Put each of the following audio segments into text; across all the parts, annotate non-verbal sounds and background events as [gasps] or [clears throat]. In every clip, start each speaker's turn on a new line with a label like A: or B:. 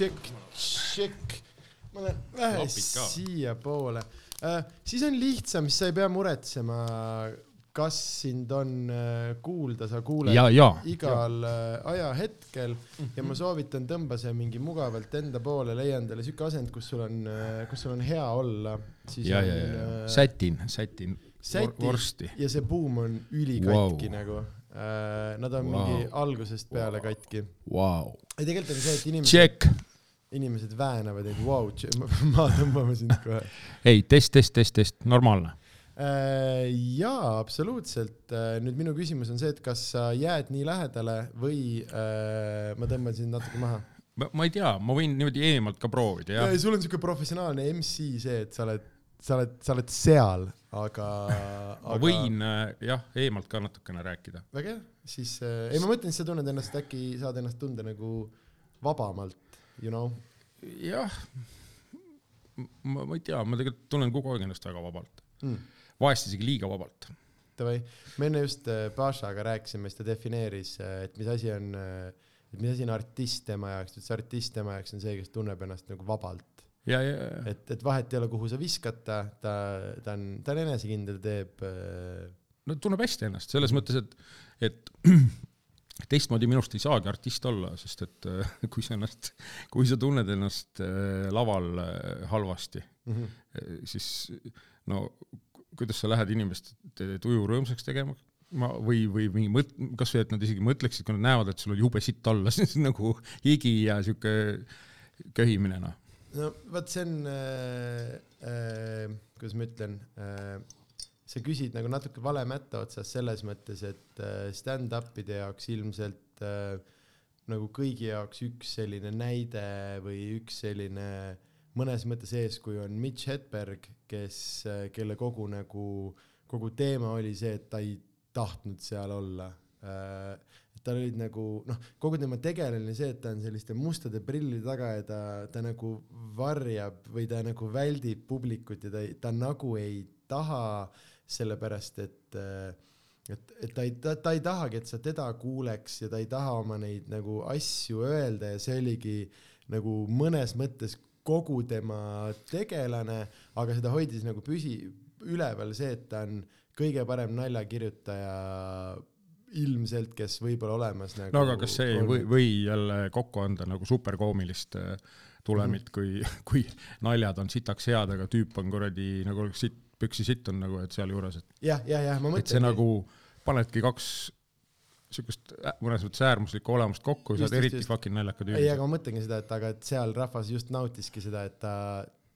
A: tšekk, tšekk. ma lähen vähe siiapoole äh,. siis on lihtsam, siis sa ei pea muretsema, kas sind on äh, kuulda, sa kuuled
B: ja, ja,
A: igal äh, ajahetkel ja ma soovitan, tõmba see mingi mugavalt enda poole, leia endale siuke asend, kus sul on, kus sul on hea olla.
B: ja, ja, ja, sätin, sätin
A: säti
B: vorsti.
A: ja see buum on ülikatki
B: Wow.
A: wow. nagu äh,. Nad on
B: Wow.
A: wow. mingi algusest peale
B: Wow.
A: katki.
B: Vau,
A: ei, tegelikult on see, et inimesed. Inimesed väänavad, et vau wow,, [laughs] ma tõmbame sind kohe
B: ei, test, test, test, test, normaalne.
A: äh,. jaa, absoluutselt äh,. nüüd minu küsimus on see, et kas sa jääd nii lähedale või äh, ma tõmban sind natuke maha.
B: ma ei tea, ma võin niimoodi eemalt ka proovida, jah.
A: sul on siuke professionaalne MC see, et sa oled, sa oled, sa oled seal, aga,
B: ma
A: aga
B: võin äh, jah, eemalt ka natukene rääkida.
A: väga hea, siis äh, ei, ma mõtlen, et sa tunned ennast, äkki saad ennast tunda nagu vabamalt, you know.
B: jah, ma, ma ei tea, ma tegelikult tunnen kogu aeg ennast väga vabalt,
A: Mm.
B: vahest isegi liiga vabalt.
A: Davai, me enne just äh, Pašaga rääkisime, siis ta defineeris, et mis asi on, et mis asi on artist tema jaoks, et see artist tema jaoks on see, kes tunneb ennast nagu vabalt.
B: ja, ja, ja,
A: et, et vahet ei ole, kuhu sa viskad ta, ta, ta on, ta on enesekindel, teeb äh,
B: no tunneb hästi ennast selles mõttes, et, et [clears throat] teistmoodi minust ei saagi artist olla, sest et äh, kui sa ennast, kui sa tunned ennast äh, laval äh, halvasti,
A: mm. -hmm.
B: siis no kuidas sa lähed inimest tuju rõõmsaks tegema, ma või, või mingi mõt-, kasvõi et nad isegi mõtleksid, kui nad näevad, et sul on jube sitt alla, [laughs] siis nagu higi ja sihuke köhimine noh.
A: no vot, see on äh,, äh, kuidas ma ütlen äh,, sa küsid nagu natuke vale mätta otsas selles mõttes, et äh, stand-up'ide jaoks ilmselt äh, nagu kõigi jaoks üks selline näide või üks selline mõnes mõttes eeskuju on Mitch Hedberg, kes, kelle kogu nagu, kogu teema oli see, et ta ei tahtnud seal olla. Äh, tal olid nagu noh, kogu tema tegelane see, et ta on selliste mustade prillide taga ja ta, ta nagu varjab või ta nagu väldib publikut ja ta, ta nagu ei taha, sellepärast et äh, et, et ta ei, ta, ta ei tahagi, et sa teda kuuleks ja ta ei taha oma neid nagu asju öelda ja see oligi nagu mõnes mõttes kogu tema tegelane, aga seda hoidis nagu püsi, üleval see, et ta on kõige parem naljakirjutaja ilmselt, kes võib olla olemas nagu
B: no aga kas see ei või, või jälle kokku anda nagu superkoomilist äh, tulemit, kui, [laughs] kui naljad on sitaks head, aga tüüp on kuradi nagu oleks sitt, püksi sitt on nagu, et sealjuures, et
A: jah, jah, jah, ma
B: et see
A: mõtlen.
B: nagu panedki kaks siukest ä- mõnes mõttes äärmuslikku olemust kokku saad eriti fucking naljaka
A: ei,
B: tüübi.
A: aga ma mõtlengi seda, et aga et seal rahvas just nautiski seda, et ta,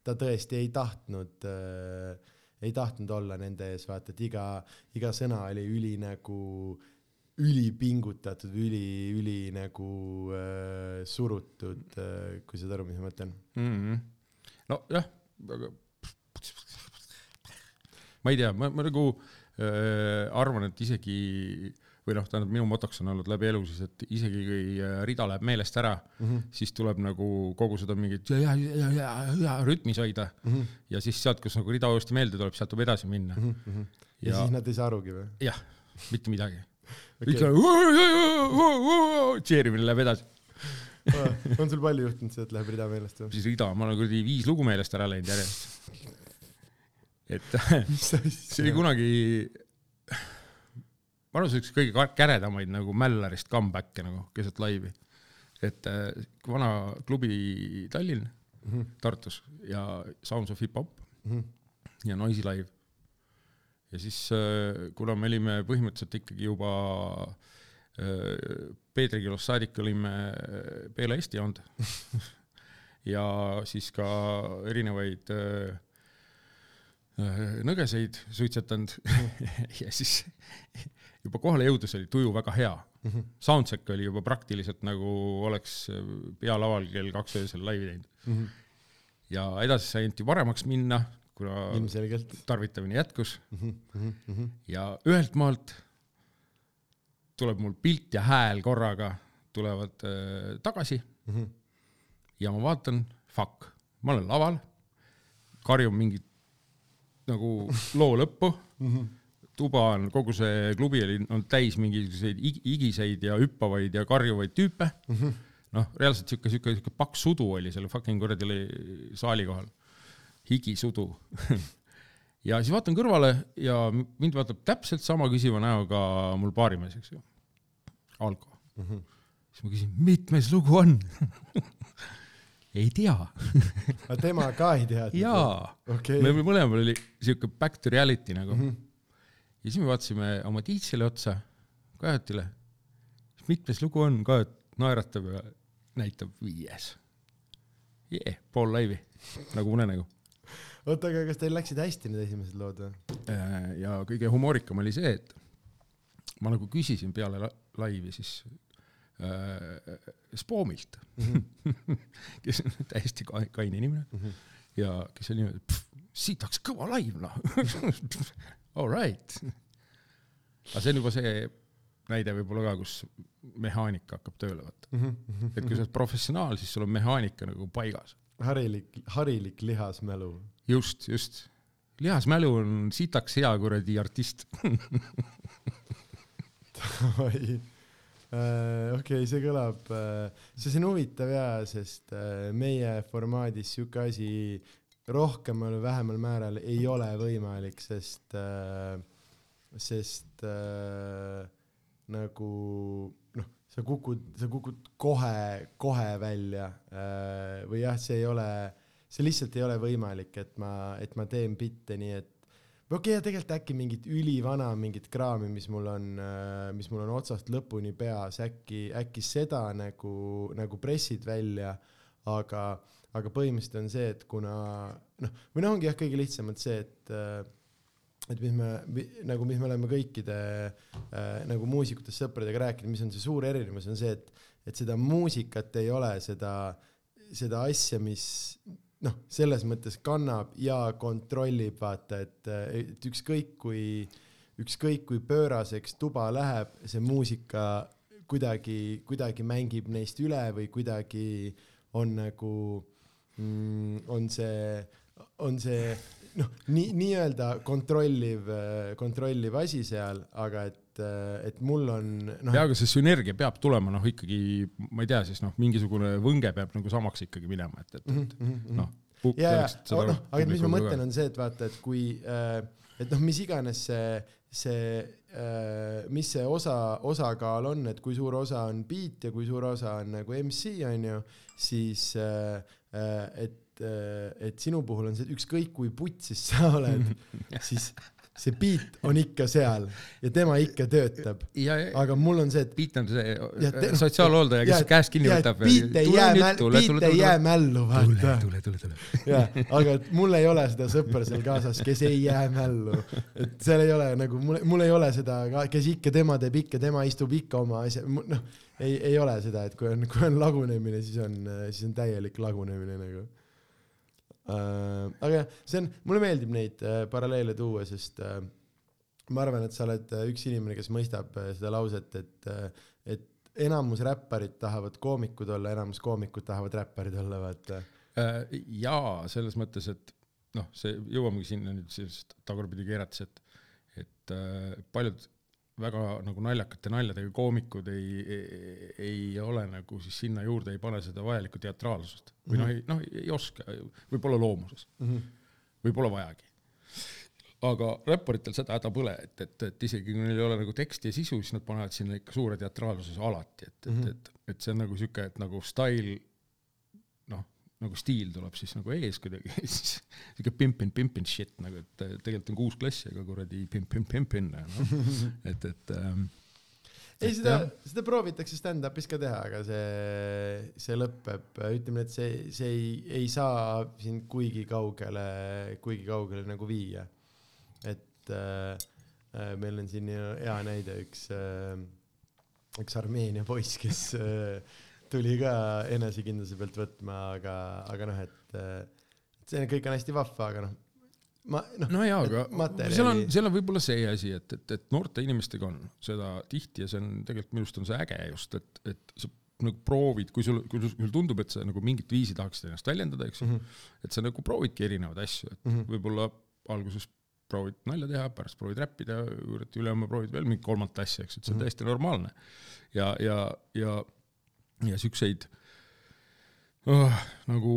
A: ta tõesti ei tahtnud äh,, ei tahtnud olla nende ees, vaata, et iga, iga sõna oli üli nagu, ülipingutatud, üli, üli nagu äh, surutud äh,, kui saad aru, mis ma mõtlen.
B: mm. -hmm. nojah, aga ma ei tea, ma, ma nagu äh, arvan, et isegi või noh, tähendab minu motoks on olnud läbi elu siis, et isegi kui äh, rida läheb meelest ära mm, -hmm. siis tuleb nagu kogu seda mingit ja, ja, ja, ja, ja rütmis hoida mm. -hmm. ja siis sealt, kus nagu rida uuesti meelde tuleb, sealt tuleb edasi minna mm.
A: ja,
B: -hmm.
A: ja
B: ja
A: siis nad ei saa arugi või?
B: jah, mitte midagi okay.. tšeerimine läheb edasi,
A: on sul palju juhtunud seda, et läheb rida meelest või?
B: siis rida, ma olen kuradi viis lugu meelest ära läinud järjest. Et [laughs] see oli kunagi, ma arvan, see üks kõige käredamaid nagu Mällarist comeback'e nagu keset laivi. et äh, vana klubi Tallinn mm, -hmm. Tartus ja Sounds of Hip Hop ja Noisy Live. ja siis, kuna me olime põhimõtteliselt ikkagi juba äh, Peetri kilost saadik olime äh, peale Eesti joonud [laughs] ja siis ka erinevaid äh, äh, nõgeseid suitsetanud. [laughs] [laughs] Ja siis [laughs] juba kohale jõudes oli tuju väga hea. Soundcheck oli juba praktiliselt nagu oleks pealaval kell kaks öösel laivi teinud. ja edasi sai ainult ju paremaks minna, kuna
A: ilmselgelt.
B: tarvitamine jätkus. Ja ühelt maalt tuleb mul pilt ja hääl korraga tulevad äh, tagasi. Ja ma vaatan, fuck, ma olen laval, karjun mingit nagu [laughs] loo lõppu, tuba on, kogu see klubi oli, on täis mingisuguseid ig- igiseid ja hüppavaid ja karjuvaid tüüpe. noh, reaalselt siuke, siuke, siuke paks sudu oli seal fucking kuradi li- saali kohal, higisudu [laughs] ja siis vaatan kõrvale ja mind vaatab täpselt sama küsiva näoga mul baarimees, eks ju, Alko
A: mm. -hmm.
B: siis ma küsin, mitmes lugu on? [laughs] ei tea. [laughs]
A: aga tema ka ei teadnud?
B: jaa,
A: okei
B: meil mõlemal oli siuke back to reality nagu mm. -hmm. ja siis me vaatasime oma DJ-le otsa, Kajotile, mitmes lugu on, Kajot naeratab ja näitab viies. jee, pool laivi, nagu unenägu.
A: oota, aga kas teil läksid hästi need esimesed lood või?
B: Äh, ja kõige humoorikam oli see, et ma nagu küsisin peale la laivi siis äh, Spoomilt, [laughs] kes on täiesti ka- kaine inimene
A: Mhm.
B: ja kes oli niimoodi, siit oleks kõva laiv noh. [laughs] All right. aga see on juba see näide võib-olla ka, kus mehaanika hakkab tööle vaata.
A: Mhm.
B: et kui sa oled professionaal, siis sul on mehaanika nagu paigas.
A: harilik, harilik lihasmälu.
B: just, just. lihasmälu on sitaks hea kuradi artist. [laughs]
A: oi, okei, see kõlab, see on huvitav ja, sest äh, meie formaadis sihuke asi rohkemal või vähemal määral ei ole võimalik, sest, sest äh, nagu noh, sa kukud, sa kukud kohe, kohe välja äh, või jah, see ei ole, see lihtsalt ei ole võimalik, et ma, et ma teen bitte nii, et või okei okay,, tegelikult äkki mingit ülivana mingit kraami, mis mul on, mis mul on otsast lõpuni peas, äkki, äkki seda nagu, nagu pressid välja, aga, aga põhimõtteliselt on see, et kuna noh, või noh, ongi jah, kõige lihtsamalt see, et äh, et mis me nagu, mis me oleme kõikide äh, nagu muusikutest sõpradega rääkinud, mis on see suur erinevus, on see, et, et seda muusikat ei ole, seda, seda asja, mis noh, selles mõttes kannab ja kontrollib, vaata, et, et ükskõik kui, ükskõik kui pööraseks tuba läheb, see muusika kuidagi, kuidagi mängib neist üle või kuidagi on nagu mm,, on see, on see noh, nii, nii-öelda kontrolliv, kontrolliv asi seal, aga et, et mul on noh
B: jaa, aga see sünergia peab tulema noh, ikkagi ma ei tea, siis noh, mingisugune võnge peab nagu samaks ikkagi minema, et, et, et
A: -hmm.
B: noh.
A: ja, ja, noh, aga mis ma mõtlen, on see, et vaata, et kui äh,, et noh, mis iganes see, see äh,, mis see osa, osakaal on, et kui suur osa on beat ja kui suur osa on nagu MC on ju, siis äh, et, et sinu puhul on see, ükskõik kui putsis sa [laughs] oled, siis see beat on ikka seal ja tema ikka töötab, aga mul on see, et
B: Piit on see
A: te-
B: sotsiaalhooldaja, kes käest kinni võtab.
A: beat ei jää beat ei jää mällu,
B: tule,
A: vaata.
B: tule, tule, tule.
A: jah, aga mul ei ole seda sõpra seal kaasas, kes ei jää mällu, et seal ei ole nagu mul, mul ei ole seda kes ikka tema teeb ikka, tema istub ikka oma asja, noh, ei, ei ole seda, et kui on, kui on lagunemine, siis on, siis on täielik lagunemine nagu äh,. Aga jah, see on, mulle meeldib neid äh, paralleele tuua, sest äh, ma arvan, et sa oled äh, üks inimene, kes mõistab äh, seda lauset, et äh,, et enamus räpparid tahavad koomikud olla, enamus koomikud tahavad räpparid olla, vaata
B: Äh, jaa, selles mõttes, et noh, see jõuamegi sinna nüüd sellest tagurpidi keerates, et, et äh, paljud väga nagu naljakate naljadega koomikud ei, ei, ei ole nagu siis sinna juurde ei pane seda vajalikku teatraalsust või noh, ei noh, ei oska, võib-olla loomuses
A: mm. -hmm.
B: või pole vajagi. aga räpparitel seda häda pole, et, et, et isegi kui neil ei ole nagu teksti ja sisu, siis nad panevad sinna ikka suure teatraalsuse alati, et, et, et, et see on nagu sihuke, et nagu stail, noh, nagu stiil tuleb siis nagu ees kuidagi, [laughs] siis sihuke pimpin, pimpin shit nagu, et tegelikult on kuus klassi, aga kuradi pimpin, pimpin, noh, [laughs] et, et ähm,
A: ei, seda seda proovitakse stand-up'is ka teha, aga see, see lõpeb, ütleme et see, see ei, ei saa sind kuigi kaugele, kuigi kaugele nagu viia. et äh, äh, meil on siin hea näide, üks äh,, üks Armeenia poiss, kes äh, tuli ka enesekindluse pealt võtma, aga, aga noh, et äh, see kõik on hästi vahva, aga noh, ma noh,
B: no jaa, aga
A: materjali-
B: seal on, seal on võib-olla see asi, et, et, et noorte inimestega on seda tihti ja see on tegelikult minu arust on see äge just, et, et sa nagu proovid, kui sul, kui sul tundub, et sa nagu mingit viisi tahaksid ennast väljendada, eks ju mm, -hmm. et sa nagu proovidki erinevaid asju, et mm. -hmm. võib-olla alguses proovid nalja teha, pärast proovid räppida, ülehomme proovid veel mingit kolmandat asja, eks, et see on
A: Mhm.
B: täiesti normaalne. ja, ja, ja, ja siukseid oh, nagu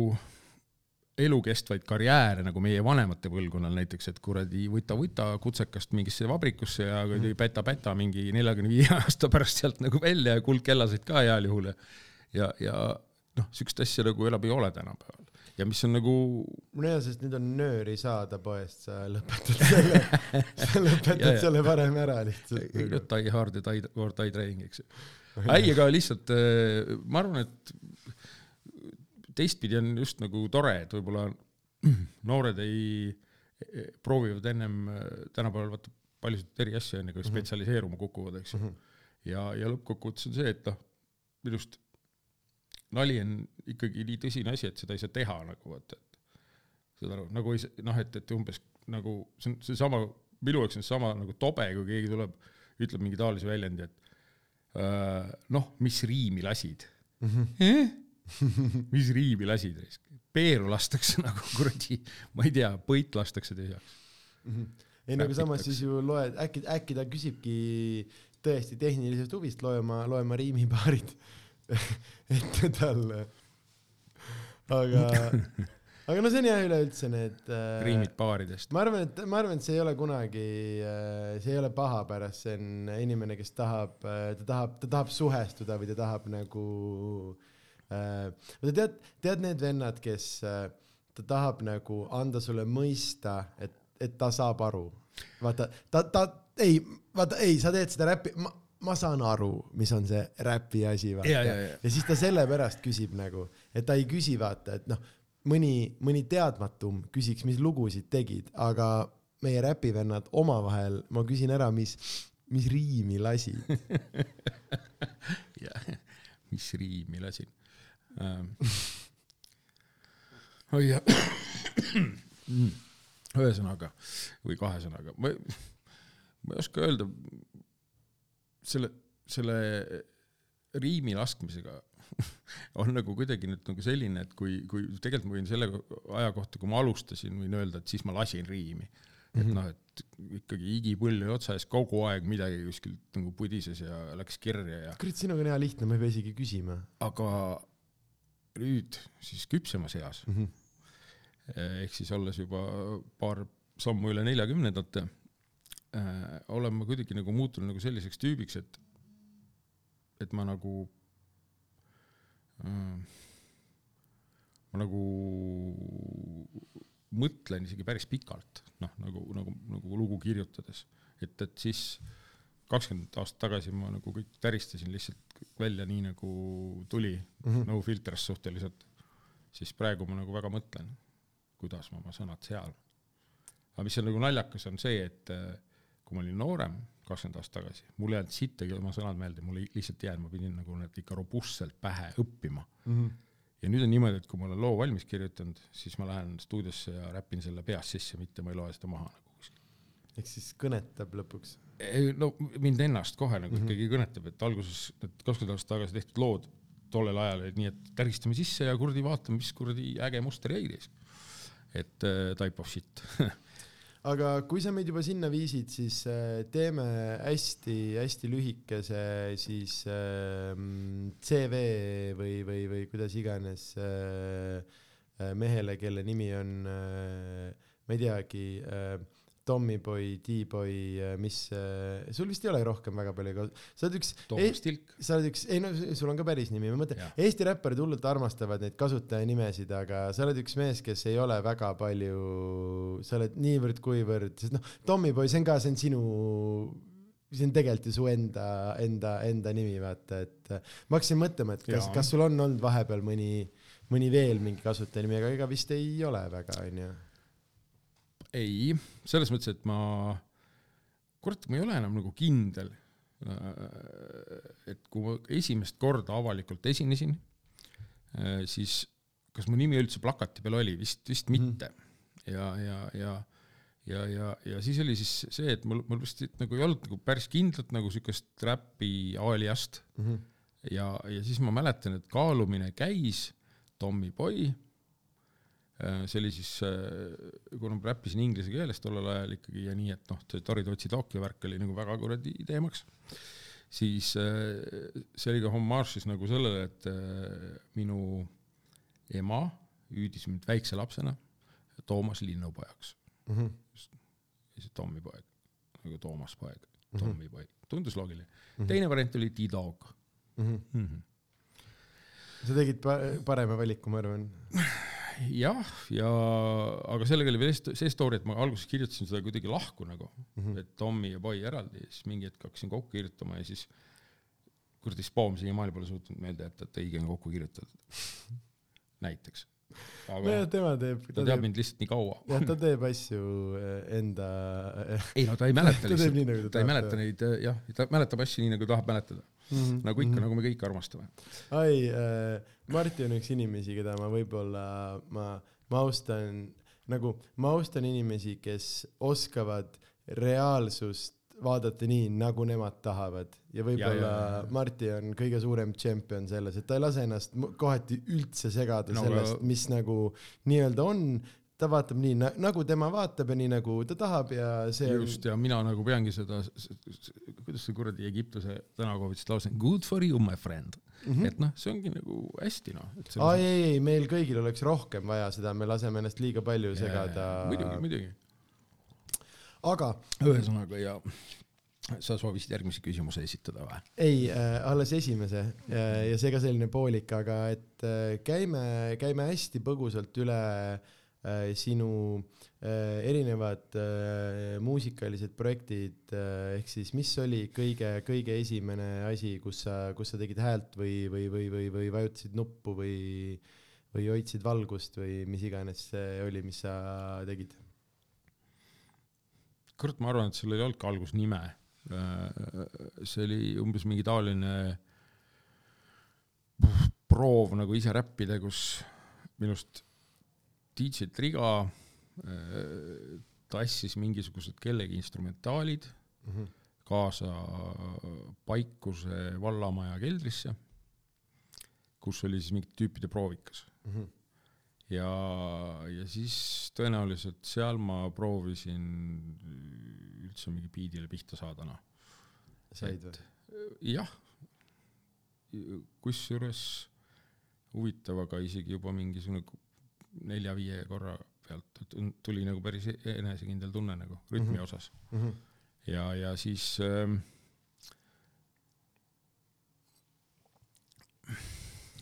B: elukestvaid karjääre nagu meie vanemate põlvkonnal näiteks, et kuradi vuta-vuta kutsekast mingisse vabrikusse ja kuradi
A: Mhm.
B: päta-päta mingi neljakümne viie [laughs] aasta pärast sealt nagu välja ja kuldkellaseid ka heal juhul ja ja, ja noh, siukest asja nagu enam ei ole tänapäeval. ja mis on nagu
A: ole, sest nüüd on nööri saada poest, sa lõpetad [laughs] selle sa lõpetad
B: Ja, ja.
A: selle varem ära lihtsalt
B: die hard ja die or die trying, eks ju. Ei, aga lihtsalt äh, ma arvan, et teistpidi on just nagu tore, et võib-olla noored ei, proovivad ennem äh, tänapäeval vaata paljusid eri asju enne kui
A: Mhm.
B: spetsialiseeruma kukuvad, eks ju.
A: Mhm.
B: ja, ja lõppkokkuvõttes on see, et noh, minu arust nali on ikkagi nii tõsine asi, et seda ei saa teha nagu vaata, et saad aru, nagu ei saa, noh, et, et umbes nagu see on seesama, minu jaoks on seesama nagu tobe, kui keegi tuleb, ütleb mingi taolise väljendi, et noh, mis riimi lasid eh?. [laughs] mis riimi lasid, peeru lastakse [laughs] nagu kuradi, ma ei tea, põit lastakse tühjaks.
A: ei nagu samas
B: Räpitakse.
A: siis ju loed, äkki, äkki ta küsibki tõesti tehnilisest huvist, loe ma, loe ma riimipaarid [laughs] ette talle. aga, aga no see on jah üleüldse need äh,
B: riimid paaridest.
A: ma arvan, et ma arvan, et see ei ole kunagi, see ei ole paha pärast, see on inimene, kes tahab, ta tahab, ta tahab suhestuda või ta tahab nagu äh,, tead, tead need vennad, kes äh, ta tahab nagu anda sulle mõista, et, et ta saab aru. vaata, ta, ta, ei, vaata, ei, sa teed seda räppi, ma, ma saan aru, mis on see räpi asi, vaata
B: Ja, ja, ja.
A: ja siis ta sellepärast küsib nagu, et ta ei küsi vaata, et noh, mõni, mõni teadmatum küsiks, mis lugusid tegid, aga meie räpivennad omavahel, ma küsin ära, mis, mis riimi lasid. [laughs]
B: mis riimi lasin ähm.. oi jah. [clears throat] ühesõnaga või kahe sõnaga, ma, ma ei oska öelda selle, selle riimi laskmisega [laughs] on nagu kuidagi nüüd nagu selline, et kui, kui tegelikult ma võin selle aja kohta, kui ma alustasin, võin öelda, et siis ma lasin riimi. et
A: Mhm.
B: noh, et ikkagi igipõlv ja otsa ees kogu aeg midagi kuskilt nagu pudises ja läks kirja ja
A: kurat, sinuga on hea lihtne, ma ei pea isegi küsima
B: aga nüüd siis küpsemas eas
A: mm. -hmm.
B: ehk siis olles juba paar sammu üle neljakümnendate äh,, olen ma kuidagi nagu muutunud nagu selliseks tüübiks, et et ma nagu ma nagu mõtlen isegi päris pikalt, noh nagu, nagu, nagu lugu kirjutades, et, et siis kakskümmend aastat tagasi ma nagu kõik täristasin lihtsalt välja nii nagu tuli
A: Mm -hmm.
B: no filters suhteliselt, siis praegu ma nagu väga mõtlen, kuidas ma oma sõnad sean. aga mis on nagu naljakas, on see, et äh, kui ma olin noorem, kakskümmend aastat tagasi, mul ei jäänud sittagi oma sõnad meelde, mul ei lihtsalt ei jäänud, ma pidin nagu need ikka robustselt pähe õppima.
A: Mm -hmm.
B: ja nüüd on niimoodi, et kui ma olen loo valmis kirjutanud, siis ma lähen stuudiosse ja räpin selle peast sisse, mitte ma ei loe seda maha nagu kuskil.
A: ehk siis kõnetab lõpuks.
B: ei no mind ennast kohe nagu
A: Mhm.
B: ikkagi kõnetab, et alguses need kakskümmend aastat tagasi tehtud lood tollel ajal olid nii, et täristame sisse ja kuradi vaatame, mis kuradi äge muster jäi siis. et äh, type of shit. [laughs]
A: aga kui sa meid juba sinna viisid, siis äh, teeme hästi-hästi lühikese siis äh, CV või, või, või kuidas iganes äh, äh, mehele, kelle nimi on ma ei teagi Tommyboy, D-boy, mis äh,, sul vist ei ole rohkem väga palju sa oled üks,
B: Toomas Tilk.
A: sa oled üks, ei no sul on ka päris nimi, ma mõtlen Eesti räpparid hullult armastavad neid kasutajanimesid, aga sa oled üks mees, kes ei ole väga palju, sa oled niivõrd-kuivõrd, sest noh, Tommyboy, see on ka, see on sinu, see on tegelikult ju su enda, enda, enda nimi, vaata, et äh, ma hakkasin mõtlema, et kas, kas sul on olnud vahepeal mõni, mõni veel mingi kasutajanimi, aga ega vist ei ole väga, onju.
B: ei, selles mõttes, et ma, kurat, ma ei ole enam nagu kindel. et kui ma esimest korda avalikult esinesin, siis kas mu nimi üldse plakati peal oli, vist, vist mitte. ja, ja, ja, ja, ja, ja siis oli siis see, et mul, mul vist nagu ei olnud nagu päris kindlat nagu siukest räpi aliast
A: Mhm.
B: ja, ja siis ma mäletan, et kaalumine käis Tommy Boy. See oli siis, kuna ma räppisin inglise keeles tollel ajal ikkagi ja nii, et noh, see Tori Tootsi Tokyo värk oli nagu väga kuradi teemaks, siis äh, see oli ka hommaaž siis nagu sellele, et äh, minu ema hüüdis mind väikse lapsena Toomas linnupojaks
A: mm. -hmm.
B: ja siis Tommi poeg, nagu Toomas poeg,
A: Mhm.
B: Tommi poeg, tundus loogiline. teine variant oli T-Dog
A: Mm -hmm.
B: mm. -hmm.
A: sa tegid pa parema valiku, ma arvan. [laughs]
B: jah, ja aga sellega oli veel see story, et ma alguses kirjutasin seda kuidagi lahku nagu mm. -hmm. et Tommy ja Boy eraldi siis mingi hetk hakkasin kokku kirjutama ja siis kuradi Spoom siiamaani pole suutnud meelde jätta, et õige on kokku kirjutatud. näiteks. aga
A: nojah, tema teeb,
B: ta teab mind lihtsalt nii kaua.
A: jah, ta teeb asju eh, enda,
B: ei no ta ei mäleta [laughs]
A: Ta teeb nii, nagu
B: lihtsalt,
A: ta
B: ta ei mäleta neid äh, jah, ta mäletab asju nii, nagu tahab mäletada. Nagu ikka, nagu me kõik armastame.
A: ai äh,, Marti on üks inimesi, keda ma võib-olla, ma, ma austan, nagu ma austan inimesi, kes oskavad reaalsust vaadata nii, nagu nemad tahavad ja võib-olla. Marti on kõige suurem tšempion selles, et ta ei lase ennast kohati üldse segada
B: No
A: sellest mis nagu nii-öelda on, ta vaatab nii na,, nagu tema vaatab ja nii nagu ta tahab ja see
B: just, ja mina nagu peangi seda, kuidas see kuradi Egiptuse tänakohvitsit lause on, good for you my friend mm. -hmm. et noh, see ongi nagu hästi noh.
A: ai ei, ei, meil kõigil oleks rohkem vaja seda, me laseme ennast liiga palju segada.
B: muidugi, muidugi.
A: aga
B: ühesõnaga ja sa soovisid järgmise küsimuse esitada või?
A: ei äh,, alles esimese äh, ja see ka selline poolik, aga et äh, käime, käime hästi põgusalt üle äh, sinu äh, erinevad äh, muusikalised projektid äh,, ehk siis mis oli kõige, kõige esimene asi, kus sa, kus sa tegid häält või, või, või, või, või vajutasid nuppu või, või hoidsid valgust või mis iganes see oli, mis sa tegid?
B: kurat, ma arvan, et sellel ei olnudki alguses nime. see oli umbes mingi taoline proov nagu ise räppida, kus minust DJ Triga äh, tassis mingisugused kellegi instrumentaalid kaasa Paikuse vallamaja keldrisse, kus oli siis mingite tüüpide proovikas. ja, ja siis tõenäoliselt seal ma proovisin üldse mingi biidile pihta saada, noh.
A: said või?
B: jah, kusjuures huvitav, aga isegi juba mingisugune nelja-viie korra pealt tuli nagu päris e- enesekindel tunne nagu rütmi
A: Mhm.
B: osas. ja, ja siis ähm,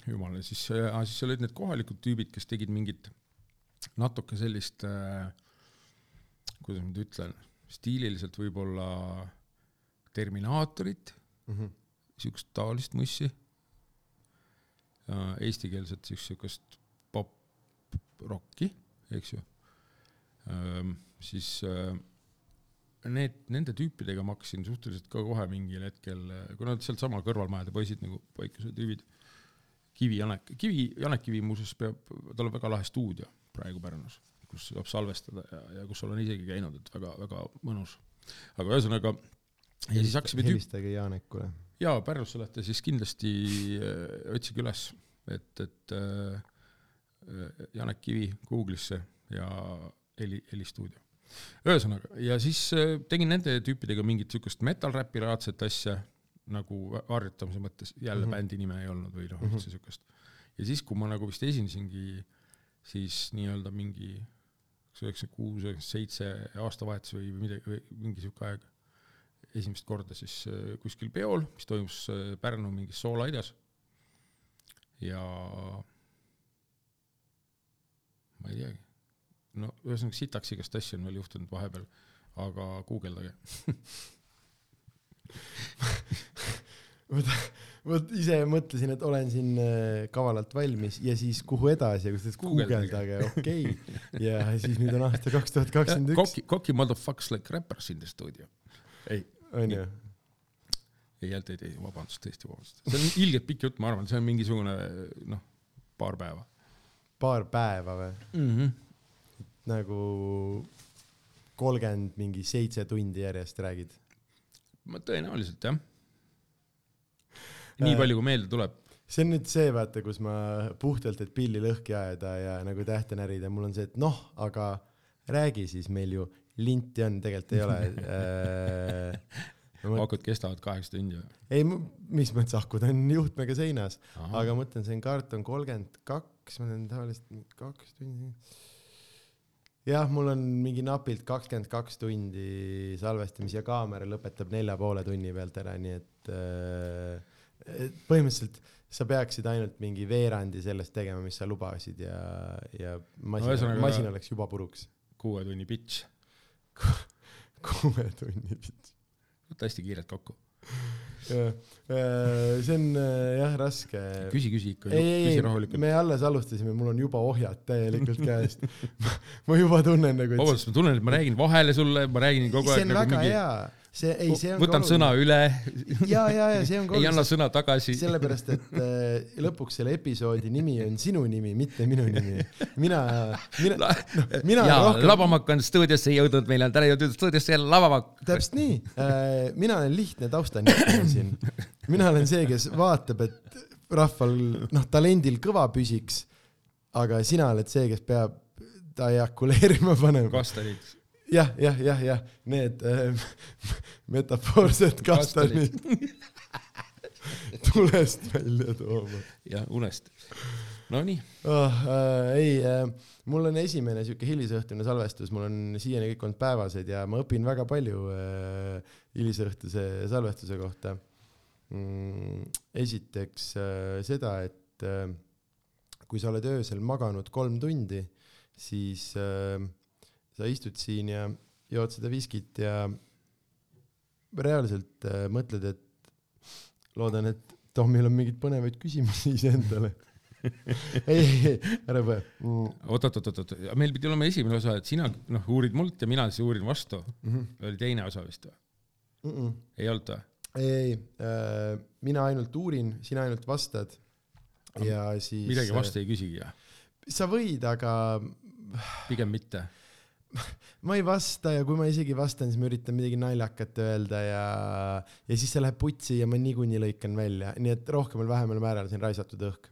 B: jumala, siis äh,, siis seal olid need kohalikud tüübid, kes tegid mingit natuke sellist äh,, kuidas ma nüüd ütlen, stiililiselt võib-olla Terminaatorit, siukest taolist mussi, eestikeelset siukest, pop-rocki, eks ju. siis need, nende tüüpidega ma hakkasin suhteliselt ka kohe mingil hetkel, kuna nad sealtsama kõrvalmajade poisid nagu Paikuse tüübid, Kivi Janek, Kivi, Janek Kivi muuseas peab, tal on väga lahe stuudio praegu Pärnus, kus saab salvestada ja, ja kus olen isegi käinud, et väga-väga mõnus. aga ühesõnaga, ja siis hakkasime tüüp-,
A: helistage Janekule.
B: jaa, Pärnusse olete siis kindlasti äh, otsige üles, et, et äh, Janek Kivi Google'isse ja heli, helistuudio. ühesõnaga, ja siis äh, tegin nende tüüpidega mingit siukest metal räpi laadset asja nagu harjutamise mõttes, jälle mm. -hmm. bändi nime ei olnud või noh,
A: Mhm.
B: üldse siukest. ja siis, kui ma nagu vist esinesingi siis nii-öelda mingi kas üheksakümmend kuus, üheksakümmend seitse aastavahetus või midagi, või mingi siuke aeg, esimest korda siis äh, kuskil peol, mis toimus äh, Pärnu mingis soolaidas. ja ma ei teagi, no ühesõnaga sitaks igast asju on veel juhtunud vahepeal, aga guugeldage. [laughs]
A: vot, vot ise mõtlesin, et olen siin äh, kavalalt valmis ja siis kuhu edasi sa ütlesid guugeldage, okei okay.. ja siis nüüd on aasta kaks tuhat kakskümmend üks,
B: Cocky, cocky motherfuckers like rappers in the studio. ei,
A: onju.
B: ei jälle ei tee, vabandust, tõesti vabandust. see on ilgelt pikk jutt, ma arvan, see on mingisugune noh, paar päeva
A: paar päeva või?
B: mm. -hmm.
A: nagu kolmkümmend mingi seitse tundi järjest räägid.
B: ma tõenäoliselt jah. nii
A: Äh,
B: palju, kui meelde tuleb.
A: see on nüüd see, vaata, kus ma puhtalt, et pilli lõhki ajada ja nagu tähte närida, mul on see, et noh, aga räägi siis, meil ju linti on, tegelikult ei ole [laughs] äh,.
B: Okei akud kestavad kaheksa tundi või?
A: ei, mis mõttes akud on juhtmega seinas, aga ma mõtlen, see kaart on kolmkümmend kaks, ma teen tavaliselt kaks tundi. jah, mul on mingi napilt kakskümmend kaks tundi salvestamis ja kaamera lõpetab nelja poole tunni pealt ära, nii et äh, põhimõtteliselt sa peaksid ainult mingi veerandi sellest tegema, mis sa lubasid ja, ja masin
B: No
A: no,, masin oleks juba puruks.
B: kuue tunni pitch,
A: kuue tunni pits.
B: Võta hästi kiirelt kokku.
A: see on äh, jah raske.
B: küsi, küsi ikka, küsi rahulikult.
A: me alles alustasime, mul on juba ohjad täielikult käest. [laughs] ma juba tunnen nagu, et
B: vabandust, ma tunnen, et ma räägin vahele sulle, ma räägin kogu
A: see
B: aeg
A: on
B: nagu
A: väga
B: mingi,
A: hea, see ei, see on
B: võtan sõna üle,
A: ja, ja, ja see on [laughs]
B: ei anna sõna tagasi.
A: sellepärast et äh, lõpuks selle episoodi nimi on sinu nimi, mitte minu nimi. mina, mina, noh, mina
B: ja
A: rohkem,
B: Labamak on stuudiosse jõudnud, meil on täna jõudnud stuudiosse Labamak.
A: täpselt nii, mina olen lihtne taustanihkleja siin. [clears throat] mina olen see, kes vaatab, et rahval, noh, talendil kõva püsiks, aga sina oled see, kes peab ta ejakuleerima panema.
B: kastanid,
A: jah, jah, jah, jah, need äh, [laughs] metafoorsed kastanid [laughs] tulest välja tooma
B: ja unest. Nonii,
A: oh,. Äh, ei äh,, mul on esimene siuke hilisõhtune salvestus, mul on siiani kõik olnud päevased ja ma õpin väga palju äh, hilisõhtuse salvestuse kohta mm,. esiteks äh, seda, et äh, kui sa oled öösel maganud kolm tundi, siis äh, sa istud siin ja jood seda viskit ja reaalselt äh, mõtled, et loodan, et Tomil on mingeid põnevaid küsimusi [laughs] iseendale. ei, ei, ära põe mm..
B: oot-oot-oot-oot, meil pidi olema esimene osa, et sina noh uurid mult ja mina siis uurin vastu.
A: Mm -hmm.
B: oli teine osa vist või?
A: Mm -mm.
B: ei olnud või?
A: ei, ei äh,, mina ainult uurin, sina ainult vastad. ja siis.
B: midagi vastu ei küsigi jah?
A: sa võid, aga
B: pigem mitte.
A: Ma ei vasta ja kui ma isegi vastan, siis ma üritan midagi naljakat öelda ja, ja siis see läheb putsi ja ma niikuinii lõikan välja, nii et rohkemal vähemal määral on raisatud õhk.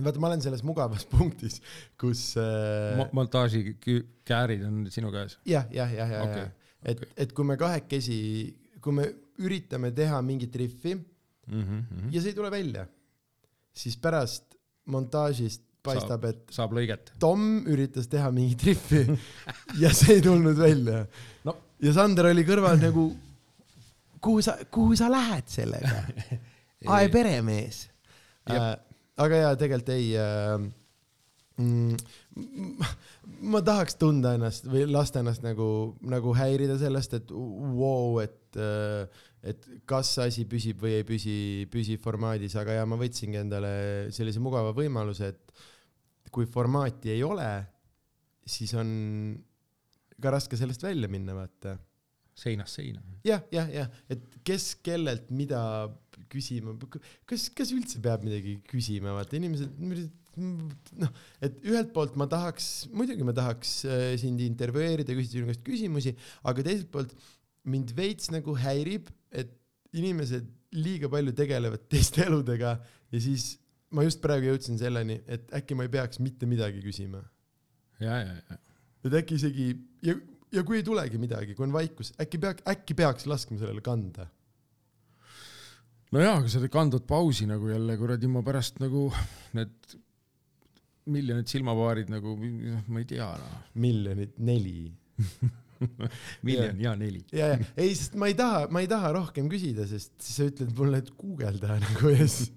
A: vaata, ma olen selles mugavas [laughs] punktis, kus äh,
B: Mo-, montaaži käärid on sinu käes.
A: jah, jah, jah, jah,
B: Okei,
A: jah, et, et kui me kahekesi, kui me üritame teha mingit riffi
B: Mm -hmm.
A: ja see ei tule välja, siis pärast montaažist paistab, et
B: saab lõiget.
A: Tom üritas teha mingit riffi ja see ei tulnud välja
B: No..
A: ja Sander oli kõrval nagu, kuhu sa, kuhu sa lähed sellega? [laughs] ae peremees äh,. aga jaa, tegelikult ei äh,. Mm, ma tahaks tunda ennast või lasta ennast nagu, nagu häirida sellest, et vau wow,, et äh, et kas asi püsib või ei püsi, püsib formaadis, aga ja ma võtsingi endale sellise mugava võimaluse, et kui formaati ei ole, siis on ka raske sellest välja minna, vaata.
B: seinast seina.
A: jah, jah, jah, et kes kellelt mida küsima, kas, kas üldse peab midagi küsima, vaata inimesed, noh, et ühelt poolt ma tahaks, muidugi ma tahaks äh, sind intervjueerida, küsida sinu käest küsimusi, aga teiselt poolt mind veits nagu häirib, et inimesed liiga palju tegelevad teiste [laughs] eludega ja siis ma just praegu jõudsin selleni, et äkki ma ei peaks mitte midagi küsima.
B: ja, ja, ja.
A: et äkki isegi ja, ja kui ei tulegi midagi, kui on vaikus, äkki peaks, äkki peaks laskma sellele kanda.
B: no jaa, aga sa kandvad pausi nagu jälle kuradi ma pärast nagu need miljonid silmapaarid nagu, ma ei tea noh,
A: miljonit neli. [laughs] [laughs]
B: miljon ja neli.
A: ja, ja ei, sest ma ei taha, ma ei taha rohkem küsida, sest siis sa ütled mulle, et guugelda nagu ja siis.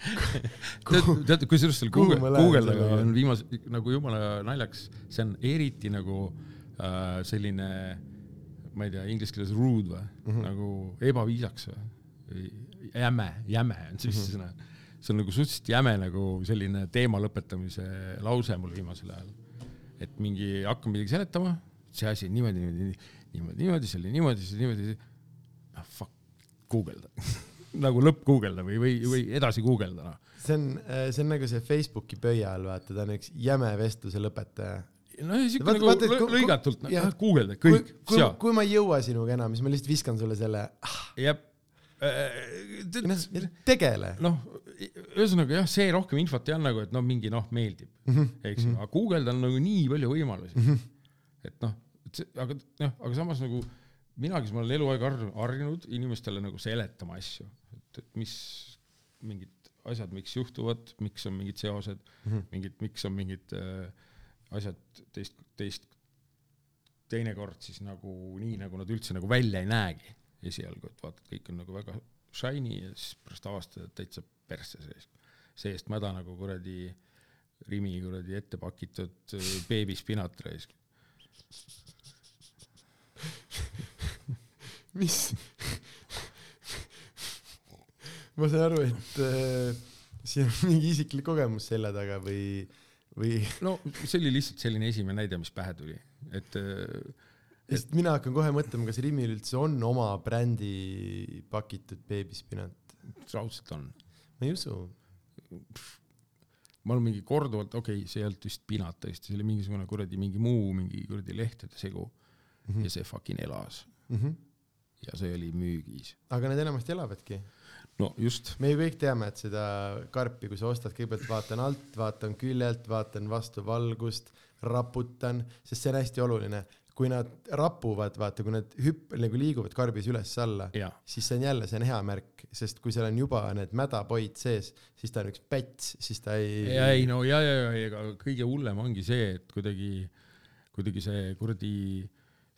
A: [laughs]
B: tead, kusjuures seal
A: sellega?
B: on viimase, nagu jumala naljakas, see on eriti nagu äh, selline, ma ei tea, inglise keeles rude või mm, -hmm. nagu ebaviisakas või, jäme, jäme on see vist see sõna. see on nagu suhteliselt jäme nagu selline teema lõpetamise lause mul viimasel ajal. et mingi, hakkan midagi seletama, see asi on niimoodi, niimoodi, niimoodi, niimoodi, see oli niimoodi, see niimoodi, ah fuck, guugelda [laughs] nagu lõpp guugelda või, või, või edasi guugelda noh.
A: see on, see on nagu see Facebooki pöia all, vaata, ta on üks jäme vestluse lõpetaja.
B: no ja siuke nagu
A: vaata, kui-
B: lõigatult,
A: jah.
B: noh, guugelda
A: kui
B: kõik,,
A: kui, kui ma ei jõua sinuga enam, siis ma lihtsalt viskan sulle selle,
B: jep.
A: tegele.
B: noh, ühesõnaga jah, see rohkem infot ei anna, kui et noh, mingi noh, meeldib, eks ju, aga guugelda on nagu nii palju võimalusi. et noh, et see, aga noh, aga samas nagu mina, kes ma olen eluaeg har- harjunud inimestele nagu seletama asju, et, et mis mingid asjad, miks juhtuvad, miks on mingid seosed mm, -hmm. mingid, miks on mingid äh, asjad teist, teist, teinekord siis nagu nii, nagu nad üldse nagu välja ei näegi. Esialgu, et vaatad, kõik on nagu väga shiny ja siis pärast avastad, et täitsa persse sees, seest mäda nagu kuradi Rimi kuradi ette pakitud äh, beebispinat raisk [laughs]
A: mis ma saan aru, et äh, siin on mingi isiklik kogemus selja taga või, või [laughs]
B: no see oli lihtsalt selline esimene näide, mis pähe tuli, et äh,
A: sest mina hakkan kohe mõtlema, kas Rimil üldse on oma brändi pakitud beebispinat.
B: raudselt on.
A: ma ei usu.
B: Ma olen mingi korduvalt, okei okay,, see ei olnud vist pinat tõesti, see oli mingisugune kuradi mingi muu mingi kuradi lehtede segu mm -hmm. ja see fucking elas
A: Mm -hmm.
B: ja see oli müügis.
A: aga need enamasti elavadki.
B: no just.
A: me ju kõik teame, et seda karpi, kui sa ostad, kõigepealt vaatan alt, vaatan küljelt, vaatan vastu valgust, raputan, sest see on hästi oluline. Kui nad rapuvad, vaata, kui nad hüpp- nagu liiguvad karbis üles-alla, siis see on jälle, see on hea märk, sest kui seal on juba need mädapoid sees, siis ta on üks päts, siis ta ei.
B: ei no ja, ja, ja, ega kõige hullem ongi see, et kuidagi, kuidagi see kuradi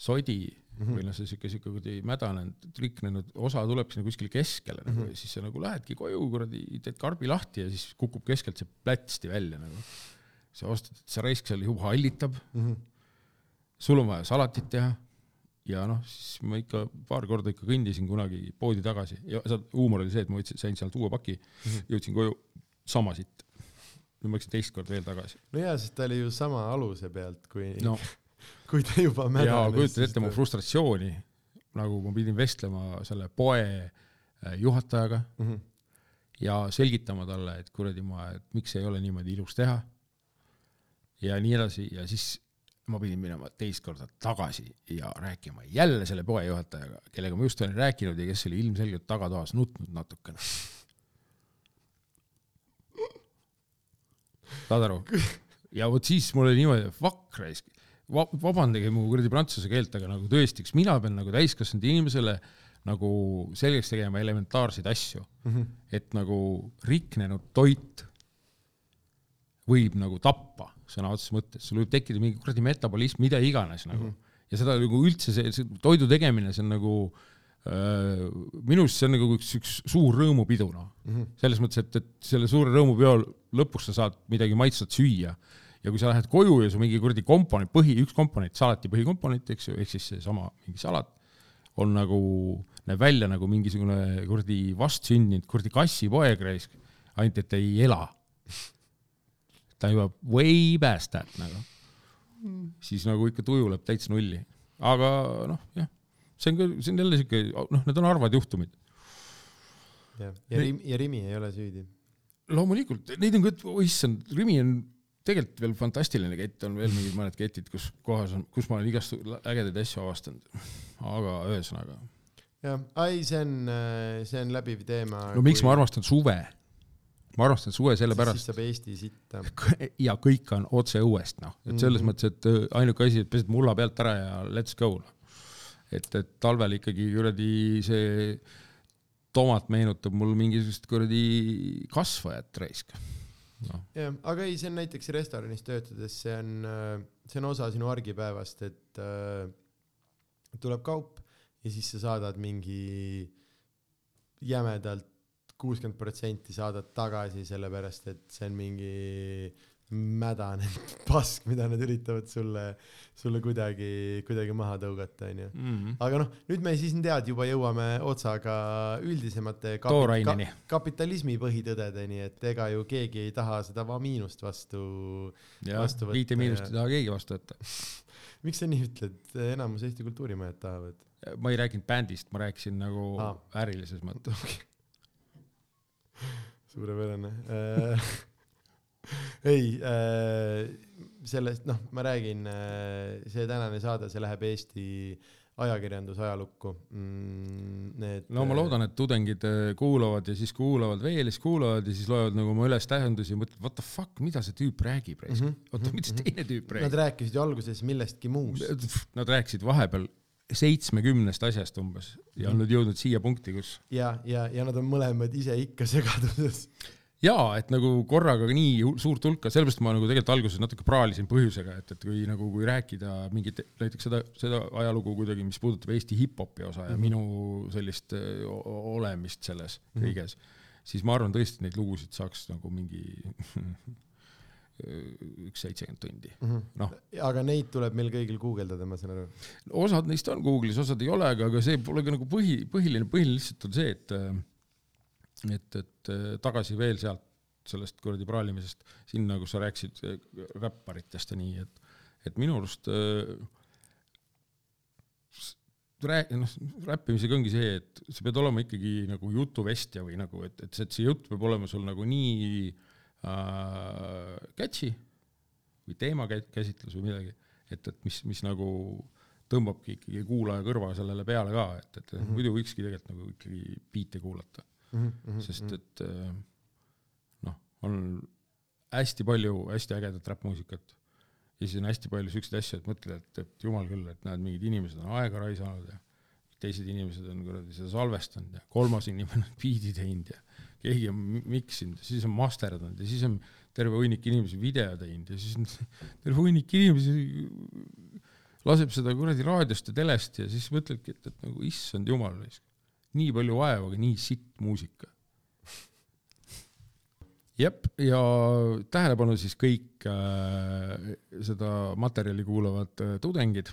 B: sodi mm -hmm. või noh, see siuke, siuke kuidagi mädanenud, riknenud osa tuleb sinna kuskile keskele nagu mm -hmm. ja siis sa nagu lähedki koju kuradi, teed karbi lahti ja siis kukub keskelt see plätsti välja nagu. sa ostad, see raisk seal juba hallitab mm. -hmm. Sul on vaja salatit teha ja noh, siis ma ikka paar korda ikka kõndisin kunagi poodi tagasi ja seal huumor oli see, et ma võtsin, sain sealt uue paki mm, -hmm. jõudsin koju sama sitt. nüüd ma läksin teist korda veel tagasi.
A: no jaa, sest ta oli ju sama aluse pealt, kui
B: no [laughs]
A: kui ta juba mädanes.
B: jaa, kujutad ette mu frustratsiooni, nagu ma pidin vestlema selle poe äh, juhatajaga mm -hmm. ja selgitama talle, et kuradi ma, et miks ei ole niimoodi ilus teha. ja nii edasi ja siis ma pidin minema teist korda tagasi ja rääkima jälle selle poe juhatajaga, kellega ma just olin rääkinud ja kes oli ilmselgelt tagatoas nutnud natukene. saad aru? ja vot siis mul oli niimoodi, fuck raisk, vabandage mu kuradi prantsuse keelt, aga nagu tõesti, kas mina pean nagu täiskasvanud inimesele nagu selgeks tegema elementaarseid asju mm, -hmm. et nagu riknenud toit võib nagu tappa sõna otseses mõttes, sul võib tekkida mingi kuradi metabolism, mida iganes nagu mm. -hmm. ja seda nagu üldse see, see toidu tegemine, see on nagu äh, minu arust see on nagu üks, üks suur rõõmupidu noh mm -hmm., selles mõttes, et, et selle suure rõõmupeo lõpus sa saad midagi maitsvat süüa ja kui sa lähed koju ja su mingi kuradi komponent, põhi, üks komponent, salati põhikomponent, eks ju, ehk siis seesama mingi salat, on nagu, näeb välja nagu mingisugune kuradi vastsündinud kuradi kassipoeg ainult et ei ela. Ta juba way past that nagu mm.. siis nagu ikka tuju läheb täitsa nulli. aga noh, jah, see on ka, see on jälle siuke, noh, need on harvad juhtumid.
A: jah, ja Rimi, ja Rimi ei ole süüdi.
B: loomulikult, neid on ka, issand, Rimi on tegelikult veel fantastiline kett, on veel mingid mõned ketid, kus kohas on, kus ma olen igast ägedaid asju avastanud. aga ühesõnaga.
A: jah, ei, see on, see on läbiv teema.
B: no miks kui... ma armastan suve? Ma armastan suve sellepärast.
A: siis saab Eesti sitta. [laughs]
B: ja kõik on otse õuest, noh, et selles mm -hmm. mõttes, et äh, ainuke asi, et pesed mulla pealt ära ja let's go, noh. et, et talvel ikkagi kuradi see tomat meenutab mul mingisugust kuradi kasvajat raisk
A: no.. jah, aga ei, see on näiteks restoranis töötades, see on, äh, see on osa sinu argipäevast, et äh, tuleb kaup ja siis sa saadad mingi jämedalt kuuskümmend protsenti saadad tagasi, sellepärast et see on mingi mädanenud [laughs] pask, mida nad üritavad sulle, sulle kuidagi, kuidagi maha tõugata, onju.
B: Mhm.
A: aga noh, nüüd me siis tead juba jõuame otsaga üldisemate
B: kapi, ka,
A: kapitalismi põhitõdedeni, et ega ju keegi ei taha seda miinust vastu,
B: vastu võtta. viite miinust ei taha keegi vastu võtta [laughs]
A: miks sa nii ütled, enamus Eesti kultuurimajad tahavad?
B: ma ei rääkinud bändist, ma rääkisin nagu ah. ärilises mõttes [laughs]
A: suurepärane [laughs] ei äh,, sellest, noh, ma räägin äh,, see tänane saade, see läheb Eesti ajakirjandusajalukku mm,. Need.
B: no ma loodan, et tudengid äh, kuulavad ja siis kuulavad veel, siis kuulavad ja siis loevad nagu oma ülestähendusi ja mõtlevad, what the fuck, mida see tüüp räägib. -hmm. oota, mida see teine tüüp räägib?
A: Nad rääkisid ju alguses millestki muust.
B: Nad rääkisid vahepeal seitsmekümnest asjast umbes ja on nüüd jõudnud siia punkti, kus
A: ja, ja, ja nad on mõlemad ise ikka segaduses.
B: jaa, et nagu korraga nii suurt hulka, sellepärast ma nagu tegelikult alguses natuke praalisin põhjusega, et, et kui nagu, kui rääkida mingit, näiteks seda, seda ajalugu kuidagi, mis puudutab Eesti hip-hopi osa ja
A: Mhm.
B: minu sellist o- olemist selles
A: Mhm.
B: kõiges, siis ma arvan tõesti neid lugusid saaks nagu mingi [laughs] üks seitsekümmend tundi. Noh.
A: aga neid tuleb meil kõigil guugeldada, ma saan aru.
B: osad neist on Google'is, osad ei ole, aga, aga see pole ka nagu põhi, põhiline, põhiline lihtsalt on see, et et, et tagasi veel sealt sellest kuradi praalimisest sinna, kus sa rääkisid äh, räpparitest ja nii, et et minu arust äh, rääk-, noh, räppimisega ongi see, et sa pead olema ikkagi nagu jutuvestja või nagu, et, et see, et see jutt peab olema sul nagu nii äh, catchy või teemakäsitlus või midagi, et, et mis, mis nagu tõmbabki ikkagi kuulaja kõrva sellele peale ka, et, et mm
A: Mhm.
B: -hmm. muidu võikski tegelikult nagu ikkagi biite kuulata,
A: Mhm,
B: sest et äh, noh, on hästi palju hästi ägedat räppmuusikat ja siis on hästi palju siukseid asju, et mõtled, et, et jumal küll, et näed, mingid inimesed on aega raisanud ja teised inimesed on kuradi seda salvestanud ja kolmas inimene on biidi teinud ja keegi on mi- miksinud ja siis on masterdanud ja siis on terve hunnik inimesi video teinud ja siis on [laughs] terve hunnik inimesi laseb seda kuradi raadiost ja telest ja siis mõtledki, et, et nagu issand jumal, nii palju vaeva, aga nii sitt muusika. jep, ja tähelepanu siis kõik äh, seda materjali kuulavad äh, tudengid.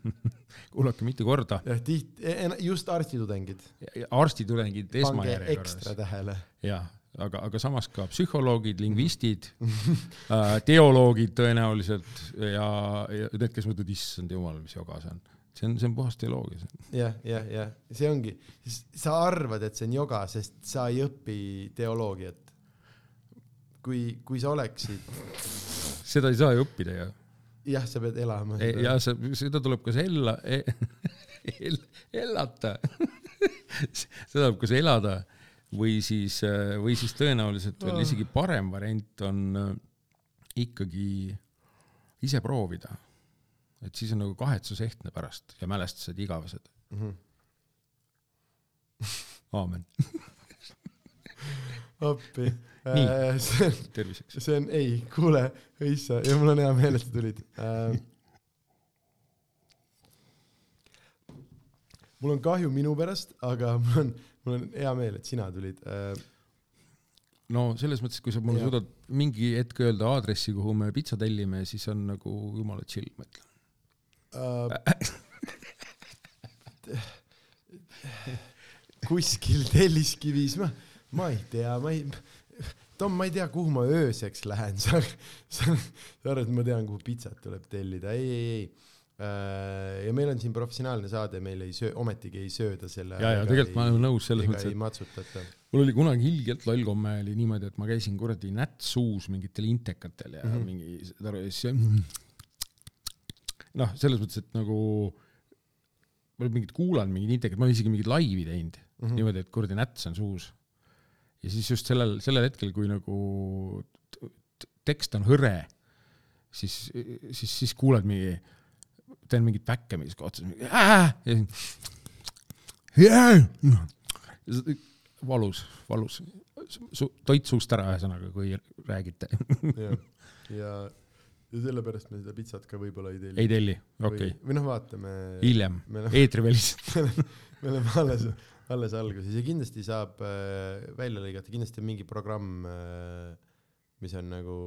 B: [laughs] kuulake mitu korda,
A: jah, tihti, just arstitudengid.
B: arstitudengid esmajärjekorras
A: ekstra. tähele.
B: jah, aga, aga samas ka psühholoogid, lingvistid [laughs] äh,, teoloogid tõenäoliselt ja, ja need, kes mõtlevad, issand jumal, mis joga see on. see on, see on puhas teoloogia.
A: jah, jah, jah, see ongi, sa arvad, et see on joga, sest sa ei õpi teoloogiat. kui, kui sa oleksid,
B: seda ei saa ju õppida ju.
A: jah, sa pead elama.
B: ja see, seda tuleb kas ella e, [laughs] el, ellata seda tuleb kas elada või siis, või siis tõenäoliselt veel isegi parem variant on äh, ikkagi ise proovida. et siis on nagu kahetsusehtne pärast ja mälestused igavesed.
A: Mhm.
B: aamen, [laughs]
A: appi.
B: Nii.
A: see on,
B: terviseks.
A: see on, ei, kuule, õissa ja mul on hea meel, et sa tulid äh,. mul on kahju minu pärast, aga mul on, mul on hea meel, et sina tulid äh,.
B: no selles mõttes, kui sa mulle suudad mingi hetk öelda aadressi, kuhu me pitsa tellime, siis on nagu jumala chill, ma ütlen.
A: äh, [laughs] kuskil Telliskivis, ma, ma ei tea, ma ei, Tom, ma ei tea, kuhu ma ööseks lähen, [laughs] sa, sa, sa arvad, et ma tean, kuhu pitsat tuleb tellida, ei, ei, ei. ja meil on siin professionaalne saade, meil ei söö, ometigi ei sööda selle.
B: ja, ja tegelikult ma olen nõus selles mõttes,
A: ei
B: et
A: matsutata.
B: mul oli kunagi ilgelt loll komme oli niimoodi, et ma käisin kuradi nätt suus mingitel intekatel ja mm. -hmm. mingi, saad aru, ja siis noh, selles mõttes, et nagu ma mingit kuulanud mingeid intekat, ma olen isegi mingeid laivi teinud mm. -hmm. niimoodi, et kuradi näts on suus. Ja siis just sellel, sellel hetkel, kui nagu tekst on hõre, siis, siis, siis kuuled mingi, teen mingit väkke mingis kohtas, ja siis valus, valus, toit suust ära, ühesõnaga, kui räägite.
A: ja, ja, ja sellepärast me seda pitsat ka võib-olla ei telli.
B: ei telli, okei,
A: või noh, vaatame.
B: hiljem eetriväliselt. [laughs]
A: me oleme alles, alles alguses ja kindlasti saab äh, välja lõigata, kindlasti on mingi programm äh,, mis on nagu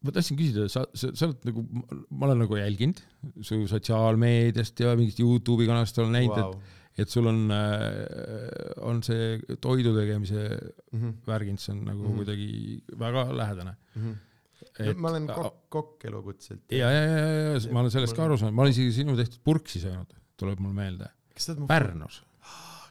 B: ma tahtsin küsida, sa, sa, sa oled nagu, ma olen nagu jälginud su sotsiaalmeediast ja mingist Youtube'i kanalist olen näinud wow., et, et sul on, on see toidu tegemise
A: mm. -hmm.
B: värgind, see on nagu mm. -hmm. kuidagi väga lähedane.
A: Mm -hmm. ma olen kokk, kokk elukutselt.
B: ja, ja, ja, ja, ja ma olen sellest ka aru saanud, ma olen isegi sinu tehtud purksi söönud, tuleb mul meelde. Pärnus.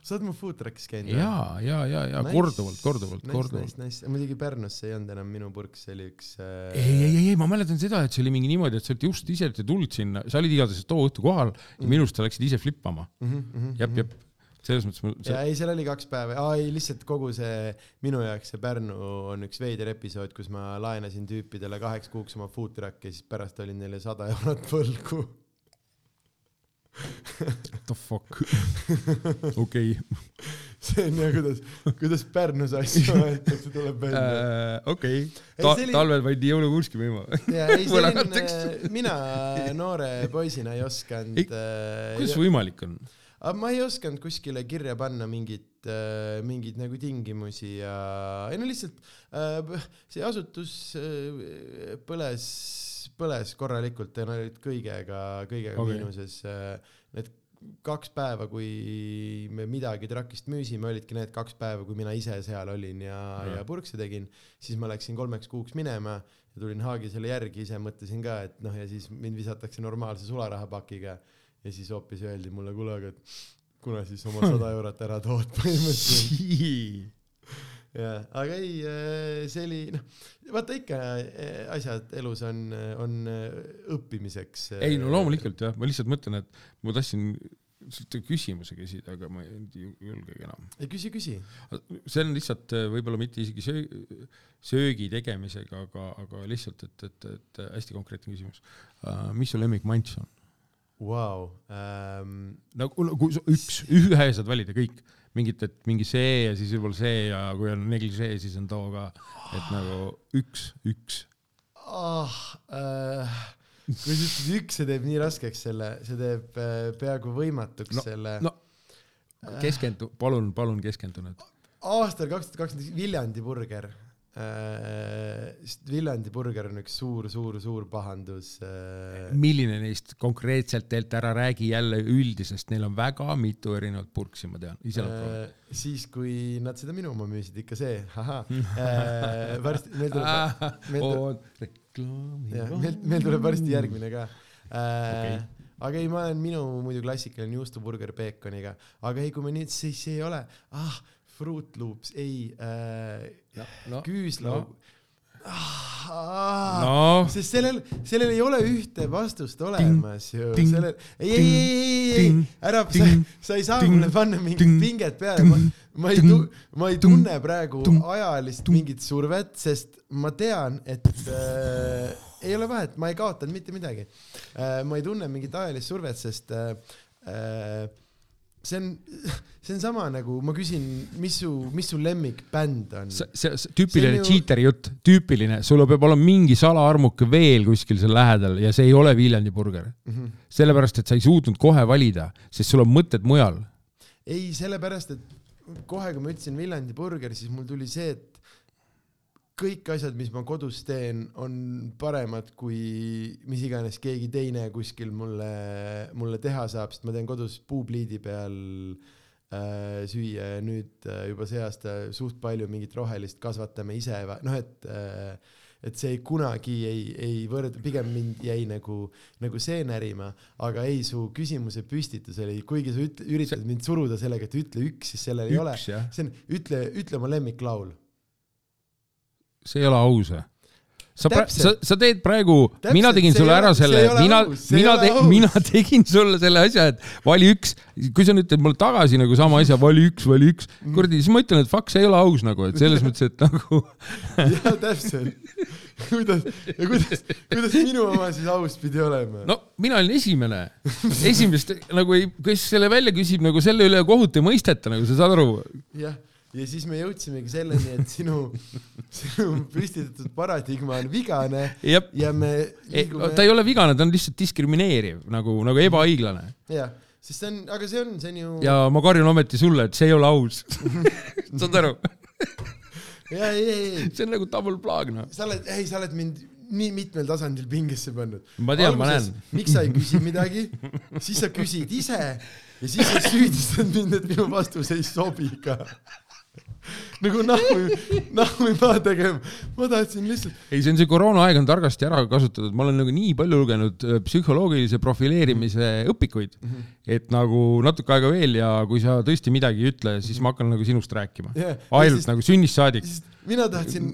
A: Sa oled mu food truck'is käinud?
B: ja, ja, ja, ja
A: Nice.
B: korduvalt, korduvalt,
A: Nice,
B: korduvalt
A: nice, nice, muidugi Pärnus see ei olnud enam minu purk, see oli üks äh,
B: ei, ei, ei, ei, ma mäletan seda, et see oli mingi niimoodi, et sa olid just ise tulnud sinna, sa olid igatahes too õhtu kohal ja
A: Mm.
B: minu arust sa läksid ise flippama.
A: mm. -hmm,
B: jep, jep. selles mõttes mul
A: ja ei, seal oli kaks päeva, aa ei lihtsalt kogu see minu jaoks see Pärnu on üks veider episood, kus ma laenasin tüüpidele kaheks kuuks oma food truck'i, siis pärast olin neile sada eurot võlgu.
B: The fuck? [laughs] Okei
A: see on ja kuidas, kuidas Pärnus asju [laughs] aetakse, tuleb välja.
B: Äh, okei
A: Ei,
B: Ta-
A: oli-
B: talvel pandi jõuluvurski müüma.
A: Ja selline, mina noore poisina ei osanud
B: Ei, kuidas see võimalik on?
A: Aga ma ei osanud kuskile kirja panna mingit, mingeid nagu tingimusi ja ei no lihtsalt äh, see asutus äh, põles, põles korralikult ja nad olid kõigega, kõigega okay. miinuses. Need kaks päeva, kui me midagi trakist müüsime, olidki need kaks päeva, kui mina ise seal olin ja
B: Ja.,
A: ja purkse tegin, siis ma läksin kolmeks kuuks minema ja tulin Haagisele järgi, ise mõtlesin ka, et noh, ja siis mind visatakse normaalse sularahapakiga ja siis hoopis öeldi mulle, kuule, aga kuna siis oma [laughs] sada eurot ära tood põhimõtteliselt. jah, aga ei, see oli noh, vaata ikka eh, asjad elus on, on eh, õppimiseks.
B: ei no loomulikult jah, ma lihtsalt mõtlen, et ma tahtsin sult küsimuse küsida, aga ma ei julgegi enam.
A: ei küsi, küsi.
B: see on lihtsalt võib-olla mitte isegi söö, söögi tegemisega, aga, aga lihtsalt, et, et, et hästi konkreetne küsimus uh,. mis su lemmikmants on?
A: Ähm,
B: nagu no, kui üks, ühe saad valida kõik, mingit, et mingi see ja siis võib-olla see ja kui on negližee, siis on too ka, et nagu üks, üks.
A: ah, äh, kui sa ütled üks, see teeb nii raskeks selle, see teeb äh, peaaegu võimatuks
B: No,
A: selle
B: no keskendu, palun, palun keskendu nüüd.
A: aastal kaks tuhat kakskümmend üks Viljandi burger Viljandi burger on üks suur, suur, suur pahandus äh,.
B: milline neist konkreetselt teilt ära räägi jälle üldisest, neil on väga mitu erinevat purksi, ma tean, ise olen proovinud.
A: Äh, siis, kui nad seda minu oma müüsid, ikka see, ahah [laughs] äh,. varsti, meil tuleb, meil tuleb, meil, meil tuleb varsti järgmine ka äh, okay.. aga ei, ma olen minu muidu klassikaline juustuburger peekoniga, aga ei, kui me nüüd, siis ei ole, ah, Fruit Loops, ei äh,,
B: no,
A: küüslaug
B: no.
A: ah,.
B: no
A: sest sellel, sellel ei ole ühte vastust olemas ju, sellel, ei, ei, ei, ei, ei ära, sa sa ei saa mulle panna mingit pinget peale, ma, ma ei tu-, ma ei tunne praegu ajalist mingit survet, sest ma tean, et äh, ei ole vahet, ma ei kaotanud mitte midagi äh,. ma ei tunne mingit ajalist survet, sest äh, äh, see on, [laughs] see on sama nagu ma küsin, mis su, mis su lemmikbänd on?
B: see, see, see tüüpiline
A: ju-
B: cheater'i jutt, tüüpiline, sul peab olema mingi salaarmuke veel kuskil seal lähedal ja see ei ole Viljandi burger.
A: Mhm.
B: sellepärast, et sa ei suutnud kohe valida, sest sul on mõtted mujal.
A: ei, sellepärast, et kohe, kui ma ütlesin Viljandi burger, siis mul tuli see, et kõik asjad, mis ma kodus teen, on paremad kui mis iganes keegi teine kuskil mulle, mulle teha saab, sest ma teen kodus puupliidi peal äh, süüa ja nüüd äh, juba see aasta suht palju mingit rohelist kasvatame ise, noh et äh, et see ei kunagi ei, ei võrd-, pigem mind jäi nagu, nagu see närima, aga ei, su küsimuse püstitus oli, kuigi sa üt-, üritad mind suruda sellega, et ütle üks, siis sellel ei ole.
B: üks
A: see on, ütle, ütle oma lemmiklaul.
B: See ei ole aus või? sa, sa sa teed praegu, mina tegin sulle ära selle mina mina mina [laughs] tegin sulle selle asja, et vali üks, kui sa nüüd teed mulle tagasi nagu sama asja, vali üks, vali üks,
A: Mm.
B: kuradi, siis ma ütlen, et fuck, see ei ole aus nagu, et selles mõttes, et nagu [laughs]
A: jah, täpselt. kuidas, ja kuidas, kuidas minu oma siis aus pidi olema?
B: no mina olin esimene, esimest nagu ei, kes selle välja küsib, nagu selle üle kohut ei mõisteta, nagu sa saad aru.
A: jah, ja siis me jõudsimegi selleni, et sinu, [laughs] sinu püstitatud paradigma on vigane
B: jah,
A: ja me liigume
B: ta ei ole vigane, ta on lihtsalt diskrimineeriv nagu, nagu ebaõiglane
A: jah, sest see on, aga see on, see on ju
B: ja ma karjun ometi sulle, et see ei ole aus. [laughs] saad aru?
A: ja ei, ei, ei,
B: see on nagu double plug noh.
A: sa oled, ei, sa oled mind nii mitmel tasandil pingesse pannud.
B: Ma tean, ma näen.
A: miks sa ei küsi midagi, siis sa küsid ise ja siis sa süüdistad mind, et minu vastus ei sobi ka. Nagu nahku, nahku ei pea tegema, ma tahtsin lihtsalt,
B: ei, see on see koroonaaeg on targasti ära kasutatud, ma olen nagu nii palju lugenud äh, psühholoogilise profileerimise õpikuid, et nagu natuke aega veel ja kui sa tõesti midagi ei ütle, siis ma hakkan nagu sinust rääkima.
A: Jah.
B: ainult
A: siis-
B: nagu sünnist saadik.
A: mina tahtsin,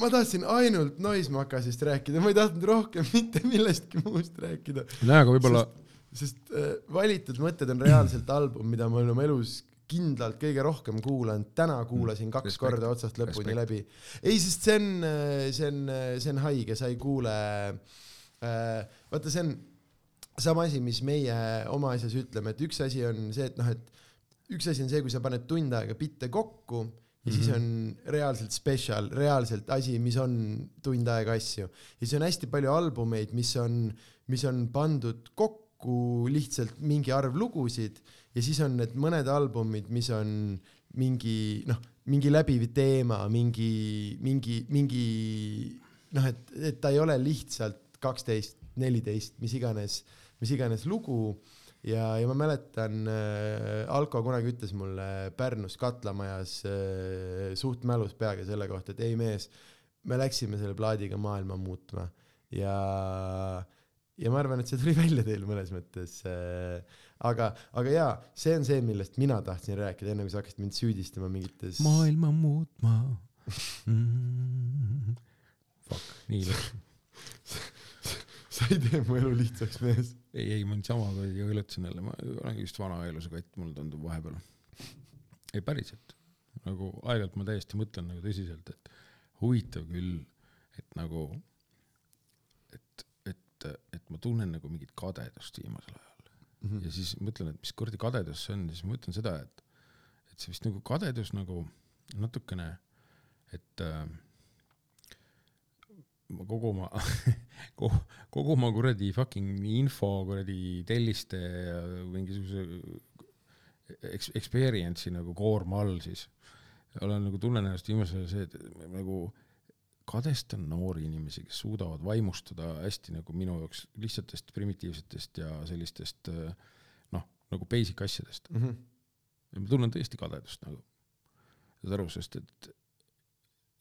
A: ma tahtsin ainult Noismakasist rääkida, ma ei tahtnud rohkem mitte millestki muust rääkida.
B: nojah, aga võib-olla
A: sest äh, valitud mõtted on reaalselt album, mida ma olen oma elus kindlalt kõige rohkem kuulanud, täna kuulasin kaks
B: Respekt.
A: korda otsast lõpuni
B: Respekt.
A: läbi. ei, sest see on, see on, see on haige, sa ei kuule äh,, vaata, see on, sama asi, mis meie oma asjas ütleme, et üks asi on see, et noh, et üks asi on see, kui sa paned tund aega bitte kokku ja mm -hmm. siis
B: Mhm.
A: on reaalselt spetsial, reaalselt asi, mis on tund aega asju. ja siis on hästi palju albumeid, mis on, mis on pandud kokku lihtsalt mingi arv lugusid ja siis on need mõned albumid, mis on mingi noh, mingi läbiv teema, mingi, mingi, mingi noh, et, et ta ei ole lihtsalt kaksteist, neliteist, mis iganes, mis iganes lugu ja, ja ma mäletan äh,, Alko kunagi ütles mulle Pärnus Katlamajas äh, suht mälus peaga selle kohta, et ei mees, me läksime selle plaadiga maailma muutma ja, ja ma arvan, et see tuli [laughs] välja teil mõnes mõttes äh,. aga, aga jaa, see on see, millest mina tahtsin rääkida, enne kui sa hakkasid mind süüdistama mingites.
B: maailma muutma mm.. Fuck, nii ilus.
A: sa ei tee mu elu lihtsaks, mees.
B: ei, ei ma niisama kuidagi õilutasin jälle, ma olengi vist vana aegluse kott, mulle tundub vahepeal. ei päriselt, nagu aeg-ajalt ma täiesti mõtlen nagu tõsiselt, et huvitav küll, et nagu, et, et, et ma tunnen nagu mingit kadedust viimasel ajal
A: Mhm.
B: ja siis mõtlen, et mis kuradi kadedus see on, siis mõtlen seda, et, et see vist nagu kadedus nagu natukene, et äh, ma kogu oma [laughs] kogu, kogu oma kuradi fucking info kuradi telliste ja mingisuguse eks-, experience'i nagu koorma all siis olen nagu tunnen ennast viimasel ajal see, et nagu kadestan noori inimesi, kes suudavad vaimustada hästi nagu minu jaoks lihtsatest primitiivsetest ja sellistest äh, noh, nagu basic asjadest.
A: Mhm.
B: ja ma tunnen tõesti kadedust nagu, saad aru, sest et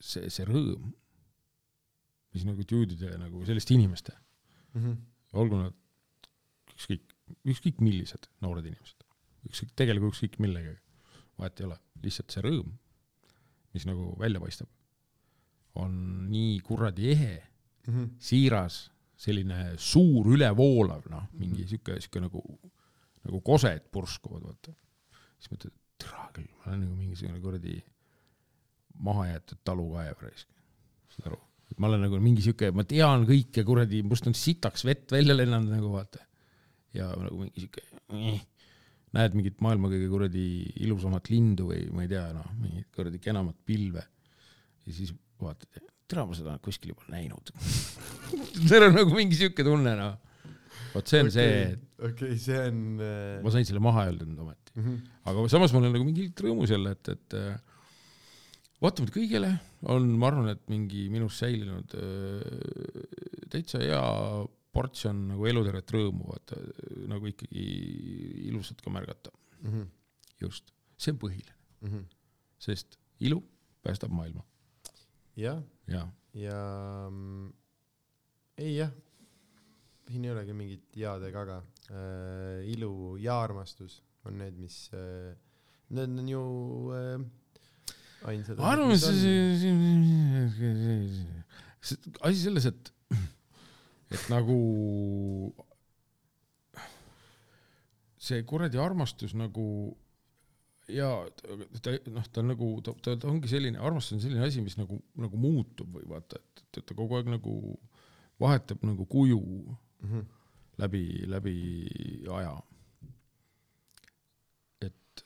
B: see, see rõõm, mis nagu dude'ide nagu selliste inimeste,
A: Mhm.
B: olgu nad ükskõik, ükskõik millised noored inimesed, ükskõik, tegelikult ükskõik millegagi, vahet ei ole, lihtsalt see rõõm, mis nagu välja paistab, on nii kuradi ehe,
A: Mhm.
B: siiras, selline suur ülevoolav, noh, mingi sihuke, sihuke nagu, nagu kosed purskuvad, vaata. siis mõtled, et türa küll, ma olen nagu mingisugune kuradi mahajäetud talukaev raisk. saad aru? et ma olen nagu mingi sihuke, ma tean kõike kuradi, must on sitaks vett välja lennanud nagu vaata. ja nagu mingi sihuke, näed mingit maailma kõige kuradi ilusamat lindu või ma ei tea, noh, mingit kuradi kenamat pilve. ja siis vaatad, tere, ma seda kuskil juba näinud. [laughs] seal on nagu mingi sihuke tunne, noh. vot see on okay. see, et
A: okei, see on äh,
B: ma sain selle maha öelda nüüd ometi.
A: mhm.
B: aga samas ma olen nagu mingi rõõmus jälle, et, et äh, vaatamata kõigele on, ma arvan, et mingi minus säilinud äh, täitsa hea portsjon nagu elutervet rõõmu, vaata nagu ikkagi ilusat ka märgata,
A: Mhm.
B: just, see on põhiline,
A: Mhm.
B: sest ilu päästab maailma
A: jah,
B: ja
A: ja mm, ei jah, siin ei olegi mingit jaad ega aga äh,. ilu ja armastus on need, mis äh,, need on ju äh, ainsad.
B: see, asi selles, et, et nagu see kuradi armastus nagu ja ta noh, ta on nagu ta, ta, ta ongi selline, armastus on selline asi, mis nagu, nagu muutub või vaata, et, et ta kogu aeg nagu vahetab nagu kuju
A: Mhm.
B: läbi, läbi aja. et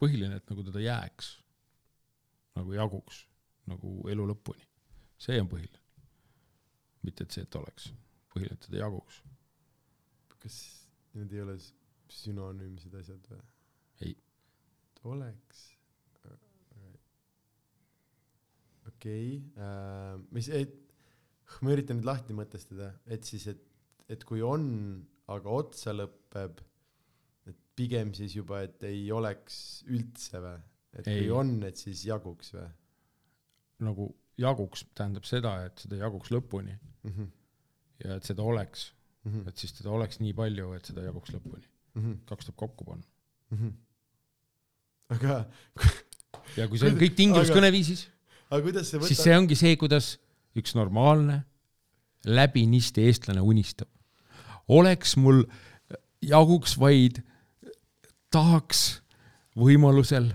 B: põhiline, et nagu teda jääks, nagu jaguks nagu elu lõpuni, see on põhiline. mitte, et see, et oleks, põhiline, et teda jaguks.
A: kas need ei ole s- sünonüümsed asjad või?
B: Ei..
A: oleks. okei okay,, mis, et ma üritan nüüd lahti mõtestada, et siis, et, et kui on, aga otsa lõpeb, et pigem siis juba, et ei oleks üldse või? et
B: Ei.
A: kui on, et siis jaguks või
B: nagu jaguks tähendab seda, et seda jaguks lõpuni
A: mm? -hmm.
B: ja et seda oleks,
A: Mm -hmm.
B: et siis teda oleks nii palju, et seda jaguks lõpuni.
A: Mm -hmm.
B: kaks tuleb kokku panna.
A: Mm -hmm. aga,
B: ja [laughs] kui see on kõik tingimus
A: aga-
B: kõneviisis,
A: aga kuidas see
B: siis
A: võtab
B: see ongi see, kuidas üks normaalne läbinisti eestlane unistab. oleks mul jaguks vaid, tahaks võimalusel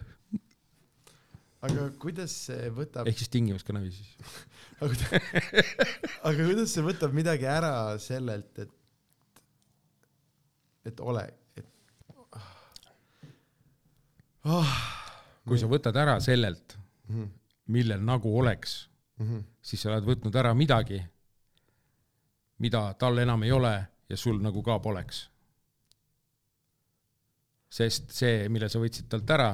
A: aga kuidas see võtab,
B: ehk siis tingimuskõneviis siis. [laughs]
A: aga, aga kuidas see võtab midagi ära sellelt, et, et ole, et oh,.
B: kui sa võtad ära sellelt,
A: mm.
B: millel nagu oleks,
A: -hmm.
B: siis sa oled võtnud ära midagi, mida tal enam ei ole ja sul nagu ka poleks. sest see, mille sa võtsid talt ära,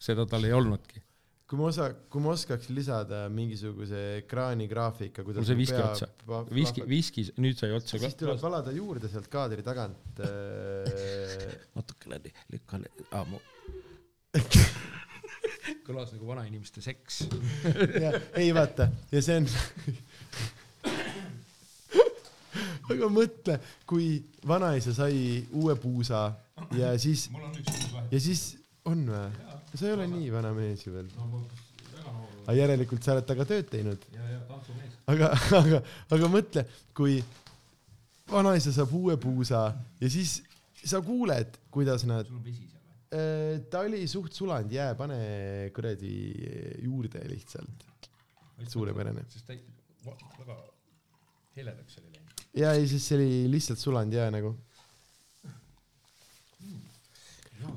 B: seda tal ei olnudki.
A: kui ma osa, kui ma oskaks lisada mingisuguse ekraanigraafika, kuidas
B: Mul sai viski otsa. viski, viski, nüüd sai otsa
A: siis tuleb
B: ka.
A: valada juurde sealt kaadri tagant [laughs] äh,
B: natukene lükkan ah,, mu... [laughs] kõlas nagu vanainimeste seks. [laughs]
A: ei vaata ja see on [laughs] aga mõtle, kui vanaisa sai uue puusa ja siis ja siis on või? sa ei ole nii vana mees ju veel.
B: no
A: aga järelikult sa oled temaga tööd teinud. aga, aga, aga mõtle, kui vanaisa saab uue puusa ja siis sa kuuled, kuidas nad,
B: sul on vesi seal?
A: Ta oli suht sulanud jää, pane kuradi juurde lihtsalt. Suurepärane.
B: sest ta väga heledaks oli läinud.
A: ja ei, siis see oli lihtsalt sulanud jää nagu.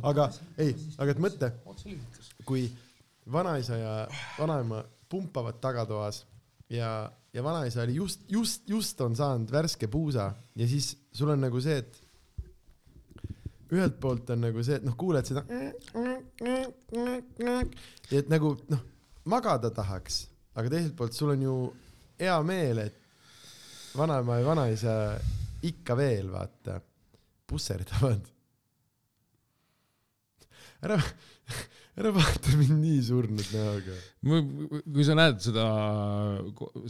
A: aga ei, aga et mõtle, kui vanaisa ja vanaema pumpavad tagatoas ja, ja vanaisa oli just, just, just on saanud värske puusa ja siis sul on nagu see, et ühelt poolt on nagu see, et noh, kuuled seda et nagu noh, magada tahaks, aga teiselt poolt sul on ju hea meel, et vanaema ja vanaisa ikka veel vaata pusserdavad. ära, ära vaata mind nii surnud näoga.
B: kui sa näed seda,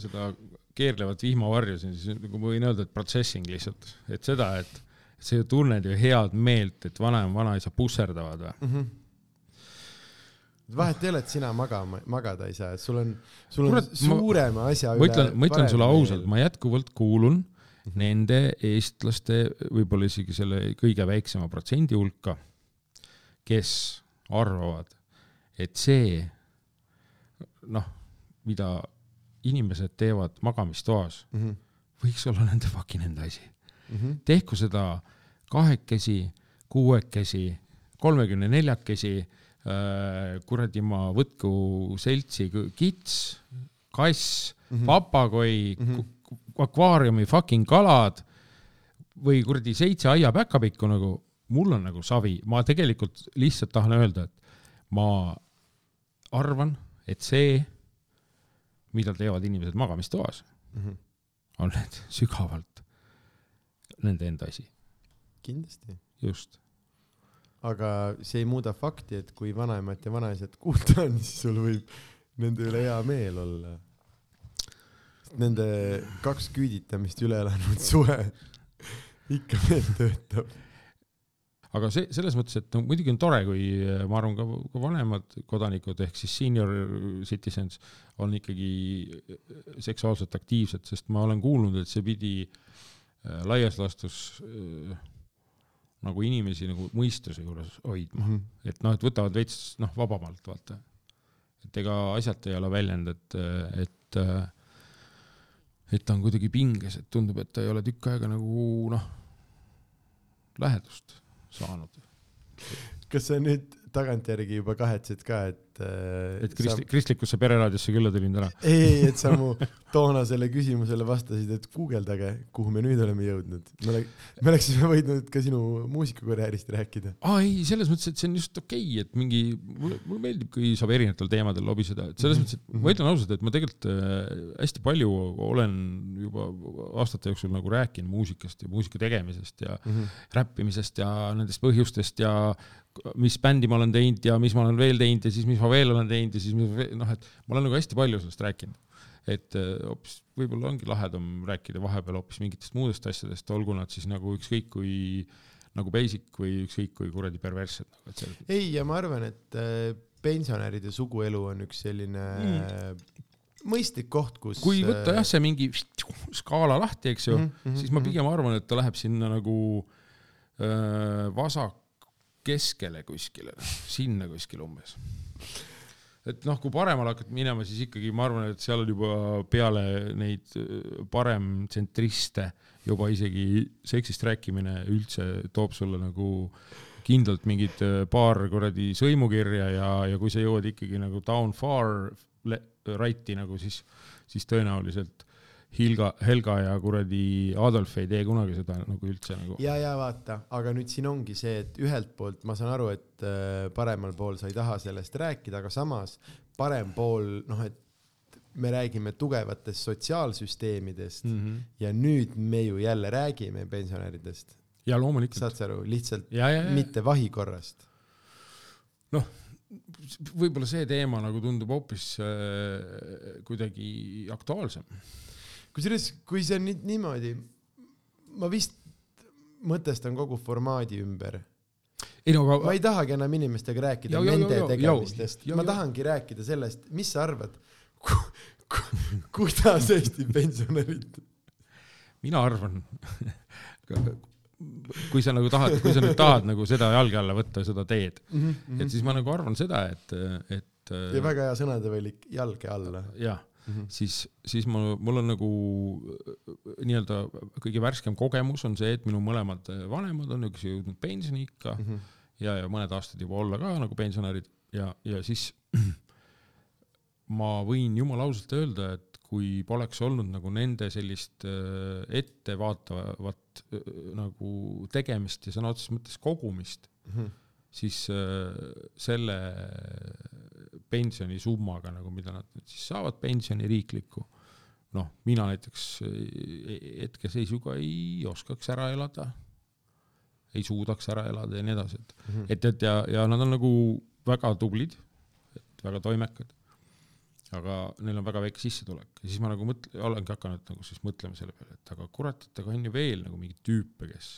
B: seda keerlevat vihmavarju siis nagu ma võin öelda, et processing lihtsalt, et seda, et sa ju tunned ju head meelt, et vanaema, vanaisa pusserdavad või?
A: mm. -hmm. vahet ei ole, et sina magama, magada ei saa, et sul on, sul on
B: Kurat, ma-
A: suurema asja
B: ma ütlen, ma ütlen sulle ausalt, ma jätkuvalt kuulun nende eestlaste võib-olla isegi selle kõige väiksema protsendi hulka, kes arvavad, et see, noh, mida inimesed teevad magamistoas,
A: mm. -hmm.
B: võiks olla nende fucking enda asi.
A: Mm -hmm.
B: tehku seda kahekesi, kuuekesi, kolmekümne neljakesi, kuradi ma, võtku seltsi kits, kass mm. -hmm. papagoi mm. -hmm. akvaariumi fucking kalad või kuradi seitse aiapäkapikku nagu, mul on nagu savi, ma tegelikult lihtsalt tahan öelda, et ma arvan, et see, mida teevad inimesed magamistoas,
A: Mm -hmm.
B: on need [laughs] sügavalt nende enda asi,
A: kindlasti,
B: just.
A: aga see ei muuda fakti, et kui vanaemat ja vanaisat kuulda on, siis sul võib nende üle hea meel olla. Nende kaks küüditamist üle elanud suhe [laughs] ikka veel töötab.
B: aga see selles mõttes, et no muidugi on tore, kui äh, ma arvan, ka, ka vanemad kodanikud ehk siis senior citizens on ikkagi äh, seksuaalselt aktiivsed, sest ma olen kuulnud, et see pidi äh, laias laastus nagu inimesi nagu mõistuse juures hoidma, et noh, et võtavad veits noh, vabamalt vaata. et ega asjata ei ole väljend, et, et, et ta on kuidagi pinges, et tundub, et ta ei ole tükk aega nagu noh, lähedust saanud.
A: kas sa nüüd tagantjärgi juba kahetsed ka, et,
B: et kristi-, kristlikusse pereraadiosse külla tulin täna. [laughs]
A: ei, et sa mu toonasele küsimusele vastasid, et guugeldage, kuhu me nüüd oleme jõudnud. me ole-, me oleksime võinud ka sinu muusikakarjäärist rääkida.
B: aa ei, selles mõttes, et see on just okei okay,, et mingi, mulle, mulle meeldib, kui saab erinevatel teemadel lobiseda, et selles
A: Mhm.
B: mõttes, et ma ütlen ausalt, et ma tegelikult äh, hästi palju olen juba aastate jooksul nagu rääkinud muusikast ja muusika tegemisest ja räppimisest ja nendest põhjustest ja mis bändi ma olen teinud ja mis ma olen veel teinud ja siis mis ma veel olen teinud ja siis noh, et ma olen nagu hästi palju sellest rääkinud. et äh, hoopis võib-olla ongi lahedam rääkida vahepeal hoopis mingitest muudest asjadest, olgu nad siis nagu ükskõik kui nagu basic või ükskõik kui kuradi perverssed nagu, mõttes.
A: ei, ja ma arvan, et äh, pensionäride suguelu on üks selline mm. mõistlik koht, kus
B: kui võtta jah, see mingi skaala lahti, eks ju mm,
A: Mhm,
B: -hmm, siis ma pigem arvan, et ta läheb sinna nagu äh, vasak keskele kuskile, sinna kuskile umbes. Et noh, kui paremale hakkad minema, siis ikkagi ma arvan, et seal on juba peale neid äh, paremtsentriste juba isegi seksist rääkimine üldse toob sulle nagu kindlalt mingid äh, paar kuradi sõimukirja ja, ja kui sa jõuad ikkagi nagu down far right'i nagu siis, siis tõenäoliselt Hilga, Helga ja kuradi Adolf ei tee kunagi seda nagu üldse nagu.
A: ja, ja vaata, aga nüüd siin ongi see, et ühelt poolt ma saan aru, et äh, paremal pool sa ei taha sellest rääkida, aga samas parem pool, noh, et me räägime tugevatest sotsiaalsüsteemidest mm.
B: Mm -hmm.
A: ja nüüd me ju jälle räägime pensionäridest,
B: ja loomulikult.
A: saad sa aru, lihtsalt
B: ja, ja, ja
A: mitte vahikorrast.
B: võib-olla see teema nagu tundub hoopis äh, kuidagi aktuaalsem.
A: kusjuures, kui see on nüüd niimoodi, ma vist mõtestan kogu formaadi ümber.
B: ei no
A: ma
B: aga
A: ei tahagi enam inimestega rääkida
B: Jau,
A: nende
B: jau, jau,
A: tegemistest, ma tahangi rääkida sellest, mis sa arvad, kuidas Eesti pensionärid
B: mina arvan, [laughs] kui sa nagu tahad, kui sa nüüd tahad nagu seda jalge alla võtta, seda teed,
A: mm.
B: et
A: -hmm.
B: siis ma nagu arvan seda, et, et
A: ja väga hea sõnadevalik, jalge alla
B: jah,
A: mm. -hmm.
B: siis, siis ma, mul on nagu äh, nii-öelda kõige värskem kogemus on see, et minu mõlemad vanemad on üks jõudnud pensioniikka
A: Mm -hmm.
B: ja, ja mõned aastad juba olla ka nagu pensionärid ja, ja siis [clears throat] ma võin jumala ausalt öelda, et kui poleks olnud nagu nende sellist äh, ettevaatavat äh, nagu tegemist ja sõna otseses mõttes kogumist,
A: Mm -hmm.
B: siis selle pensionisummaga nagu, mida nad nüüd siis saavad pensioni riiklikku, noh, mina näiteks äh, hetkeseisuga ei oskaks ära elada, ei suudaks ära elada ja nii edasi, et
A: Mhm.
B: et, et ja, ja nad on nagu väga tublid, väga toimekad, aga neil on väga väike sissetulek. Ja siis ma nagu mõtle-, olengi hakanud nagu siis mõtlema selle peale, et aga kurat, et aga on ju veel nagu mingeid tüüpe, kes,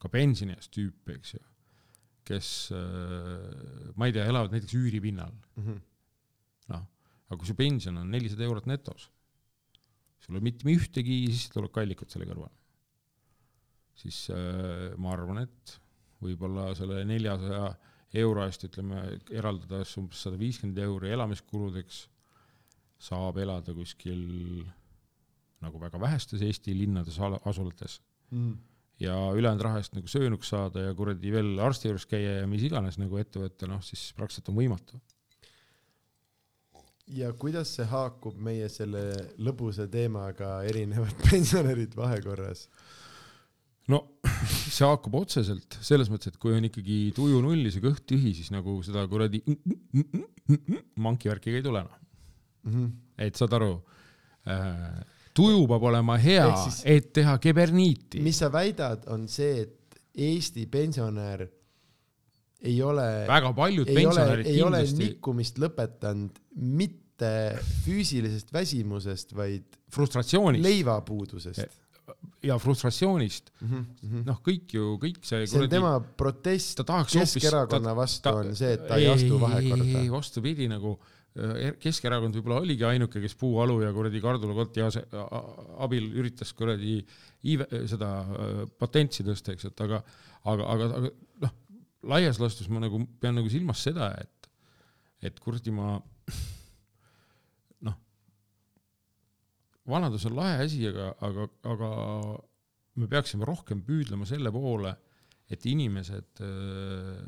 B: ka pensionieas tüüpe, eks ju, kes äh, ma ei tea, elavad näiteks üüripinnal,
A: Mm -hmm.
B: noh, aga kui su pension on nelisada eurot netos, sul ei ole mitte ühtegi sissetulekuallikat selle kõrval, siis äh, ma arvan, et võib-olla selle neljasaja euro eest, ütleme, eraldades umbes sada viiskümmend euri elamiskuludeks, saab elada kuskil nagu väga vähestes Eesti linnades asulates.
A: Mm.
B: Ja ülejäänud raha eest nagu söönuks saada ja kuradi veel arsti juures käia ja mis iganes nagu ette võtta, noh siis praktiliselt on võimatu.
A: Ja kuidas see haakub meie selle lõbusa teemaga erinevad [laughs] pensionärid vahekorras?
B: no see haakub otseselt selles mõttes, et kui on ikkagi tuju nullis ja kõht tühi, siis nagu seda kuradi manki värki ka ei tule noh,
A: Mm -hmm.
B: et saad aru äh,, tuju peab olema hea et teha keberniiti.
A: mis sa väidad, on see, et Eesti pensionär ei ole,
B: väga paljud
A: ei
B: pensionärid
A: ei ole
B: kindlasti,
A: nikkumist lõpetanud mitte füüsilisest väsimusest, vaid
B: frustratsioonist
A: leivapuudusest.
B: ja frustratsioonist, noh, kõik ju, kõik see
A: see on tema protest
B: ta
A: Keskerakonna vastu on see, et ta ei astu vahekorda.
B: vastupidi, nagu äh, Keskerakond võib-olla oligi ainuke, kes puualu ja kuradi kardulakoti ase- a- a- abil üritas kuradi iive- seda äh, patentsi tõsta, eks, et aga, aga, aga, aga noh, laias laastus ma nagu pean nagu silmas seda, et, et kuradi ma noh, vanadus on lahe asi, aga, aga, aga me peaksime rohkem püüdlema selle poole, et inimesed äh,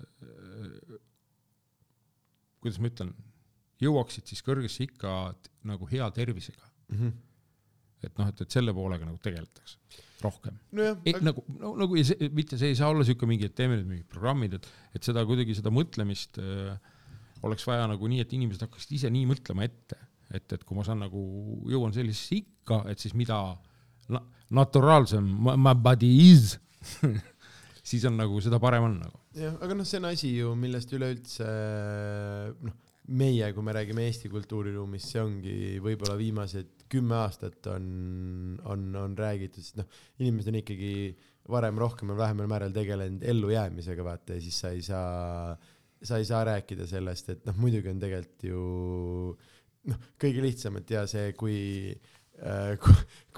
B: kuidas ma ütlen, jõuaksid siis kõrgesse ikka nagu hea tervisega. et noh, et, et selle poolega nagu tegeletakse rohkem.
A: nojah,
B: nagu, no nagu see, mitte see ei saa olla niisugune mingi, et teeme nüüd mingid programmid, et, et seda kuidagi seda mõtlemist äh, oleks vaja nagu nii, et inimesed hakkaksid ise nii mõtlema ette, et, et kui ma saan nagu, jõuan sellisesse ikka, et siis mida na, naturaalsem my body is [laughs] siis on nagu seda parem on nagu.
A: jah, aga noh, see on asi ju, millest üleüldse noh, meie, kui me räägime Eesti kultuuriruumist, see ongi võib-olla viimased kümme aastat on, on, on räägitud, sest noh, inimesed on ikkagi varem rohkem või vähemal määral tegelenud ellujäämisega, vaata, ja siis sa ei saa, sa ei saa rääkida sellest, et noh, muidugi on tegelikult ju noh, kõige lihtsam, et ja see, kui äh,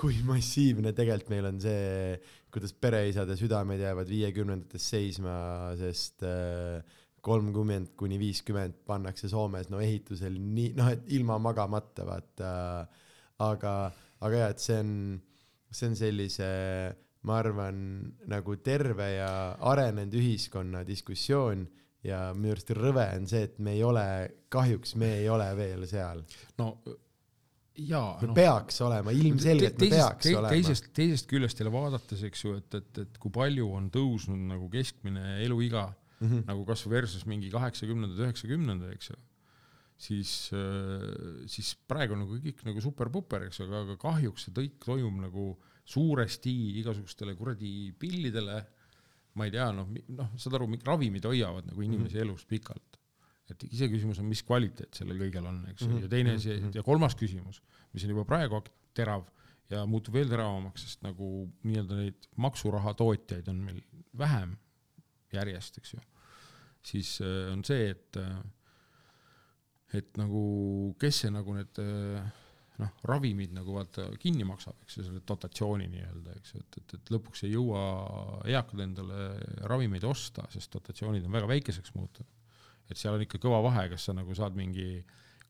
A: kui, massiivne tegelikult meil on see kuidas pereisade südamed jäävad viiekümnendates seisma, sest äh, kolmkümmend kuni viiskümmend pannakse Soomes no ehitusel nii noh, et ilma magamata vaata, aga, aga jah, et see on, see on sellise ma arvan, nagu terve ja arenenud ühiskonna diskussioon ja minu arust rõve on see, et me ei ole, kahjuks me ei ole veel seal.
B: no jaa.
A: me no, peaks olema, ilmselgelt me peaks te, olema.
B: teisest, teisest küljest jälle vaadates, eks ju, et, et, et kui palju on tõusnud nagu keskmine eluiga mm -hmm. nagu kasvõi versus mingi kaheksakümnendad, üheksakümnendad, eks ju siis, siis praegu on nagu kõik nagu super-puper, eks ju, aga, aga kahjuks see kõik toimub nagu suuresti igasugustele kuradi pillidele, ma ei tea, noh, noh, saad aru, ravimid hoiavad nagu inimesi mm -hmm. elus pikalt et iseküsimus on, mis kvaliteet sellel kõigel on, eks ju mm -hmm., ja teine asi mm -hmm. ja kolmas küsimus, mis on juba praegu terav ja muutub veel teravamaks, sest nagu nii-öelda neid maksuraha tootjaid on meil vähem järjest, eks ju, siis äh, on see, et äh, et nagu kes see nagu need äh, noh, ravimid nagu vaata kinni maksab, eks ju, selle dotatsiooni nii-öelda, eks ju, et, et, et lõpuks ei jõua eakad endale ravimeid osta, sest dotatsioonid on väga väikeseks muutunud et seal on ikka kõva vahe, kas sa nagu saad mingi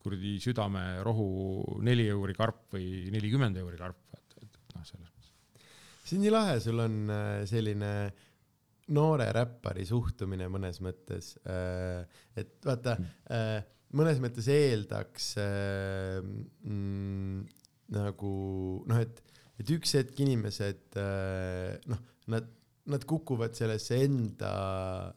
B: kuradi südamerohu neli euri karp või nelikümmend euri karp, et, et, et noh, selles mõttes.
A: see on nii lahe, sul on äh, selline noore räppari suhtumine mõnes mõttes, äh, et vaata, äh, mõnes mõttes eeldaks mm, nagu noh, et, et üks hetk inimesed noh, nad nad kukuvad sellesse enda,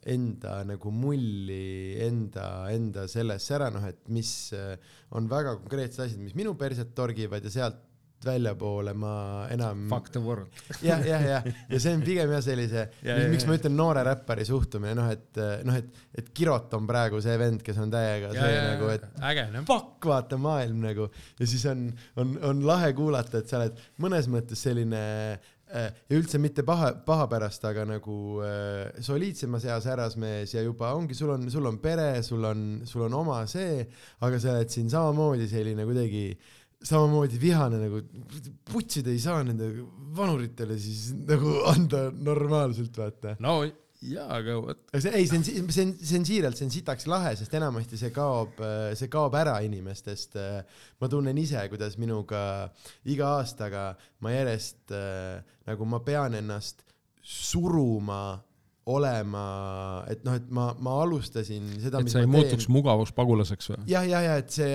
A: enda nagu mulli, enda, enda sellesse ära, noh, et mis äh, on väga konkreetsed asjad, mis minu perset torgivad ja sealt väljapoole ma enam.
B: Fuck the world. [laughs]
A: jah, jah, jah, ja see on pigem jah sellise ja, miks ja, ma ütlen noore räppari suhtumine, noh, et noh, et, et Kirot on praegu see vend, kes on täiega ja, see ja, nagu, et
B: äge,
A: fuck, vaata maailm nagu ja siis on, on, on lahe kuulata, et sa oled mõnes mõttes selline Äh, ja üldse mitte paha, paha pärast, aga nagu äh, soliidsemas eas härrasmees ja juba ongi, sul on, sul on pere, sul on, sul on oma see, aga sa oled siin samamoodi selline kuidagi samamoodi vihane nagu, putsid ei saa nende vanuritele siis nagu [laughs] anda normaalselt, vaata.
B: no jaa, aga vot.
A: ei, see on, see on, see on siiralt, see on sitaks lahe, sest enamasti see kaob, see kaob ära inimestest. ma tunnen ise, kuidas minuga iga aastaga ma järjest nagu ma pean ennast suruma olema, et noh, et ma, ma alustasin seda,
B: et sa ei muutuks mugavuspagulaseks või?
A: jah, ja, ja et see,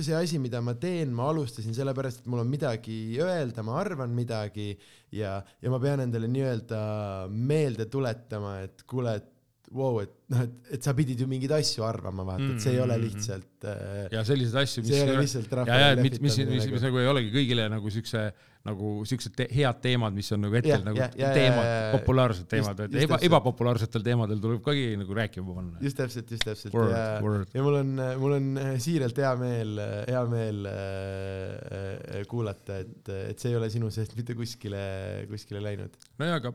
A: see asi, mida ma teen, ma alustasin sellepärast, et mul on midagi öelda, ma arvan midagi ja, ja ma pean endale nii-öelda meelde tuletama, et kuule, et vau wow,, et noh, et, et sa pidid ju mingeid asju arvama, vaata, et see ei ole mm-hmm. lihtsalt
B: äh, ja selliseid asju,
A: mis see ei ole lihtsalt
B: rahva ja, ja mis, mis, mis, mis, nagu ei olegi kõigile nagu siukse nagu siuksed te head teemad, mis on nagu hetkel ja, nagu ja, ja, teemad, populaarsed teemad, et eba, ebapopulaarsetel teemadel tuleb ka nagu rääkima panna.
A: just täpselt, just täpselt word, ja, ja mul on, mul on siiralt hea meel, hea meel äh, kuulata, et, et see ei ole sinu seest mitte kuskile, kuskile läinud.
B: nojah, aga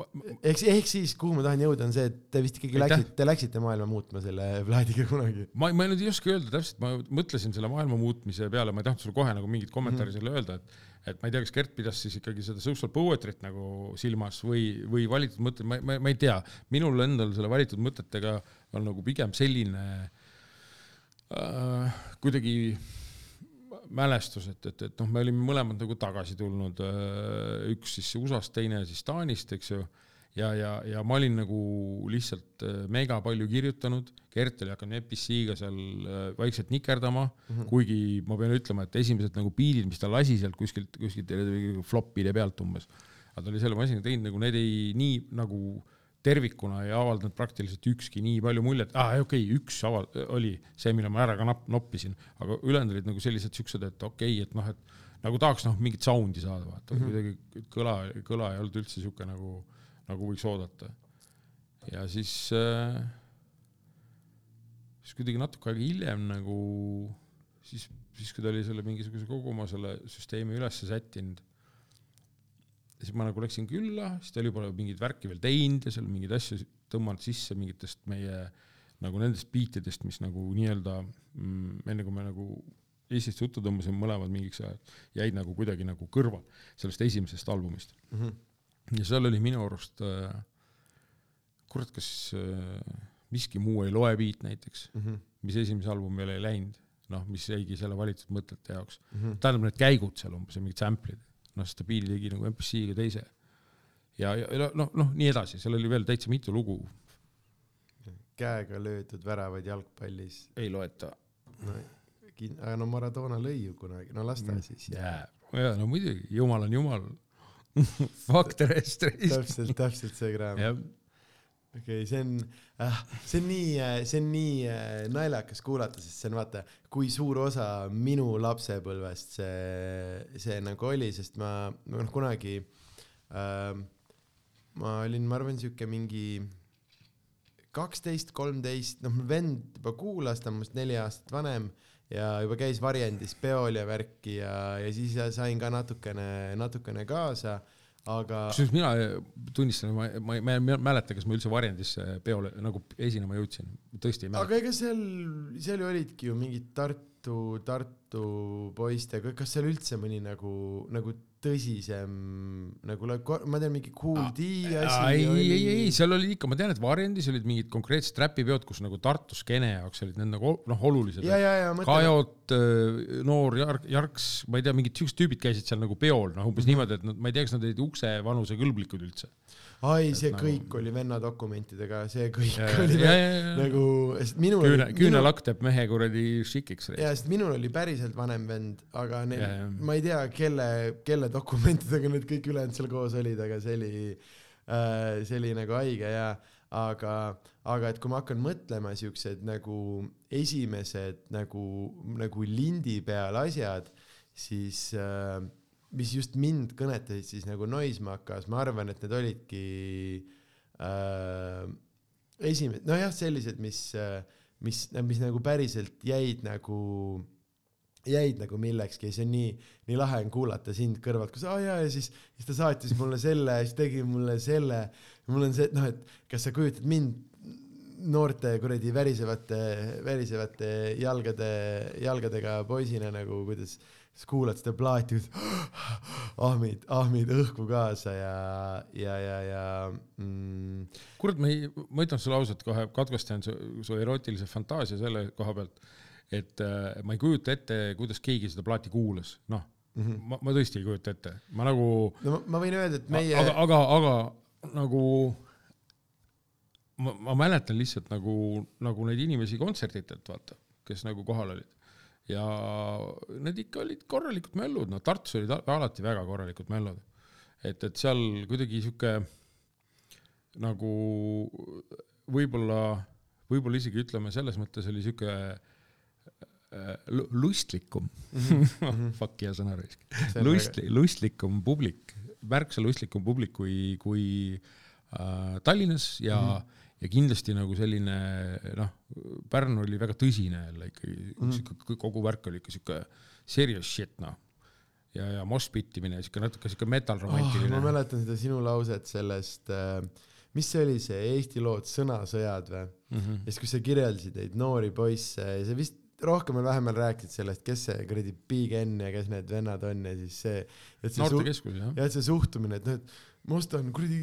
A: ehk, ehk siis, kuhu ma tahan jõuda, on see, et te vist ikkagi läksite, te läksite maailma muutma selle [laughs] plaadiga kunagi.
B: ma, ma nüüd ei oska öelda täpselt, ma mõtlesin selle maailma muutmise peale, ma ei tahtnud sulle kohe nagu mingit kommentaari mm -hmm. selle öelda, et et ma ei tea, kas Gert pidas siis ikkagi seda social poetry't nagu silmas või, või valitud mõtted, ma, ma, ma ei tea, minul endal selle valitud mõtetega on nagu pigem selline äh, kuidagi mälestus, et, et, et noh, me olime mõlemad nagu tagasi tulnud, äh, üks siis USA-st, teine siis Taanist, eks ju, ja, ja, ja ma olin nagu lihtsalt äh, mega palju kirjutanud, Gert oli hakanud EPC-ga seal äh, vaikselt nikerdama. Mm, -hmm. kuigi ma pean ütlema, et esimesed nagu biidid, mis ta lasi sealt kuskilt, kuskilt flop'ide pealt umbes, aga ta oli selle masinaga teinud nagu need ei nii nagu tervikuna ei avaldanud praktiliselt ükski nii palju muljet, aa ah, okei okay,, üks aval-, oli see, mille ma ära ka napp-, noppisin, aga ülejäänud olid nagu sellised siuksed, et okei okay,, et noh, et nagu tahaks noh, mingit sound'i saada, vaata mm -hmm. kuidagi kõla, kõla ei olnud üldse siuke nagu, nagu võiks oodata. ja siis äh,, siis kuidagi natuke aega hiljem nagu siis, siis kui ta oli selle mingisuguse kogu oma selle süsteemi üles sättinud siis ma nagu läksin külla, siis ta oli juba mingeid värki veel teinud ja seal mingeid asju tõmmanud sisse mingitest meie nagu nendest biitidest, mis nagu nii-öelda mm, enne kui me nagu Eestist juttu tõmbasime mõlemad mingiks ajaks, jäid nagu kuidagi nagu kõrval sellest esimesest albumist mm. -hmm. ja seal oli minu arust äh,, kurat, kas äh,, miski muu ei loe beat näiteks,
A: mm. -hmm.
B: mis esimese albumile ei läinud, noh, mis jäigi selle valitud mõtete jaoks.
A: Mm -hmm.
B: tähendab, need käigud seal umbes ja mingid sample'id, noh, beat'i tegi nagu MPC-ga teise. ja, ja noh, noh, nii edasi, seal oli veel täitsa mitu lugu,
A: käega löödud väravaid jalgpallis.
B: ei loeta.
A: no aga no Maradona lõi ju kunagi, no las ta
B: Mm.
A: siis
B: jaa, jaa, no muidugi, jumal on jumal. [laughs] Fuck the rest, rest.
A: täpselt, täpselt see kraam. Okei okay,, see on äh,, see on nii, see on nii äh, naljakas kuulata, sest see on vaata, kui suur osa minu lapsepõlvest see, see nagu oli, sest ma, noh kunagi äh, ma olin, ma arvan, sihuke mingi kaksteist, kolmteist, noh, mu vend juba kuulas, ta on minust neli aastat vanem ja juba käis varjendis peol ja värki ja, ja siis sain ka natukene, natukene kaasa, aga
B: kusjuures mina tunnistan, ma, ma ei mäleta, kas ma üldse varjendisse peole nagu esinema jõudsin, tõesti ei mäleta.
A: aga ega seal, seal ju olidki ju mingid Tartu, Tartu poistega, kas seal üldse mõni nagu, nagu tõsisem nagu, ma tean, mingi Cool D asi
B: ei, ei, ei, seal oli ikka, ma tean, et Varjendis olid mingid konkreetsed räpipeod, kus nagu Tartu skeene jaoks olid need nagu noh, olulised. Kajot, noor Jark, Jarks, ma ei tea, mingid siuksed tüübid käisid seal nagu peol, noh umbes
A: Mhm.
B: niimoodi, et nad, ma ei tea, kas nad olid uksevanuse kõlblikud üldse.
A: ai, see
B: et nagu-
A: kõik oli venna dokumentidega, see kõik
B: ja,
A: oli
B: ja,
A: ve-
B: ja,
A: nagu, sest minul
B: küüne,
A: oli,
B: küünelakk teeb mehe kuradi šikiks.
A: ja sest minul oli päriselt vanem vend, aga neil
B: Ja, ja.,
A: ma ei tea, kelle, kelle dokumentidega need kõik ülejäänud seal koos olid, aga see oli äh,, see oli nagu haige ja aga, aga et kui ma hakkan mõtlema siuksed nagu esimesed nagu, nagu lindi peal asjad, siis äh, mis just mind kõnetasid siis nagu Noismakas, ma arvan, et need olidki äh, esimesed, nojah, sellised, mis äh, mis, mis nagu päriselt jäid nagu, jäid nagu millekski ja see on nii, nii lahe on kuulata sind kõrvalt, kus aa jaa ja siis, siis ta saatis mulle selle ja siis tegi mulle selle. mul on see, et noh, et kas sa kujutad mind noorte kuradi värisevate, värisevate jalgade, jalgadega poisina nagu, kuidas sa kuulad seda plaati, [gasps] ahmid, ahmid õhku kaasa ja, ja, ja, ja mm,
B: kurat, ma ei, ma ütlen sulle ausalt kohe, katkestan su, su erootilise fantaasia selle koha pealt, et äh, ma ei kujuta ette, kuidas keegi seda plaati kuulas, noh mm -hmm. ma, ma tõesti ei kujuta ette, ma nagu,
A: no ma, ma võin öelda, et meie
B: aga, aga, aga nagu ma, ma mäletan lihtsalt nagu, nagu neid inimesi kontsertidelt, vaata, kes nagu kohal olid ja need ikka olid korralikud möllud, noh, Tartus olid al- alati väga korralikud möllud. et, et seal kuidagi sihuke nagu võib-olla, võib-olla isegi ütleme, selles mõttes oli sihuke äh, lu- lustlikum [laughs] fuck hea sõnaraisk,
A: on
B: lustli, lustlikum publik, märksa lustlikum publik kui, kui äh, Tallinnas ja mm, -hmm. Ja kindlasti nagu selline noh, Pärnu oli väga tõsine jälle ikkagi mm, sihuke kogu värk oli ikka sihuke serious shit noh. ja, ja moshpit imine, sihuke natuke sihuke metal
A: oh,
B: romantiline
A: ma mäletan seda sinu lauset sellest äh, mis see oli see Eesti lood Sõnasõjad või
B: mm. -hmm.
A: ja siis, kui sa kirjeldasid neid noori poisse ja sa vist rohkem või vähem rääkisid sellest, kes see kuradi Big N ja kes need vennad on ja siis see,
B: noortekeskus jah.
A: ja et see suhtumine, et noh, et ma ostan kuradi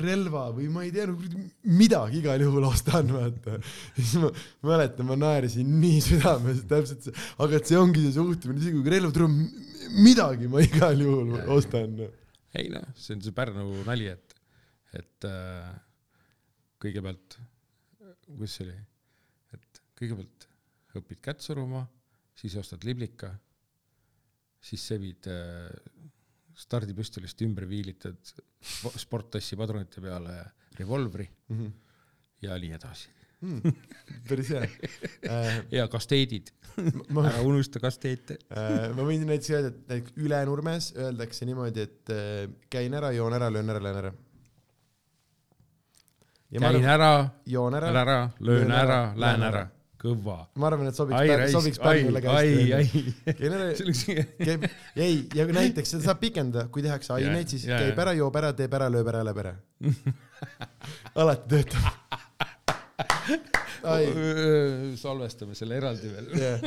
A: relva või ma ei tea, no kuradi midagi igal juhul ostan, vaata. siis ma mäletan, ma naersin nii südames, täpselt see, aga et see ongi see suhtumine, isegi kui relv tuleb, midagi ma igal juhul ostan.
B: ei noh, see on see Pärnu nali, et, et äh, kõigepealt, kuidas see oli, et kõigepealt õpid kätt suruma, siis ostad liblika, siis sebid äh, stardipüstolist ümber viilitad sp- sporttassi padrunite peale revolvri ja nii edasi.
A: Hmm, päris hea [laughs] äh,.
B: ja kasteedid,
A: ma,
B: ära unusta kasteete.
A: äh, ma võin näiteks öelda, et näiteks Ülenurmes öeldakse niimoodi, et äh, käin ära, joon ära, löön ära, löön ära.
B: käin ära,
A: joon ära,
B: ära, löön ära lähen ära
A: ära.,
B: kõva.
A: ma arvan, et sobiks sobiks Pärnule, käin ära,
B: see oleks
A: käib, ei, ja näiteks seda saab pikendada, kui tehakse aineid, siis
B: jaa,
A: käib
B: jaa.
A: ära, joob ära, teeb ära, lööb ära, läheb ära. [laughs] alati töötab. Ai.
B: salvestame selle eraldi veel.
A: yeah..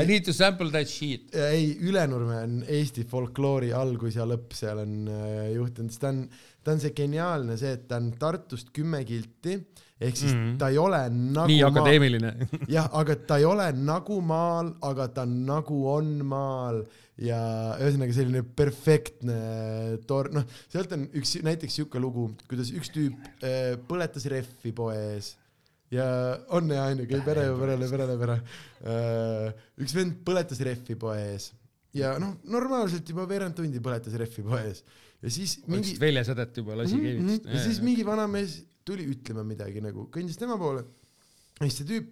B: I need to sample that shit.
A: ei, Ülenurme on Eesti folkloori algus ja lõpp seal on äh, juhtunud, sest ta on, ta on see geniaalne see, et ta on Tartust kümme kilti ehk siis mm. -hmm. ta ei ole nagu
B: nii akadeemiline. [laughs]
A: jah, aga ta ei ole nagu maal, aga ta nagu on maal ja ühesõnaga selline perfektne tor-, noh, sealt on üks näiteks siuke lugu, kuidas üks tüüp äh, põletas rehvi poe ees ja on ja onju, käib ära ja perele, perele, pere. üks vend põletas rehvi poe ees ja noh, normaalselt juba veerand tundi põletas rehvi poe ees ja siis mingi
B: väljasädet juba, lasi
A: Mhm,
B: keevitust
A: mhm. ja siis mingi vanamees tuli ütlema midagi nagu, kõndis tema poole. ja siis see tüüp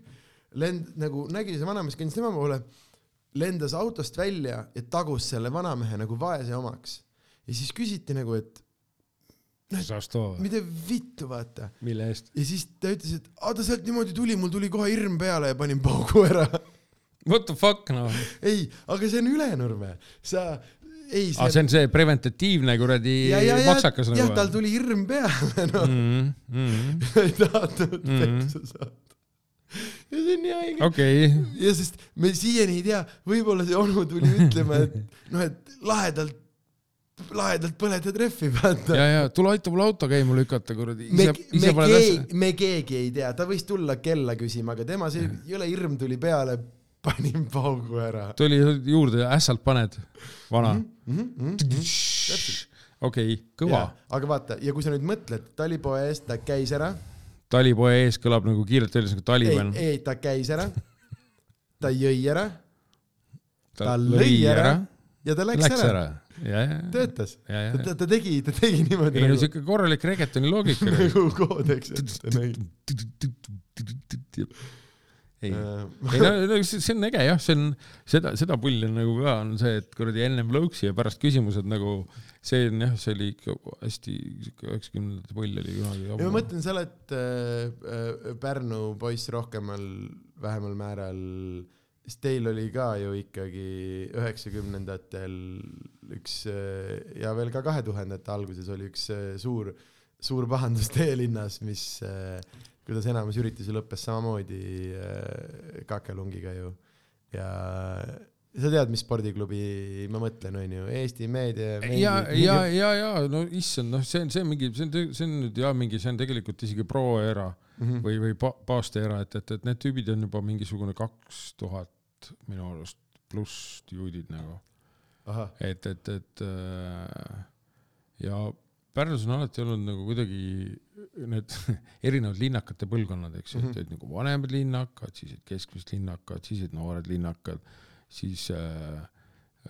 A: lend-, nagu nägi see vanamees kõndis tema poole, lendas autost välja ja tagus selle vanamehe nagu vaese omaks. ja siis küsiti nagu, et
B: too,
A: mida vittu, vaata.
B: mille eest?
A: ja siis ta ütles, et aa ta sealt niimoodi tuli, mul tuli kohe hirm peale ja panin paugu ära.
B: What the fuck noh? [laughs]
A: ei, aga see on Ülenurme, sa, ei
B: aa, see on see preventatiivne kuradi maksakas
A: jah, tal
B: nagu.
A: tuli hirm peale, noh.
B: mm. -hmm.
A: ei tahtnud
B: Mhm.
A: peksa saada. ja see on nii haige.
B: okei,
A: ja sest me siiani ei tea, võib-olla see onu tuli ütlema, et noh, et lahedalt, lahedalt põletad rehvi, vaata.
B: ja, ja tule aita mul auto käima lükata kuradi.
A: me me keegi me keegi ei tea, ta võis tulla kella küsima, aga tema see jõle hirm tuli peale, panin paugu ära.
B: tuli juurde, ässalt paned, vana.
A: Mhm,
B: okei, kõva.
A: aga vaata, ja kui sa nüüd mõtled, talipoe eest ta käis ära,
B: talipoe ees kõlab nagu kiirelt öeldes nagu
A: ei,
B: Taliban.
A: ei ta käis ära, ta jõi ära ta lõi ära ja ta läks,
B: läks
A: ära,
B: ära. ja, ja,
A: töötas. ta, ta tegi, ta tegi niimoodi
B: ei no
A: nagu,
B: siuke korralik reggaetoni loogika. [laughs]
A: nagu koodeks, et näi- [laughs]
B: ei,
A: Äh,
B: ei no, no see on äge jah, see on seda, seda pulli on nagu ka on see, et kuradi ennem lõuksi ja pärast küsimused nagu see on jah, see oli ikka hästi üheksakümnendate pull oli kunagi
A: ja ma. mõtlen, sa oled äh, Pärnu poiss rohkemal, vähemal määral, siis teil oli ka ju ikkagi üheksakümnendatel üks äh, ja veel ka kahe tuhandete alguses oli üks äh, suur, suur pahandus teie linnas, mis äh, kuidas enamus üritusi lõppes samamoodi äh, kakelungiga ju ja sa tead, mis spordiklubi ma mõtlen, onju, Eesti Meedia.
B: ja, ja, ja, ja no issand, noh, see on, see on mingi, see on, see on nüüd jah, mingi, see on tegelikult isegi pro-era
A: Mhm.
B: või, või pa- paaste-era, et, et, et need tüübid on juba mingisugune kaks tuhat minu arust pluss juudid nagu. et, et, et äh, ja Pärnus on alati olnud nagu kuidagi need [laughs] erinevad linnakate põlvkonnad, eks ju, et
A: Mhm.
B: nagu vanemad linnakad, siis olid keskmised linnakad, siis olid noored linnakad, siis äh,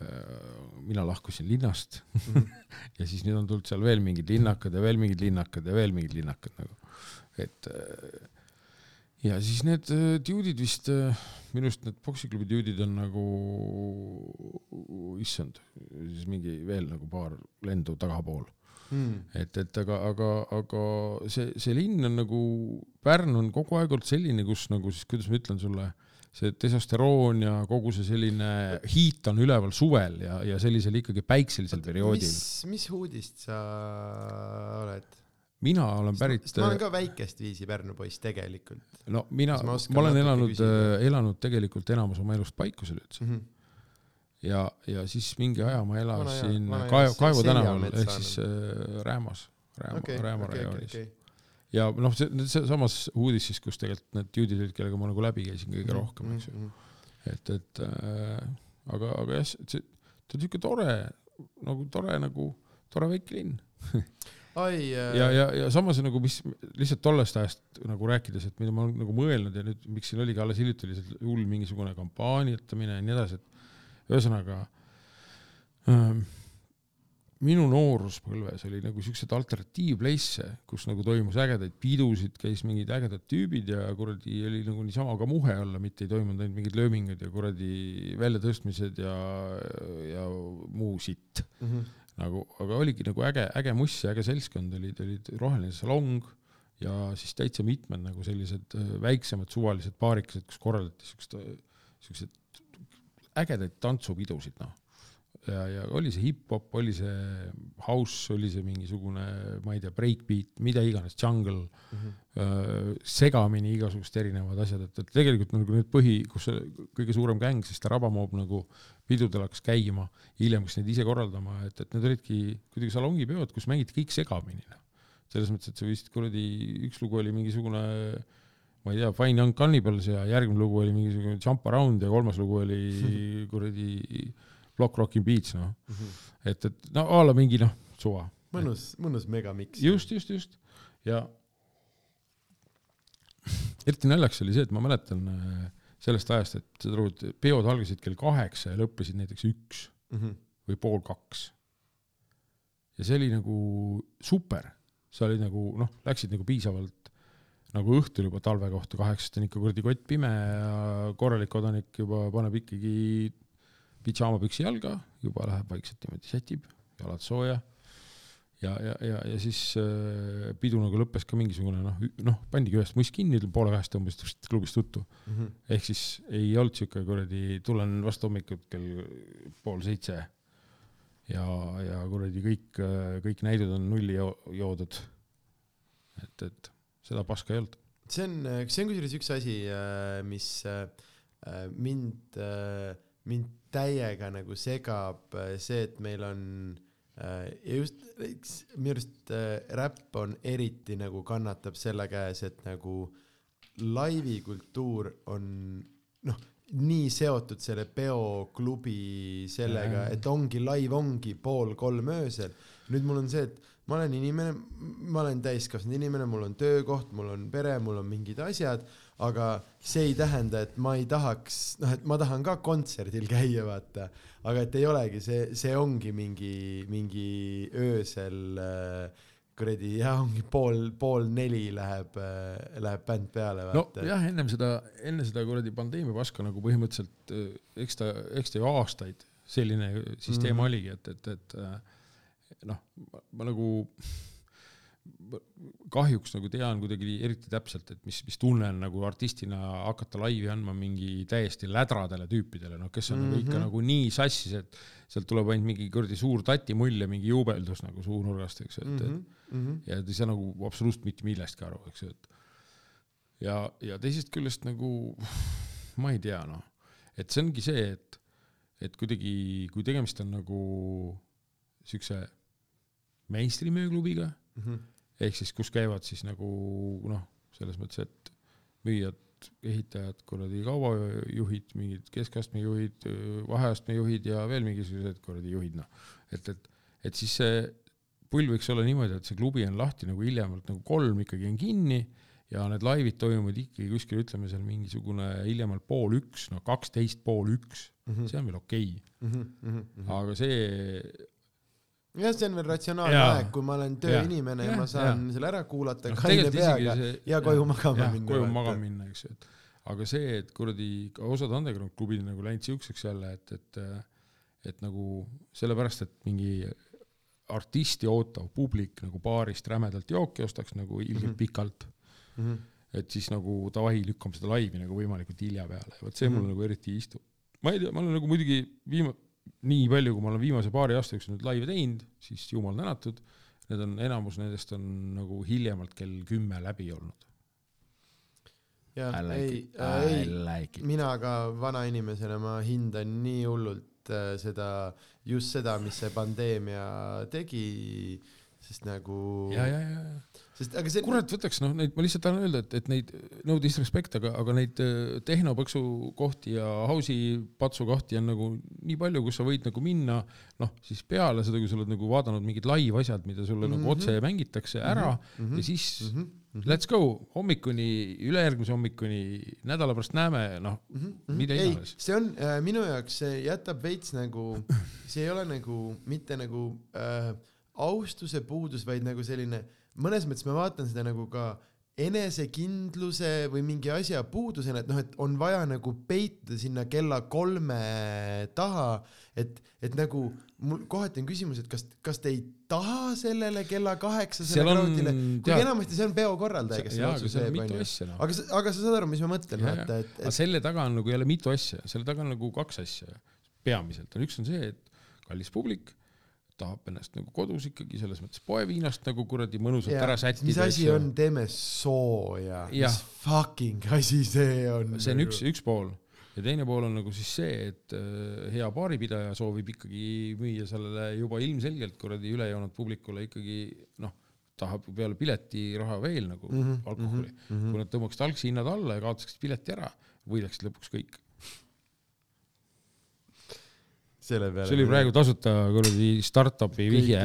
B: äh, mina lahkusin linnast
A: Mhm. [laughs]
B: ja siis nüüd on tulnud seal veel mingid linnakad ja veel mingid linnakad ja veel mingid linnakad nagu, et äh, ja siis need äh, dude'id vist äh, minu arust need poksiklubi dude'id on nagu, issand, siis mingi veel nagu paar lendu tagapool,
A: Hmm.
B: et, et aga, aga, aga see, see linn on nagu, Pärnu on kogu aeg olnud selline, kus nagu siis, kuidas ma ütlen sulle, see testosteroon ja kogu see selline hiit on üleval suvel ja, ja sellisel ikkagi päikselisel perioodil.
A: mis, mis uudist sa oled?
B: mina olen pärit
A: sest ma olen ka väikest viisi Pärnu poiss tegelikult
B: no mina,
A: ma
B: olen elanud
A: küsida?,
B: elanud tegelikult enamus oma elust Paikusel üldse
A: mm. -hmm.
B: ja, ja siis mingi aja ma elasin Kaevu, Kaevu
A: Selja
B: tänaval ehk siis äh, Räämas, Rääma okay,, Rääma
A: okei,
B: rajoonis okay, okay.. ja noh, see, see samas uudis siis, kus tegelikult need juudid olid, kellega ma nagu läbi käisin kõige
A: Mhm,
B: rohkem, eks ju. et, et äh, aga, aga jah, see, ta on siuke tore, nagu tore nagu, tore väike linn.
A: ai,
B: ja, ja, ja samas nagu, mis lihtsalt tollest ajast nagu rääkides, et mida ma olen nagu mõelnud ja nüüd, miks siin oligi alles hiljuti oli see hull mingisugune kampaaniatamine ja nii edasi, et ühesõnaga ähm, minu nooruspõlves oli nagu siukseid alternatiivplace'e, kus nagu toimus ägedaid pidusid, käis mingid ägedad tüübid ja kuradi oli nagu niisama ka muhe olla, mitte ei toimunud ainult mingid löömingud ja kuradi väljatõstmised ja, ja muu sitt
A: Mhm.
B: nagu, aga oligi nagu äge, äge muss ja äge seltskond olid, olid roheline salong ja siis täitsa mitmed nagu sellised äh, väiksemad suvalised paarikesed, kus korraldati siukest, siukseid ägedaid tantsupidusid, noh. ja, ja oli see hip-hop, oli see house, oli see mingisugune, ma ei tea, breakbeat, mida iganes, jungle mm, -hmm. segamini igasugused erinevad asjad, et, et tegelikult nagu need põhi, kus see kõige suurem gäng, siis ta rabamoob nagu pidudel hakkas käima, hiljem hakkas neid ise korraldama, et, et need olidki kuidagi salongipeod, kus mängiti kõik segamini, noh. selles mõttes, et sa võisid kuradi, üks lugu oli mingisugune ma ei tea, Fine Young Cannibals ja järgmine lugu oli mingisugune Jump Around ja kolmas lugu oli [laughs] kuradi Block Rockin' Beats, noh. et, et no a la mingi noh, suva.
A: mõnus, mõnus megamiks.
B: just, just, just ja eriti naljakas oli see, et ma mäletan äh, sellest ajast, et aru, et peod algasid kell kaheksa ja lõppesid näiteks üks
A: Mhm.
B: või pool kaks. ja see oli nagu super, sa olid nagu noh, läksid nagu piisavalt nagu õhtul juba talve kohta, kaheksast on ikka kuradi kott pime ja korralik kodanik juba paneb ikkagi pidžaamapüksi jalga, juba läheb vaikselt niimoodi sätib, jalad sooja. ja, ja, ja, ja siis äh, pidu nagu lõppes ka mingisugune noh, noh, pandigi ühest must kinni, poole kahest tõmbasid pst, klubist tuttu.
A: Mhm.
B: ehk siis ei olnud siuke kuradi, tulen vastu hommikut kell pool seitse ja, ja kuradi kõik, kõik näidud on nulli jo- joodud. et, et seda paska ei olnud.
A: see on, see on kusjuures üks asi, mis äh, mind, mind täiega nagu segab, see, et meil on äh, ja just minu arust äh, räpp on eriti nagu kannatab selle käes, et nagu laivikultuur on noh, nii seotud selle peoklubi sellega,
B: Jaa.
A: et ongi live ongi pool kolm öösel. nüüd mul on see, et ma olen inimene, ma olen täiskasvanud inimene, mul on töökoht, mul on pere, mul on mingid asjad, aga see ei tähenda, et ma ei tahaks, noh, et ma tahan ka kontserdil käia, vaata, aga et ei olegi see, see ongi mingi, mingi öösel äh, kuradi jah, ongi pool, pool neli läheb, läheb bänd peale,
B: no
A: vaata.
B: jah, ennem seda, enne seda kuradi pandeemia paska nagu põhimõtteliselt eh, eks ta, eks ta ju aastaid selline süsteem
A: Mhm.
B: mm. oligi, et, et, et noh, ma nagu [laughs] kahjuks nagu tean kuidagi eriti täpselt, et mis, mis tunne on nagu artistina hakata laivi andma mingi täiesti lädradele tüüpidele, noh, kes on mm -hmm. ikka
A: Mhm.
B: nagu nii sassis, et sealt tuleb ainult mingi kuradi suur tatimull ja mingi juubeldus nagu suunurgast, eks ju, et mm, -hmm
A: Mm -hmm.
B: ja ta ei saa nagu absoluutselt mitte millestki aru, eks ju, et ja, ja teisest küljest nagu [laughs] ma ei tea noh, et see ongi see, et, et kuidagi, kui tegemist on nagu siukse mainstream'i ööklubiga,
A: Mm -hmm.
B: ehk siis kus käivad siis nagu noh, selles mõttes, et müüjad, ehitajad, kuradi kaubajuhid, mingid keskastme juhid, vaheastme juhid ja veel mingisugused kuradi juhid, noh. et, et, et siis see pull võiks olla niimoodi, et see klubi on lahti nagu hiljemalt nagu kolm ikkagi on kinni ja need laivid toimuvad ikkagi kuskil, ütleme seal mingisugune hiljemalt pool üks, no kaksteist pool üks,
A: Mhm.
B: see on veel okei okay.,
A: mm. -hmm.
B: aga see
A: jah, see on veel ratsionaalne
B: Jaa.
A: aeg, kui ma olen tööinimene ja,
B: Jaa,
A: ja ma saan
B: jaa.
A: selle ära kuulata
B: noh,
A: kaine peaga
B: see
A: ja koju magama minna.
B: koju magama minna, eks ju, et aga see, et kuradi osad underground klubid nagu läinud siukseks jälle, et, et et nagu sellepärast, et mingi artisti ootav publik nagu baarist rämedalt jooki ostaks nagu ilgelt mm. -hmm. pikalt,
A: Mhm.
B: et siis nagu davai, lükkame seda laivi nagu võimalikult hilja peale, vot see mm -hmm. Mulle nagu eriti ei istu. ma ei tea, ma olen nagu muidugi viima-, nii palju, kui ma olen viimase paari aasta jooksul nüüd laive teinud, siis jumal tänatud, need on, enamus nendest on nagu hiljemalt kell kümme läbi olnud.
A: jah, ei
B: I
A: ei,
B: like it.
A: mina ka vanainimesena, ma hindan nii hullult äh, seda, just seda, mis see pandeemia tegi, sest nagu,
B: ja, ja, ja, ja
A: sest aga see
B: kurat, võtaks noh, neid, ma lihtsalt tahan öelda, et, et neid no disrespect, aga, aga neid äh, tehnopõksu kohti ja house'i patsu kohti on nagu nii palju, kus sa võid nagu minna noh, siis peale seda, kui sa oled nagu vaadanud mingid live asjad, mida sulle mm -hmm.
A: Mhm.
B: nagu otse mängitakse ära mm
A: Mhm.
B: -hmm. ja siis mm
A: Mhm,
B: -hmm.
A: mhm.
B: let's go hommikuni, ülejärgmise hommikuni, nädala pärast näeme, noh,
A: Mhm,
B: mida
A: ei
B: iganes.,
A: see on äh, minu jaoks, see jätab veits nagu, see ei ole nagu mitte nagu äh, austuse puudus, vaid nagu selline, mõnes mõttes ma vaatan seda nagu ka enesekindluse või mingi asja puudusena, et noh, et on vaja nagu peituda sinna kella kolme taha, et, et nagu mul kohati on küsimus, et kas, kas te ei taha sellele kella kaheksasele kraudile, kuigi enamasti see on peokorraldaja, kes selle
B: aga
A: otsuse teeb, onju.
B: asja noh.
A: aga, aga sa saad aru, mis ma mõtlen, vaata, et,
B: aga
A: et
B: selle taga on nagu jälle mitu asja, selle taga on nagu kaks asja peamiselt, on üks on see, et kallis publik tahab ennast nagu kodus ikkagi selles mõttes poeviinast nagu kuradi mõnusalt
A: Jaa,
B: ära sättida.
A: mis asi on, teeme sooja, mis fucking asi see on?
B: see on üks, üks pool ja teine pool on nagu siis see, et äh, hea baaripidaja soovib ikkagi müüa sellele juba ilmselgelt kuradi üle joonud publikule ikkagi noh, tahab peale piletiraha veel nagu mm -hmm, alkoholi mm. -hmm. kui nad tõmbaksid algse hinnad alla ja kaotaksid pileti ära, võidaksid lõpuks kõik.
A: Selle peale.
B: see oli praegu tasuta kuradi startup'i vihje.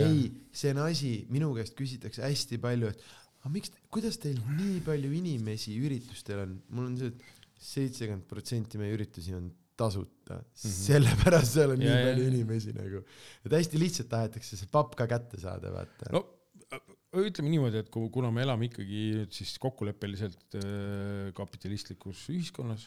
A: ei, see on asi, minu käest küsitakse hästi palju, et aga miks, kuidas teil nii palju inimesi üritustel on, mul on see, et seitsekümmend protsenti meie üritusi on tasuta mm, -hmm. sellepärast seal on
B: Ja,
A: nii
B: ja,
A: palju
B: ja.
A: inimesi nagu, et hästi lihtsalt tahetakse see papp ka kätte saada, vaata
B: no ütleme niimoodi, et kui, kuna me elame ikkagi nüüd siis kokkuleppeliselt äh, kapitalistlikus ühiskonnas,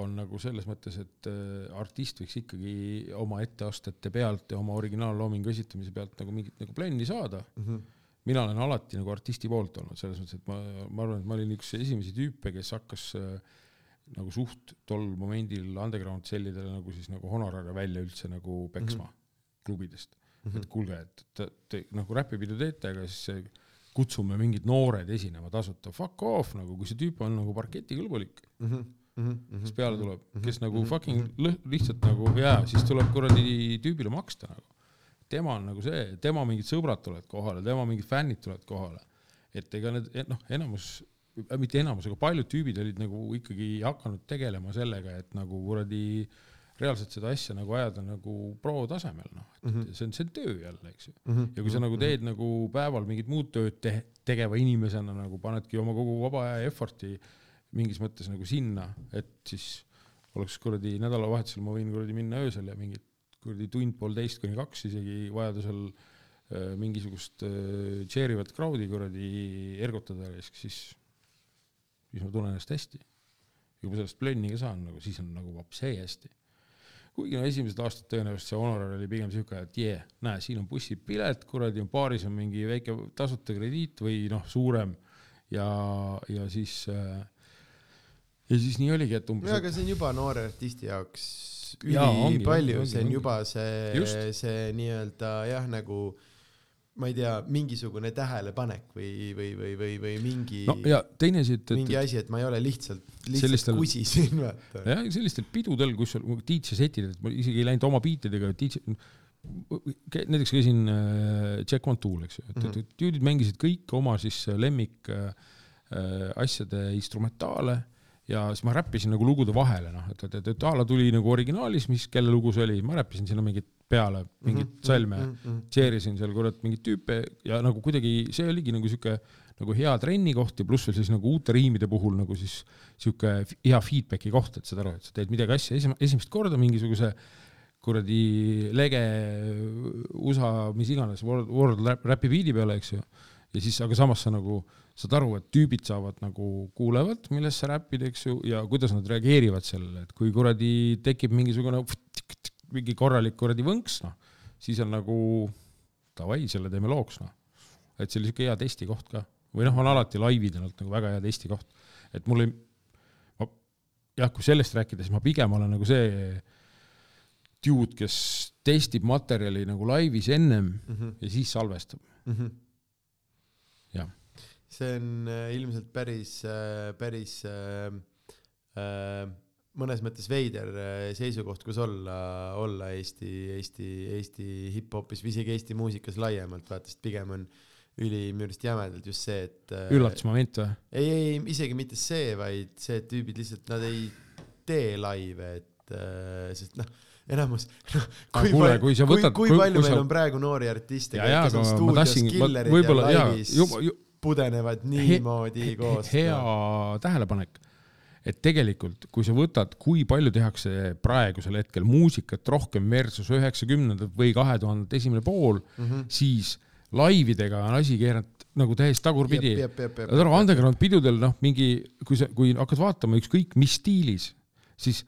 B: on nagu selles mõttes, et äh, artist võiks ikkagi oma etteastete pealt ja oma originaalloomingu esitamise pealt nagu mingit nagu plänni saada.
A: mm. -hmm.
B: mina olen alati nagu artisti poolt olnud, selles mõttes, et ma, ma arvan, et ma olin üks esimesi tüüpe, kes hakkas äh, nagu suht tol momendil underground sellidele nagu siis nagu honorare välja üldse nagu peksma mm -hmm. klubidest mm. -hmm. et kuulge, et te, te nagu räpipidu teete, aga siis äh, kutsume mingid noored esinema tasuta, fuck off nagu, kui see tüüp on nagu parketikõlbulik,
A: Mm -hmm.
B: Kes peale tuleb, kes nagu fucking lõh-, lihtsalt nagu jaa, siis tuleb kuradi tüübile maksta nagu. tema on nagu see, tema mingid sõbrad tulevad kohale, tema mingid fännid tulevad kohale. et ega need noh, enamus, mitte enamus, aga paljud tüübid olid nagu ikkagi hakanud tegelema sellega, et nagu kuradi reaalselt seda asja nagu ajada nagu pro tasemel noh, et mm -hmm. see on, see on töö jälle, eks ju.
A: Mhm.
B: ja kui sa nagu teed nagu päeval mingit muud tööd te tegeva inimesena nagu panedki oma kogu vaba aja effort'i mingis mõttes nagu sinna, et siis oleks kuradi nädalavahetusel ma võin kuradi minna öösel ja mingit kuradi tund-poolteist kuni kaks isegi vajadusel äh, mingisugust äh, tšeerivat crowd'i kuradi ergutada ja siis, siis, ma tunnen ennast hästi. ja kui ma sellest plönni ka saan nagu, siis on nagu vapsee hästi. kuigi no esimesed aastad tõenäoliselt see honorar oli pigem siuke, et jee yeah,, näe, siin on bussipilet, kuradi on baaris on mingi väike tasuta krediit või noh, suurem ja, ja siis äh, ja siis nii oligi, et umbes
A: jaa, aga see on juba noore artisti jaoks ülipalju, see on juba see see nii-öelda jah, nagu ma ei tea, mingisugune tähelepanek või, või, või, või, või mingi
B: no ja teine asi, et,
A: mingi asi, et ma ei ole lihtsalt, lihtsalt
B: Sellistel-
A: kusi siin, vaata.
B: jah, sellistel pidudel, kus sul DJ setid, et ma isegi ei läinud oma biitidega, DJ, näiteks käisin äh, Check One Tool, eks ju, et, et, et tüüdid mängisid kõik oma siis lemmik äh, äh, asjade instrumentaale ja siis ma räppisin nagu lugude vahele, noh, et, et, et, et a la tuli nagu originaalis, mis, kelle lugu see oli, ma räppisin sinna mingit peale, mingit
A: Mhm,
B: salme mm, -hmm. tšeerisin seal kurat mingeid tüüpe ja nagu kuidagi see oligi nagu sihuke nagu hea trenni koht ja pluss veel siis nagu uute riimide puhul nagu siis sihuke hea feedback'i koht, et saad aru, et sa teed midagi asja esim-, esimest korda mingisuguse kuradi lege USA, mis iganes, World, World Rap- Rapi biidi peale, eks ju. ja siis, aga samas sa nagu saad aru, et tüübid saavad nagu, kuulevad, millest sa räpid, eks ju, ja kuidas nad reageerivad sellele, et kui kuradi tekib mingisugune mingi korralik kuradi võnks, noh, siis on nagu davai, selle teeme looks, noh. et see oli siuke hea testikoht ka või noh, on alati laivid olnud nagu väga hea testikoht, et mul ei, ma jah, kui sellest rääkida, siis ma pigem olen nagu see dude, kes testib materjali nagu laivis ennem
A: Mhm.
B: ja siis salvestab. Jah.
A: See on äh, ilmselt päris, päris äh, äh, mõnes mõttes veider äh, seisukoht, kus olla, olla Eesti, Eesti, Eesti hip-hopis või isegi Eesti muusikas laiemalt, vaata, sest pigem on üli minu arust jämedalt just see, et äh,
B: üllatusmoment või?
A: ei, ei, isegi mitte see, vaid see, et tüübid lihtsalt, nad ei tee laive, et äh, sest noh, enamus, noh, kui,
B: kuule,
A: palju-
B: kui
A: kui, kui
B: kui-
A: palju
B: kui
A: meil
B: sa-
A: on praegu noori artiste, kes on stuudios killerid ja laivis pudenevad niimoodi koos.
B: hea tähelepanek, et tegelikult, kui sa võtad, kui palju tehakse praegusel hetkel muusikat rohkem versus üheksakümnendad või kahe tuhandete esimene pool mm, -hmm. siis laividega on asi keeranud nagu täiesti tagurpidi. underground pidudel noh, mingi, kui sa, kui hakkad vaatama ükskõik mis stiilis, siis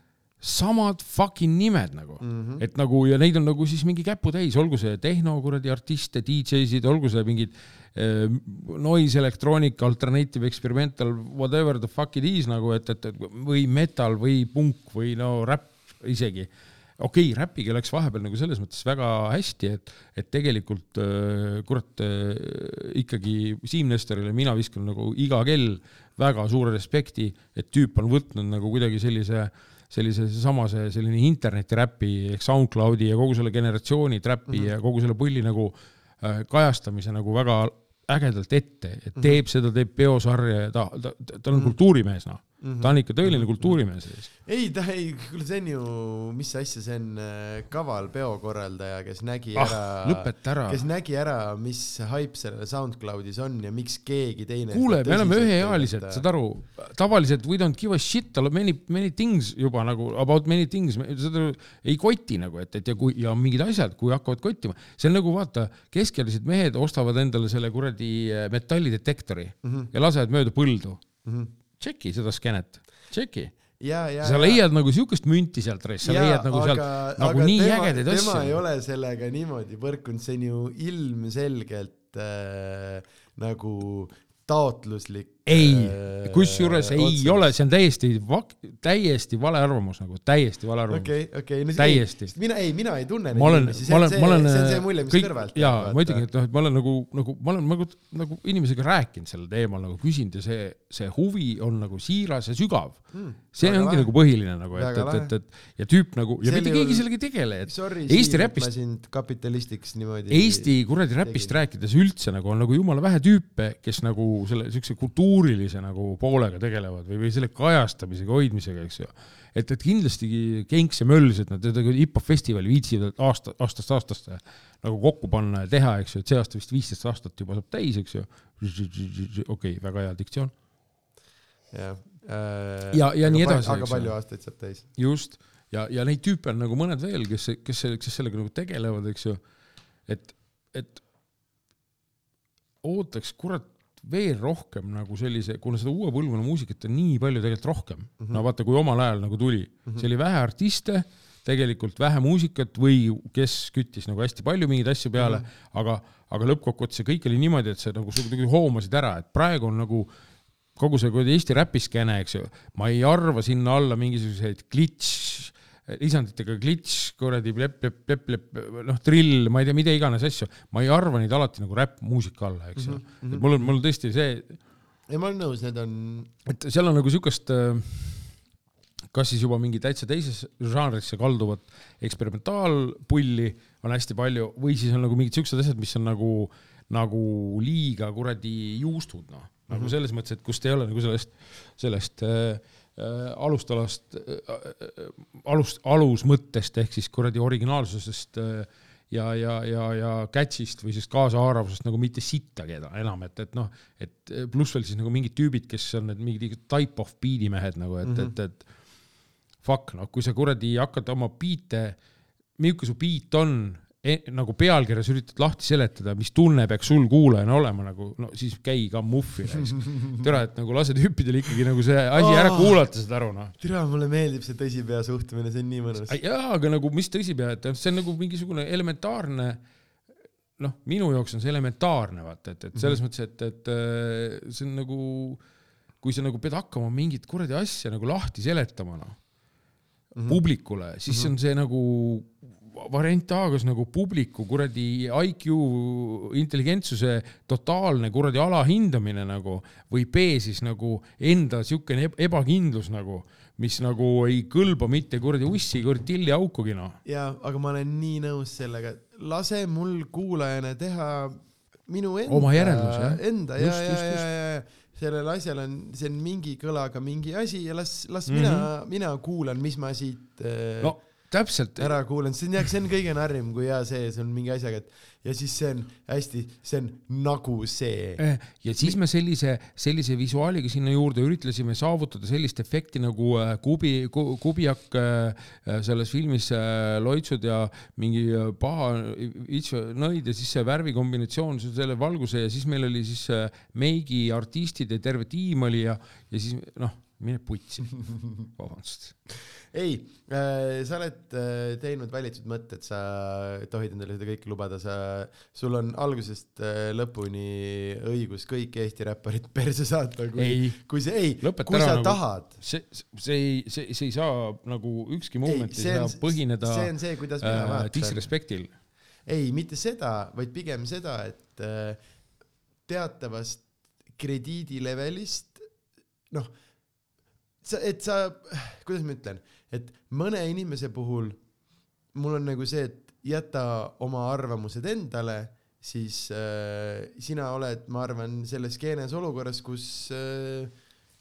B: samad fucking nimed nagu mm. -hmm. et nagu ja neid on nagu siis mingi käputäis, olgu see tehno kuradi artiste, DJ-sid, olgu see mingid äh, noise electronic, alternative experimental, whatever the fuck it is nagu, et, et, et või metal või punk või no räpp isegi. okei okay,, räpiga läks vahepeal nagu selles mõttes väga hästi, et, et tegelikult äh, kurat äh, ikkagi Siim Nestorile mina viskan nagu iga kell väga suure respekti, et tüüp on võtnud nagu kuidagi sellise sellise sama see selline internetiräpi ehk SoundCloudi ja kogu selle generatsiooni trap'i mm -hmm. ja kogu selle pulli nagu äh, kajastamise nagu väga ägedalt ette, et mhm. teeb mm -hmm. seda, teeb peosarja ja ta, ta, ta, ta on mm -hmm. kultuurimees, noh mm. -hmm. ta on ikka tõeline kultuurimees.
A: ei, ta ei, kuule see on ju, mis asja, see on äh, kaval peokorraldaja, kes nägi ah,
B: ära,
A: kes nägi ära, mis haip sellel SoundCloudis on ja miks keegi teine.
B: kuule, me oleme üheealised, saad aru, tavaliselt we don't give a shit many, many things juba nagu about many things, seda ei koti nagu, et, et ja kui ja mingid asjad, kui hakkavad kottima, see on nagu vaata, keskealised mehed ostavad endale selle kuradi äh, metallidetektori mm -hmm. ja lasevad mööda põldu mm. -hmm tšeki seda skeenet, tšeki
A: ja, ja,
B: sa leiad ja. nagu siukest münti sealt, sa leiad nagu sealt nagu nii tema, ägedaid asju.
A: tema ei ole sellega niimoodi põrkunud, see on ju ilmselgelt äh, nagu taotluslik.
B: Ei, äh, kusjuures ei otsus. ole, see on täiesti, täiesti vale arvamus nagu, täiesti vale arvamus.
A: okei okay,, okei okay. no,.
B: täiesti.
A: mina, ei, mina ei tunne neid
B: inimesi, see on see, see
A: on see mulje, mis kõik, kõrvalt
B: jaa, muidugi, et noh, et ma olen nagu, nagu ma olen nagu, nagu inimesega rääkinud sellel teemal nagu küsinud ja see, see huvi on nagu siiras ja sügav hmm,. see ongi lahe. nagu põhiline nagu, et, et, et, et ja tüüp nagu ja mitte keegi sellega ei tegele, et
A: sorry, Eesti räpist. ma sind kapitalistiks niimoodi.
B: Eesti kuradi räpist rääkides üldse nagu on nagu jumala vähe tüüpe, kes nagu selle siukse kultuurilise nagu poolega tegelevad või, või selle kajastamisega, hoidmisega, eks ju. et, et kindlasti Genks ja Mölls, et nad hip-hop festivali viitsivad aasta, aastast aastasse nagu kokku panna ja teha, eks ju, et see aasta vist viisteist aastat juba saab täis, eks ju. okei okay,, väga hea diktsioon.
A: jah
B: äh,. ja, ja nii edasi.
A: aga palju aastaid saab täis.
B: just, ja, ja neid tüüpe on nagu mõned veel, kes, kes, kes sellega nagu tegelevad, eks ju. et, et ootaks kurat veel rohkem nagu sellise, kuna seda uue põlvkonna muusikat on nii palju tegelikult rohkem mm, -hmm. no vaata, kui omal ajal nagu tuli mm, -hmm. see oli vähe artiste, tegelikult vähe muusikat või kes küttis nagu hästi palju mingeid asju peale mm, -hmm. aga, aga lõppkokkuvõttes see kõik oli niimoodi, et see nagu kuidagi hoomasid ära, et praegu on nagu kogu see kuradi Eesti räpiskeene, eks ju, ma ei arva sinna alla mingisuguseid glitš lisanditega glitš, kuradi plepp, plepp, plepp, plepp, noh, drill, ma ei tea, mida iganes asju, ma ei arva neid alati nagu räppmuusika alla, eks ju mm -hmm.. mul on, mul on tõesti see.
A: ei, ma olen nõus, need on.
B: et seal on nagu siukest, äh, kas siis juba mingi täitsa teises žanrisse kalduvat eksperimentaalpulli on hästi palju või siis on nagu mingid siuksed asjad, mis on nagu, nagu liiga kuradi juustud, noh. nagu -hmm. selles mõttes, et kust ei ole nagu sellest, sellest Äh, alustalast, äh, äh, alust, alusmõttest ehk siis kuradi originaalsusest ja, ja, ja, ja catch'ist või siis kaasahaaravusest nagu mitte sittagi enam, et, et noh, et pluss veel siis nagu mingid tüübid, kes on need mingid type of beat'i mehed nagu, et mm, -hmm. et, et fuck, noh, kui sa kuradi hakkad oma biite, milline su beat on nagu pealkirjas üritad lahti seletada, mis tunne peaks sul kuulajana olema nagu, no siis käi ka muffi raisk. [laughs] tere, et nagu lase tüüpidel ikkagi nagu see asi ära kuulata, saad aru noh.
A: tere, mulle meeldib see tõsipea suhtumine, see on nii mõnus.
B: jaa, aga nagu mis tõsipea, et see on nagu mingisugune elementaarne noh, minu jaoks on see elementaarne, vaata, et, et selles mm -hmm. mõttes, et, et äh, see on nagu, kui sa nagu pead hakkama mingit kuradi asja nagu lahti seletama, noh mm -hmm. publikule, siis mm -hmm. on see nagu variant A, kas nagu publiku kuradi IQ intelligentsuse totaalne kuradi alahindamine nagu või B siis nagu enda siukene ebakindlus nagu, mis nagu ei kõlba mitte kuradi ussi, kuradi tilliaukugi noh.
A: ja, aga ma olen nii nõus sellega, lase mul kuulajana teha minu enda,
B: oma järeldus jah.
A: Enda ja, ja, ja, ja, ja sellel asjal on, see on mingi kõlaga mingi asi ja las, las mm -hmm. mina, mina kuulan, mis ma siit äh,
B: no täpselt.
A: ära kuulanud, see on jah, see on kõige narrim, kui hea see, see on mingi asjaga, et ja siis see on hästi, see on nagu see.
B: Eh, ja siis me sellise, sellise visuaaliga sinna juurde üritasime saavutada sellist efekti nagu äh, Kubi, Kubiak äh, selles filmis äh, Loitsud ja mingi paha nõid ja siis see värvikombinatsioon, selle valguse ja siis meil oli siis meigi artistid ja terve tiim oli ja, ja siis noh mine putsi, [laughs] vabandust.
A: ei äh,, sa oled äh, teinud valitud mõtted, sa tohid endale seda kõike lubada, sa, sul on algusest äh, lõpuni õigus kõik Eesti räpparid perse saata, kui,
B: ei,
A: kui see, ei, kui
B: ära
A: sa
B: nagu-
A: tahad.
B: see, see ei, see, see ei saa nagu ükski
A: ei,
B: moment ei
A: on
B: saa, põhineda
A: see on see, kuidas mina
B: äh,
A: vaatan.
B: disrespektil.
A: ei, mitte seda, vaid pigem seda, et äh, teatavast krediidilevelist, noh, sa, et sa, kuidas ma ütlen, et mõne inimese puhul mul on nagu see, et jäta oma arvamused endale, siis äh, sina oled, ma arvan, selles skeenes olukorras, kus äh,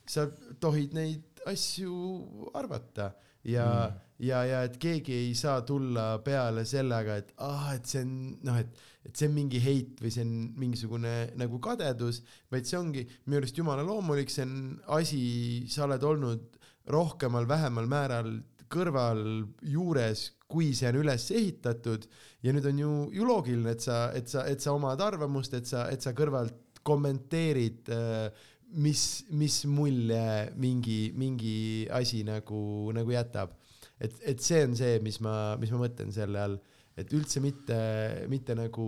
A: sa tohid neid asju arvata ja mm., ja, ja et keegi ei saa tulla peale sellega, et ah, et see on noh, et, et see on mingi heit või see on mingisugune nagu kadedus, vaid see ongi minu arust jumala loomulik, see on asi, sa oled olnud rohkemal-vähemal määral kõrval juures, kui see on üles ehitatud ja nüüd on ju, ju loogiline, et sa, et sa, et sa omad arvamust, et sa, et sa kõrvalt kommenteerid äh, mis, mis mulje mingi, mingi asi nagu, nagu jätab. et, et see on see, mis ma, mis ma mõtlen selle all, et üldse mitte, mitte nagu,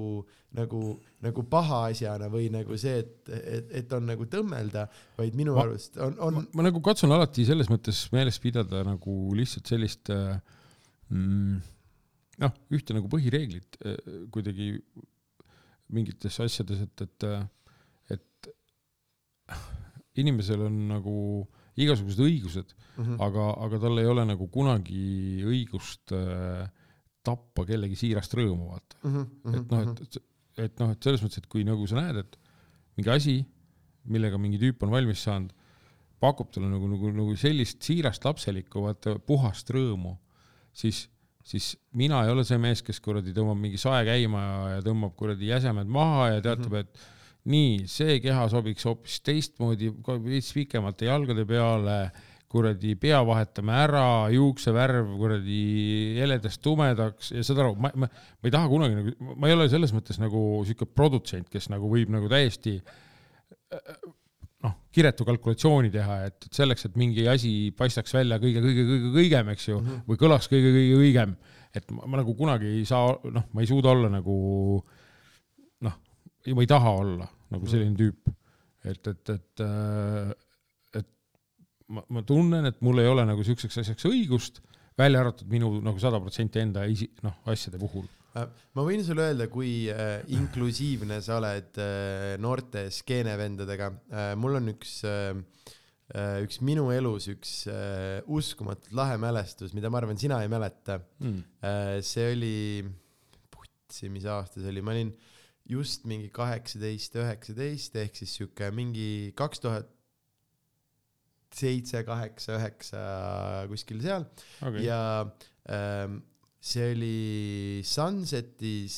A: nagu, nagu paha asjana või nagu see, et, et, et on nagu tõmmelda, vaid minu
B: Ma-
A: arust on, on
B: ma, nagu katsun alati selles mõttes meeles pidada nagu lihtsalt sellist äh, mm, noh, ühte nagu põhireeglit äh, kuidagi mingites asjades, et, et, et inimesel on nagu igasugused õigused,
A: Mhm.
B: aga, aga tal ei ole nagu kunagi õigust äh, tappa kellegi siirast rõõmu, vaata.
A: Mhm,
B: et noh, et, et, et noh, et selles mõttes, et kui nagu sa näed, et mingi asi, millega mingi tüüp on valmis saanud, pakub talle nagu, nagu, nagu sellist siirast lapselikku, vaata puhast rõõmu, siis, siis mina ei ole see mees, kes kuradi tõmbab mingi sae käima ja, ja tõmbab kuradi jäsemed maha ja teatab mm, -hmm. et nii, see keha sobiks hoopis teistmoodi, veits pikemate jalgade peale, kuradi pea vahetame ära, juuksevärv kuradi heledast tumedaks. Ja saad aru, ma, ma, ma ei taha kunagi nagu, ma ei ole selles mõttes nagu sihuke produtsent, kes nagu võib nagu täiesti noh, kiretu kalkulatsiooni teha, et, et selleks, et mingi asi paistaks välja kõige-kõige-kõige-kõigem, eks ju mm, -hmm. või kõlaks kõige-kõige õigem, et ma, ma nagu kunagi ei saa, noh, ma ei suuda olla nagu noh, ma ei taha olla nagu selline tüüp, et, et, et, et ma, ma tunnen, et mul ei ole nagu siukseks asjaks õigust, välja arvatud minu nagu sada protsenti enda isi-, noh, asjade puhul.
A: Äh, ma võin sulle öelda, kui äh, inklusiivne sa oled äh, noorte skeenevendadega äh,. mul on üks äh,, üks minu elus üks äh, uskumatult lahe mälestus, mida ma arvan, sina ei mäleta
B: Mm.
A: äh,. see oli, putsi, mis aasta see oli, ma olin just mingi kaheksateist, üheksateist ehk siis sihuke mingi kaks tuhat seitse, kaheksa, üheksa kuskil seal
B: Okay.
A: ja ähm, see oli Sunsetis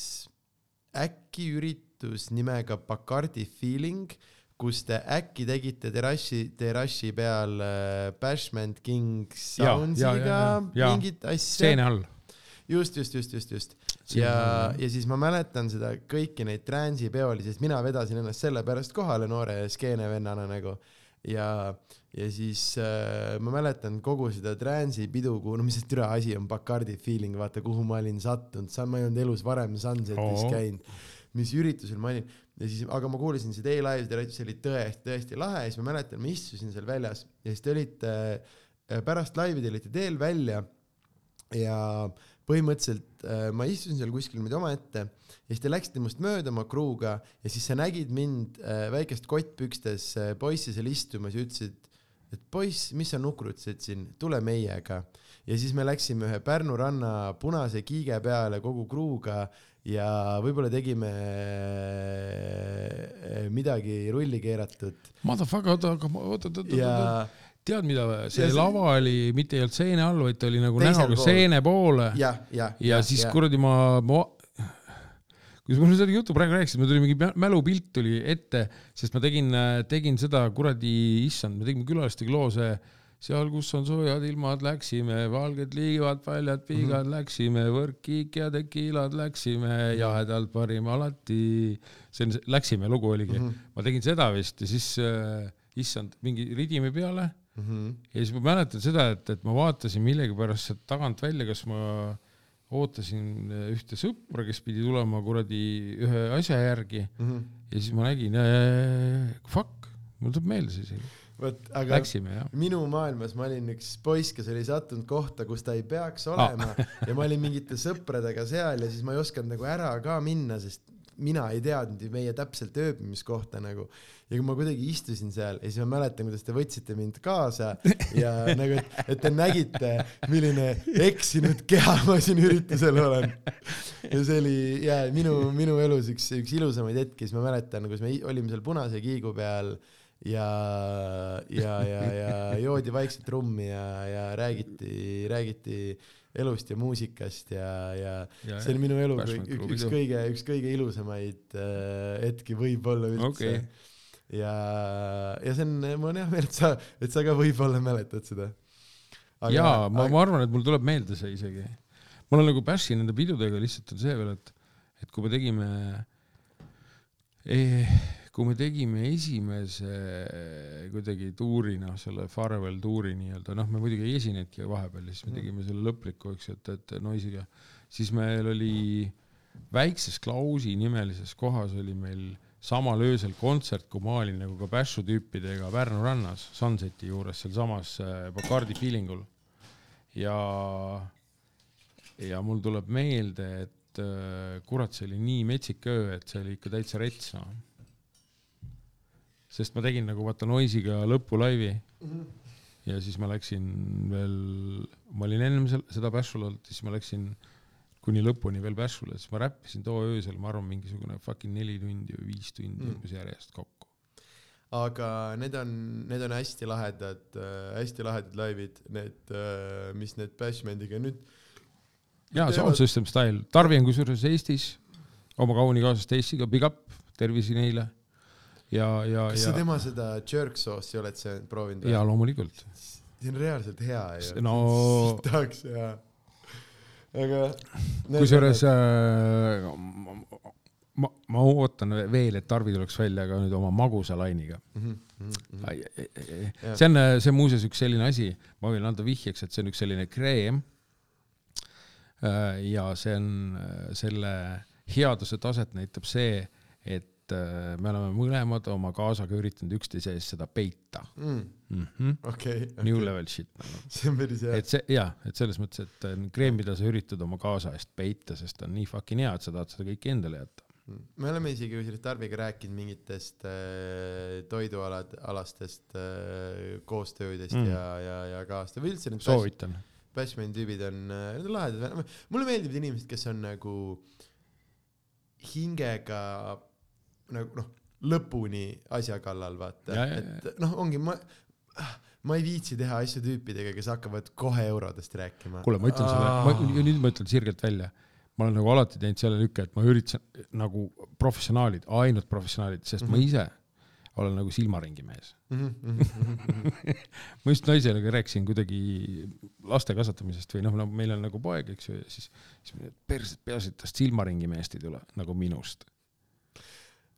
A: äkki üritus nimega Bacardi Feeling, kus te äkki tegite terrassi, terrassi peal äh, Bashment
B: ja,
A: Soundsiga mingit asja.
B: seene all.
A: just, just, just, just, just. Ja ja siis ma mäletan seda kõiki neid transipeolisi, sest mina vedasin ennast sellepärast kohale noore skeenevennana nagu. Ja, ja siis äh, ma mäletan kogu seda transipidu, kuhu, no mis see türa asi on, Bacardi feeling, vaata kuhu ma olin sattunud, ma ei olnud elus varem Sunsetis
B: Oo.
A: käinud, mis üritusel ma olin. Ja siis, aga ma kuulasin seda e-live'i, see oli tõesti, tõesti lahe. Ja siis ma mäletan, ma istusin seal väljas. Ja siis te olite äh, pärast laivi te olite teel välja. Ja põhimõtteliselt äh, ma istusin seal kuskil niimoodi omaette ja siis te läksite must mööda oma kruuga ja siis sa nägid mind äh, väikest kottpükstes äh, poissi seal istumas ja ütlesid, et poiss, mis sa nukrutasid siin, tule meiega. ja siis me läksime ühe Pärnu ranna punase kiige peale kogu kruuga ja võib-olla tegime midagi rulli keeratud.
B: Motherfucker, oota, oota, oota, oota, tead mida, see
A: Ja see-
B: lava oli, mitte ei olnud seene all, vaid ta oli nagu näoga seene poole.
A: Ja, ja,
B: ja siis kuradi ma, ma, kui sa mulle seda juttu praegu rääkisid, mul tuli mingi mä- mälupilt tuli ette, sest ma tegin, tegin seda kuradi, issand, me tegime külalistega loo see seal, kus on soojad ilmad, läksime, valged liivad, paljad piigad mm, -hmm. läksime, võrkkiik ja tekiilad läksime, jahedalt parim alati. see on, läksime lugu oligi. Mm, -hmm. ma tegin seda vist ja siis äh, issand, mingi ridime peale
A: Mhm.
B: ja siis ma mäletan seda, et, et ma vaatasin millegipärast sealt tagant välja, kas ma ootasin ühte sõpra, kes pidi tulema kuradi ühe asja järgi
A: Mhm.
B: ja siis ma nägin äh,, fuck, mul tuleb meelde see isegi.
A: vot, aga
B: Läksime jah.
A: minu maailmas ma olin üks poiss, kes oli sattunud kohta, kus ta ei peaks olema ja ma olin mingite sõpradega seal ja siis ma ei osanud nagu ära ka minna, sest mina ei teadnud ju meie täpselt ööbimiskohta nagu ja kui ma kuidagi istusin seal ja siis ma mäletan, kuidas te võtsite mind kaasa [laughs] ja nagu, et, et te nägite, milline eksinud keha ma siin üritusel olen. ja see oli ja minu, minu elus üks, üks ilusamaid hetki, siis ma mäletan, kus me olime seal Punase kiigu peal ja, ja, ja, ja joodi vaikselt rummi ja, ja räägiti, räägiti elust ja muusikast ja, ja
B: Ja-
A: see oli minu elu
B: Bashment
A: üks, kõige, üks kõige ilusamaid äh, hetki võib-olla üldse
B: Okei.
A: ja, ja see on, mul on hea meel, et sa, et sa ka võib-olla mäletad seda.
B: jaa, ma, ma arvan, et mul tuleb meelde see isegi. mul on nagu Bashi nende pidudega lihtsalt on see veel, et, et kui me tegime eh,, kui me tegime esimese kuidagi tuuri, noh, selle Farewell tuuri nii-öelda, noh, me muidugi ei esinenudki vahepeal ja siis me tegime selle lõpliku, eks et, et Noisiga, siis meil oli väikses Klausi nimelises kohas oli meil samal öösel kontsert, kui ma olin nagu ka Bashu tüüpidega Pärnu rannas Sunseti juures sealsamas äh, Bacardi feelingul. Ja ja mul tuleb meelde, et äh, kurat, see oli nii metsik öö, et see oli ikka täitsa rets noh. Sest ma tegin nagu vaata Noisiga lõpulaivi ja siis ma läksin veel, ma olin ennem seda Bashul olnud, siis ma läksin kuni lõpuni veel Bashule, siis ma räppisin too öösel, ma arvan, mingisugune fucking neli tundi või viis tundi
A: Mm.
B: umbes järjest kokku.
A: aga need on, need on hästi lahedad äh,, hästi lahedad laivid, need äh,, mis need Bashbandiga nüüd
B: jaa, Sound System Style, Tarvi on kusjuures Eestis oma kauni kaasa Stacy'ga, big up, tervisi neile. ja, ja,
A: kas sa
B: ja,
A: tema seda jerk sauce'i oled sa proovinud
B: ja? loomulikult.
A: see on reaalselt hea ju.
B: No-
A: tahaks hea. aga.
B: kusjuures äh, ma, ma, ootan veel, et Tarvi tuleks välja ka nüüd oma magusa lainiga.
A: Mhm, Jah.
B: see on, see on muuseas üks selline asi, ma võin anda vihjeks, et see on üks selline kreem. ja see on äh, selle headuse taset näitab see, et äh, me oleme mõlemad oma kaasaga üritanud üksteise ees seda peita mm. -hmm.
A: okei,
B: New level shit nagu.
A: see on päris hea
B: et. see jaa, et selles mõttes, et äh, kreem, mida sa üritad oma kaasa eest peita, sest ta on nii fucking hea, et sa tahad seda kõike endale jätta.
A: me oleme isegi kusjuures Tarviga rääkinud mingitest äh, toidualad, alastest äh, koostöödest
B: Mm.
A: mm. ja, ja, ja kaasta- või üldse need
B: soovitan.
A: Bashmani tüübid on, need on lahedad, mulle meeldivad inimesed, kes on nagu hingega nagu noh, lõpuni asja kallal, vaata
B: Ja, ja,, ja.
A: et noh, ongi ma, ma ei viitsi teha asju tüüpidega, kes hakkavad kohe eurodest rääkima.
B: kuule, ma ütlen sulle, ma, nüüd ma ütlen sirgelt välja, ma olen nagu alati teinud selle lükke, et ma üritasin nagu professionaalid, ainult professionaalid, sest mm -hmm. ma ise olen nagu silmaringi mees. [laughs] ma just naisele rääkisin kuidagi laste kasvatamisest või noh, no meil on nagu poeg, eks ju, ja siis, siis perset peaasi, et tast silmaringi meest ei tule nagu minust.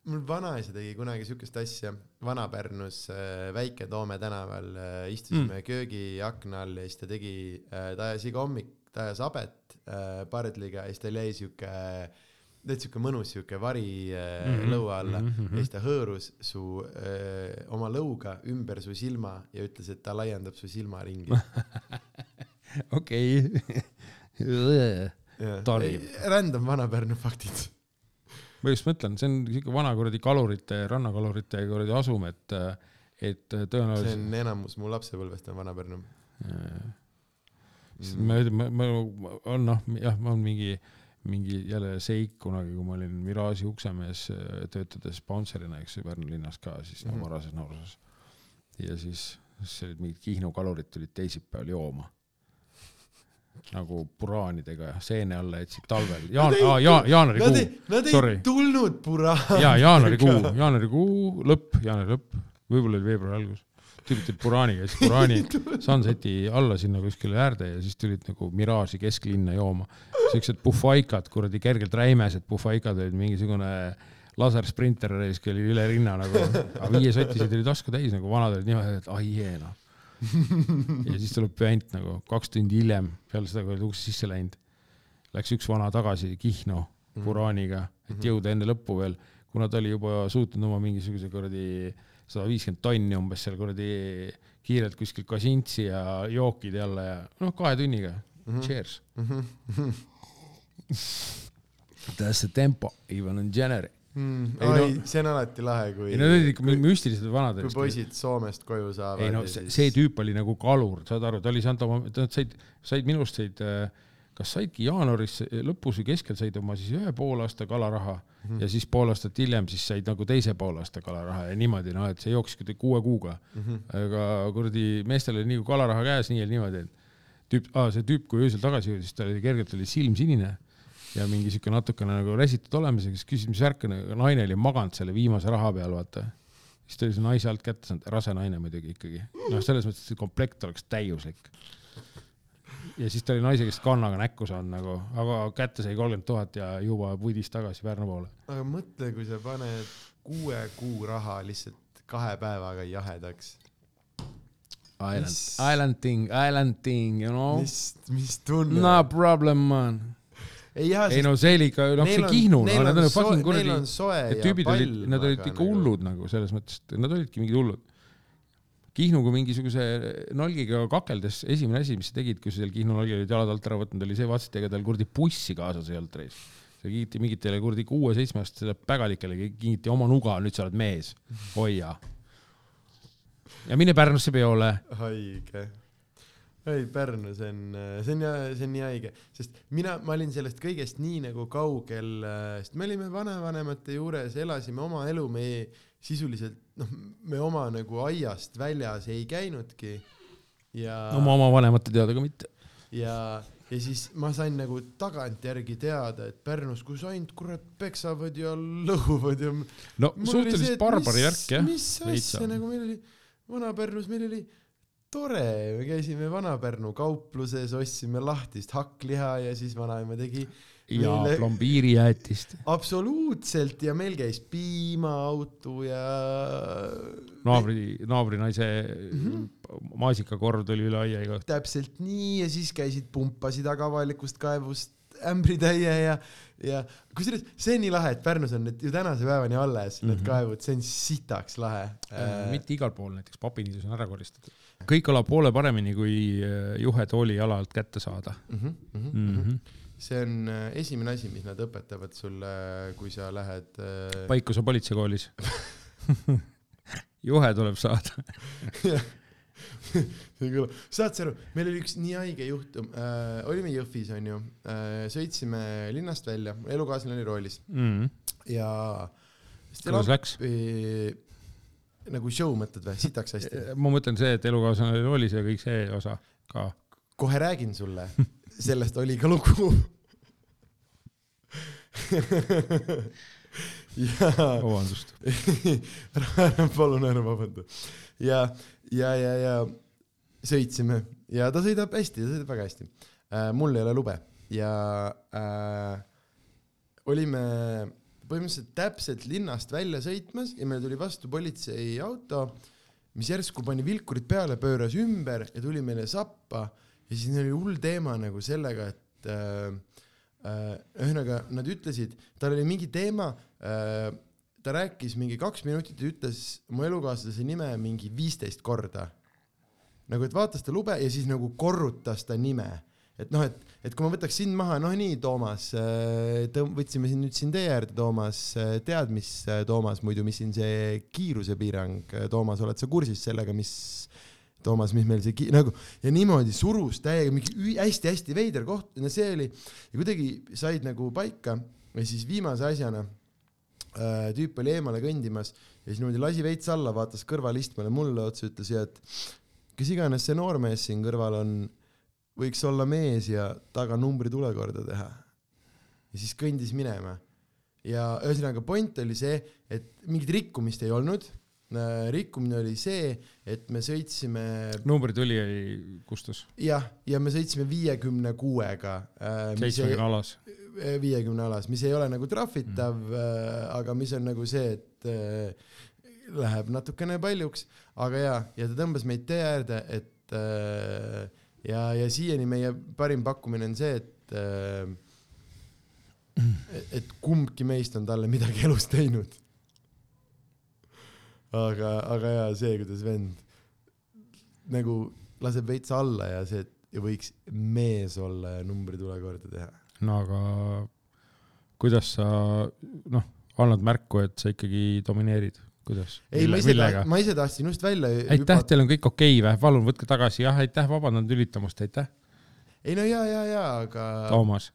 A: Mul vanaisa tegi kunagi siukest asja Vana-Pärnus äh, Väike-Toome tänaval äh, istusime mm. köögiakna all ja siis ta tegi äh,, ta ajas iga hommik, ta ajas habet pardliga ja siis tal jäi siuke täitsa siuke mõnus siuke vari mm -hmm. lõua alla mm -hmm. ja siis ta hõõrus su äh, oma lõuga ümber su silma ja ütles, et ta laiendab su silmaringi. [laughs]
B: okei. [laughs] Tarib.
A: Random Vana-Pärnu faktid.
B: Ma just mõtlen, see on siuke vana kuradi kalurite, rannakalurite kuradi asum, et, et
A: see
B: tõenäoliselt
A: on enamus mu lapsepõlvest on Vana-Pärnu.
B: sest ma, ma, ma, on noh, jah, ma olen mingi, mingi jälle seik kunagi, kui ma olin Mirage'i uksemees, töötades sponsorina, eks ju, Pärnu linnas ka siis no,
A: Mhm.
B: varases nooruses. ja siis, siis olid mingid Kihnu kalurid tulid teisipäeval jooma. Nagu puraanidega ja seene alla jätsid talvel, jaan-, aa, ja, jaanuarikuu
A: ei, nad ei
B: sorry.
A: tulnud pura.
B: jaa, jaanuarikuu, jaanuarikuu lõpp, jaanuari lõpp, võib-olla oli veebruari algus. tüübid tulid Puraaniga, siis Puraani [laughs] Sunseti alla sinna kuskile äärde ja siis tulid nagu Mirage'i kesklinna jooma. siuksed puhvaikad, kuradi kergelt räimesed puhvaikad olid mingisugune lasersprinter oli üle rinna nagu, aga viie sotisid oli tasku täis nagu vanad olid niimoodi, et ai jee noh. Ja siis tuleb puänt nagu kaks tundi hiljem, peale seda, kui olid uksest sisse läinud, läks üks vana tagasi Kihnu Buraaniga, et jõuda enne lõppu veel, kuna ta oli juba suutnud oma mingisuguse kuradi sada viiskümmend tonni umbes seal kuradi kiirelt kuskilt Kažintsi ja jookide alla ja noh, kahe tunniga mm, -hmm. cheers mm. -hmm. [laughs] That's the tempo, even on generic
A: mm,. oi no,, see on alati lahe, kui.
B: ei no need olid ikka müstilised vanad.
A: kui poisid Soomest koju saavad.
B: ei no see, siis... see tüüp oli nagu kalur, saad aru, ta oli saanud oma, nad said, said minust said, kas saidki jaanuaris lõpus või keskel said oma siis ühe poolaasta kalaraha mm ja siis pool aastat hiljem siis said nagu teise poolaasta kalaraha ja niimoodi, noh, et see jooksis kuidagi kuue kuuga mm. -hmm. aga kuradi meestel oli nii kui kalaraha käes, nii ja niimoodi, et tüüp ah,, see tüüp, kui öösel tagasi jõudis, tal oli kergelt oli silm sinine ja mingi siuke natukene nagu räsitud olemisega, siis küsis, mis värk on, naine oli maganud selle viimase raha peal, vaata. siis ta oli see naise alt kätte saanud, rase naine muidugi ikkagi, noh, selles mõttes, et see komplekt oleks täiuslik. ja siis ta oli naise käest kannaga näkku saanud nagu, aga kätte sai kolmkümmend tuhat ja juba pudis tagasi Pärnu poole.
A: aga mõtle, kui sa paned kuue kuu raha lihtsalt kahe päevaga jahedaks
B: Island, island thing, island thing, you know.
A: mis, mis tunne?
B: No problem, man
A: ei, jah,
B: ei no see oli ikka, noh see Kihnu, no nad on ju fucking kuradi,
A: need
B: tüübid olid, nad olid ikka nagu... hullud nagu selles mõttes, et nad olidki mingid hullud. Kihnuga mingisuguse nalgiga kakeldes, esimene asi, mis sa tegid, kui sa seal Kihnu nalgi olid jalad alt ära võtnud, oli see, vaatasid, ega tal kuradi bussi kaasas ei olnud reis. see kingiti mingitele kuradi kuue-seitsmeaastastele pägalikele, kingiti oma nuga, nüüd sa oled mees, hoia. ja mine Pärnusse peole.
A: haige ei, Pärnu, see on, see on, see on nii haige, sest mina, ma olin sellest kõigest nii nagu kaugel, sest me olime vanavanemate juures, elasime oma elu, me sisuliselt noh, me oma nagu aiast väljas ei käinudki ja.
B: oma, oma vanemate teada ka mitte.
A: ja, ja siis ma sain nagu tagantjärgi teada, et Pärnus, kus ainult kurat peksavad ja lõhuvad ja.
B: no suhteliselt barbari värk jah.
A: mis asja nagu meil oli, Vana-Pärnus meil oli tore, me käisime Vana-Pärnu kaupluses, ostsime lahtist hakkliha ja siis vanaema tegi
B: ja meile... plombiirijäätist.
A: absoluutselt ja meil käis piimaauto ja.
B: naabri, naabrinaise mm -hmm. maasikakorv tuli üle aia iga õhtu.
A: täpselt nii ja siis käisid, pumpasid aga avalikust kaevust ämbritäie ja, ja kusjuures see on nii lahe, et Pärnus on need ju tänase päevani alles mm, -hmm. need kaevud, see on sitaks lahe
B: mitte igal pool, näiteks papiniidus on ära koristatud kõik kõlab poole paremini, kui äh, juhe tooli jala alt kätte saada mm. -hmm, mm -hmm.
A: Mm -hmm. see on äh, esimene asi, mis nad õpetavad sulle, kui sa lähed
B: äh.... Paikuse politseikoolis [laughs] juhe tuleb saada [laughs]
A: saad sa aru, meil oli üks nii haige juhtum äh,, olime Jõhvis onju äh,, sõitsime linnast välja, elukaaslane oli roolis mm. -hmm. ja.
B: kuidas läks?
A: Nagu show mõtled või, sitaks hästi? [laughs]
B: ma mõtlen see, et elukaaslane oli see kõik see osa ka.
A: kohe räägin sulle, [laughs] sellest oli ka lugu [laughs] ja.
B: vabandust
A: ära palun ära vabanda. ja, ja, ja, ja sõitsime ja ta sõidab hästi, ta sõidab väga hästi äh,. mul ei ole lube ja äh, olime põhimõtteliselt täpselt linnast välja sõitmas ja meile tuli vastu politseiauto, mis järsku pani vilkurid peale, pööras ümber ja tuli meile sappa ja siis oli hull teema nagu sellega, et äh, äh, ühesõnaga äh, nad ütlesid, tal oli mingi teema äh,, ta rääkis mingi kaks minutit ja ütles mu elukaaslase nime mingi viisteist korda. nagu, et vaatas ta lube ja siis nagu korrutas ta nime et noh, et, et kui ma võtaks sind maha, noh nii, Toomas, äh, võtsime siin nüüd siin tee äärde, Toomas, äh, tead, mis, äh, Toomas, muidu, mis siin see kiirusepiirang, Toomas, oled sa kursis sellega, mis, Toomas, mis meil see ki-, nagu ja niimoodi surus täiega mingi hästi-hästi veider koht, no see oli ja kuidagi said nagu paika ja siis viimase asjana äh, tüüp oli eemale kõndimas ja siis niimoodi lasi veits alla, vaatas kõrvalistmele mulle otsa, ütles ja et kes iganes see noormees siin kõrval on võiks olla mees ja taganumbri tule korda teha. ja siis kõndis minema. ja ühesõnaga point oli see, et mingit rikkumist ei olnud. Äh, rikkumine oli see, et me sõitsime.
B: numbrituli kustus.
A: jah, ja me sõitsime viiekümne kuuega.
B: Äh, seitsmekümne alas.
A: Äh, viiekümne alas, mis ei ole nagu trahvitav mm., aga mis on nagu see, et läheb natukene paljuks, aga jaa, ja ta tõmbas meid tee äärde, et äh, ja, ja siiani meie parim pakkumine on see, et äh, et kumbki meist on talle midagi elus teinud. aga, aga jaa, see, kuidas vend nagu laseb veits alla ja see, et ja võiks mees olla ja numbritule korda teha.
B: no aga kuidas sa noh, annad märku, et sa ikkagi domineerid, kuidas?
A: ei, ma ise, ma ise tahtsin just välja
B: aitäh, teil on kõik okei okay, või? palun võtke tagasi, jah, aitäh, vabandan tülitamast, aitäh,
A: ei no ja, ja, ja, aga
B: Toomas.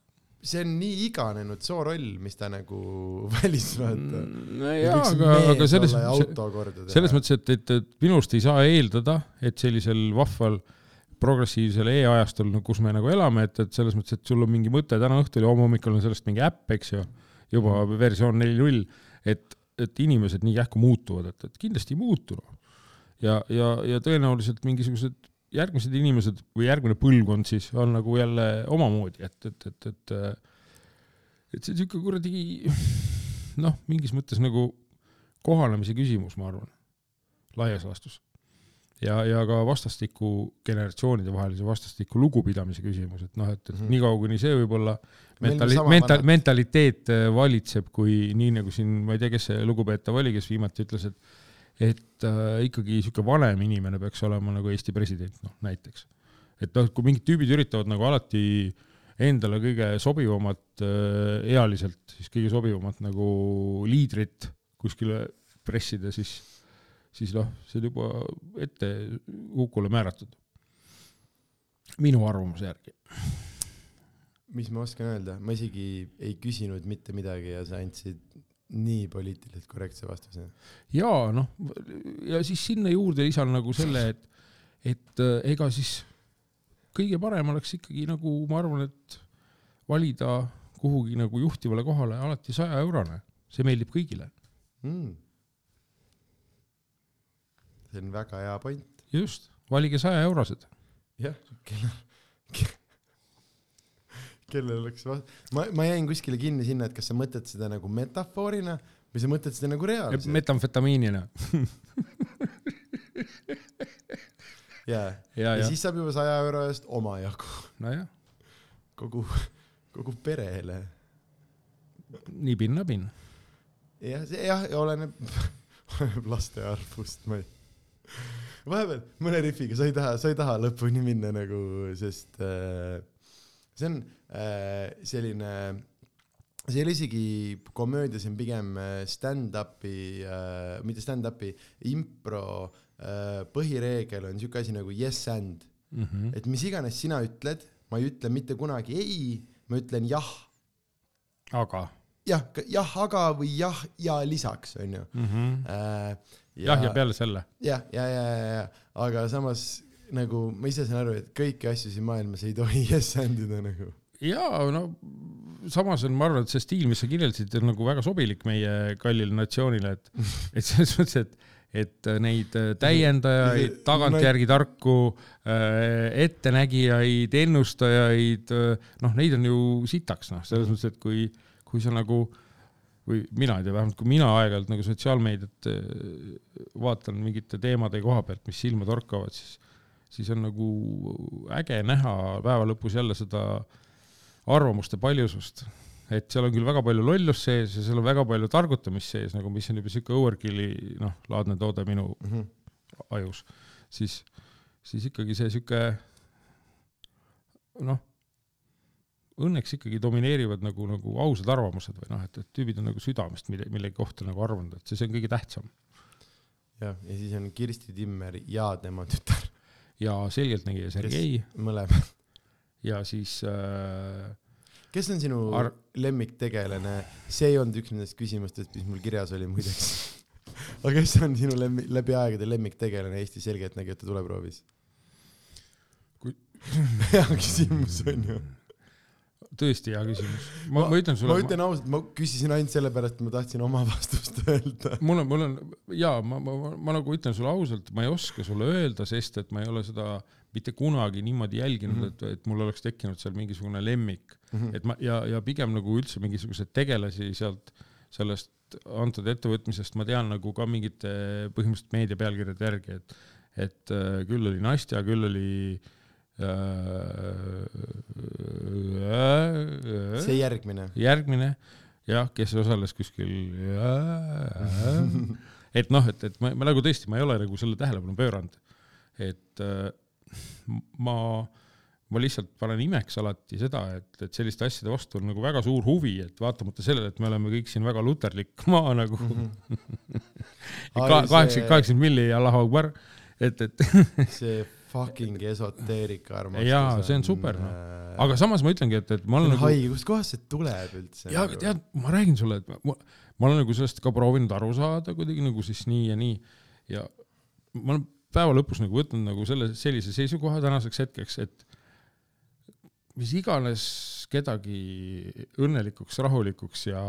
A: see on nii iganenud sooroll, mis ta nagu [laughs] valis, vaata.
B: no jaa, aga, aga selles, selles mõttes, et, et, et minust ei saa eeldada, et sellisel vahval progressiivsel e-ajastul, kus me nagu elame, et, et selles mõttes, et sul on mingi mõte täna õhtul ja homme hommikul on sellest mingi äpp, eks ju, juba versioon neli null, et, et inimesed nii järsku muutuvad, et, et kindlasti ei muutu noh. ja, ja, ja tõenäoliselt mingisugused järgmised inimesed või järgmine põlvkond siis on nagu jälle omamoodi, et, et, et, et et see on niisugune kuradi noh, mingis mõttes nagu kohanemise küsimus, ma arvan, laias laastus. ja, ja ka vastastikku generatsioonide vahelise vastastikku lugupidamise küsimus, et noh, et, et mm. -hmm. niikaua kuni see võib-olla mentali-,
A: sama
B: menta-,
A: vanad.
B: mentaliteet äh, valitseb, kui nii nagu siin, ma ei tea, kes see lugupeetav oli, kes viimati ütles, et et äh, ikkagi niisugune vanem inimene peaks olema nagu Eesti president, noh näiteks. et noh, kui mingid tüübid üritavad nagu alati endale kõige sobivamat äh, ealiselt, siis kõige sobivamat nagu liidrit kuskile pressida, siis, siis noh, see on juba ette hukule määratud. minu arvamuse järgi.
A: mis ma oskan öelda, ma isegi ei küsinud mitte midagi ja sa andsid nii poliitiliselt korrektse vastuse.
B: ja noh, ja siis sinna juurde lisan nagu selle, et, et äh, ega siis kõige parem oleks ikkagi nagu ma arvan, et valida kuhugi nagu juhtivale kohale alati saja eurone, see meeldib kõigile,
A: mm.. See on väga hea point.
B: just, valige saja eurosed.
A: jah, kellel, kellel oleks va-, ma, ma jäin kuskile kinni sinna, et kas sa mõtled seda nagu metafoorina või sa mõtled seda nagu reaalselt.
B: metamfetamiinina. [laughs]
A: ja,
B: ja,
A: ja
B: ja,
A: siis saab juba saja euro eest omajagu
B: nojah,
A: kogu, kogu perele.
B: nibin-nabin.
A: jah, jah, oleneb, [laughs] oleneb laste arvust, ma ei, vahepeal mõne rifiga sa ei taha, sa ei taha lõpuni minna nagu, sest äh, see on äh, selline, see ei ole isegi komöödia, see on pigem äh, stand-up'i äh,, mitte stand-up'i, impro äh, põhireegel on siuke asi nagu yes and,
B: Mhm.
A: et mis iganes sina ütled, ma ei ütle mitte kunagi ei, ma ütlen jah
B: aga
A: jah, jah, aga või jah ja lisaks onju
B: mm. -hmm.
A: äh,.
B: jah, ja peale selle.
A: jah, ja, ja, ja, ja, aga samas nagu ma ise saan aru, et kõiki asju siin maailmas ei tohi [laughs] yes and ida nagu.
B: jaa, no samas on, ma arvan, et see stiil, mis sa kirjeldasid, on nagu väga sobilik meie kallile natsioonile, et, [laughs] et selles mõttes, et, et neid täiendajaid, [laughs] tagantjärgi tarku, ettenägijaid, ennustajaid, noh, neid on ju sitaks, noh, selles mõttes, et kui, kui sa nagu või mina ei tea, vähemalt kui mina aeg-ajalt nagu sotsiaalmeediat eh, vaatan mingite teemade koha pealt, mis silma torkavad, siis, siis on nagu äge näha päeva lõpus jälle seda arvamuste paljusust. et seal on küll väga palju lollust sees ja seal on väga palju targutamist sees nagu, mis on juba siuke overkill'i noh, laadne toode minu ajus, siis, siis ikkagi see sihuke noh, õnneks ikkagi domineerivad nagu, nagu ausad arvamused või noh, et, et tüübid on nagu südamest mille, millegi kohta nagu arvanud, et see, see on kõige tähtsam.
A: jah, ja siis on Kirsti Timmer ja tema tütar,
B: ja selgeltnägija Sergei
A: mõlemad.
B: ja siis äh,
A: kes on sinu
B: Ar-
A: lemmiktegelane, see ei olnud üks nendest küsimustest, mis mul kirjas oli muideks. [laughs] aga kes on sinu lemmi-, läbi aegade lemmiktegelane Eesti selgeltnägijate tuleproovis?
B: Kui- [laughs]
A: hea küsimus on ju.
B: Tõesti hea küsimus. ma, ma ütlen
A: ma
B: sulle,
A: ütlen ausalt, ma küsisin ainult sellepärast, et ma tahtsin oma [laughs] vastust öelda.
B: mul on, mul on jaa, ma, ma, ma, ma nagu ütlen sulle ausalt, ma ei oska sulle öelda, sest et ma ei ole seda mitte kunagi niimoodi jälginud mm. -hmm. et, et mul oleks tekkinud seal mingisugune lemmik,
A: Mhm.
B: et ma ja, ja pigem nagu üldse mingisuguseid tegelasi sealt sellest antud ettevõtmisest ma tean nagu ka mingite põhimõtteliselt meedia pealkirjade järgi, et, et äh, küll oli Nastja, küll oli äh,
A: see järgmine.
B: järgmine, jah, kes osales kuskil et noh, et, et ma, ma nagu tõesti, ma ei ole nagu selle tähelepanu pööranud. et äh, ma ma lihtsalt panen imeks alati seda, et, et selliste asjade vastu on nagu väga suur huvi, et vaatamata sellele, et me oleme kõik siin väga luterlik [laughs] maa nagu -hmm. kaheksakümmend, kaheksakümmend milli ja Allahu Akbar, et, et
A: see fucking esoteerika armastus.
B: jaa, see on super noh. aga samas ma ütlengi, et, et ma olen
A: nagu. haige, kustkohast see tuleb üldse?
B: jaa, aga tead, ma räägin sulle, et ma, ma olen nagu sellest ka proovinud aru saada kuidagi nagu siis nii ja nii ja ma olen päeva lõpus nagu võtnud nagu selle, sellise seisukoha tänaseks hetkeks, et mis iganes kedagi õnnelikuks, rahulikuks ja,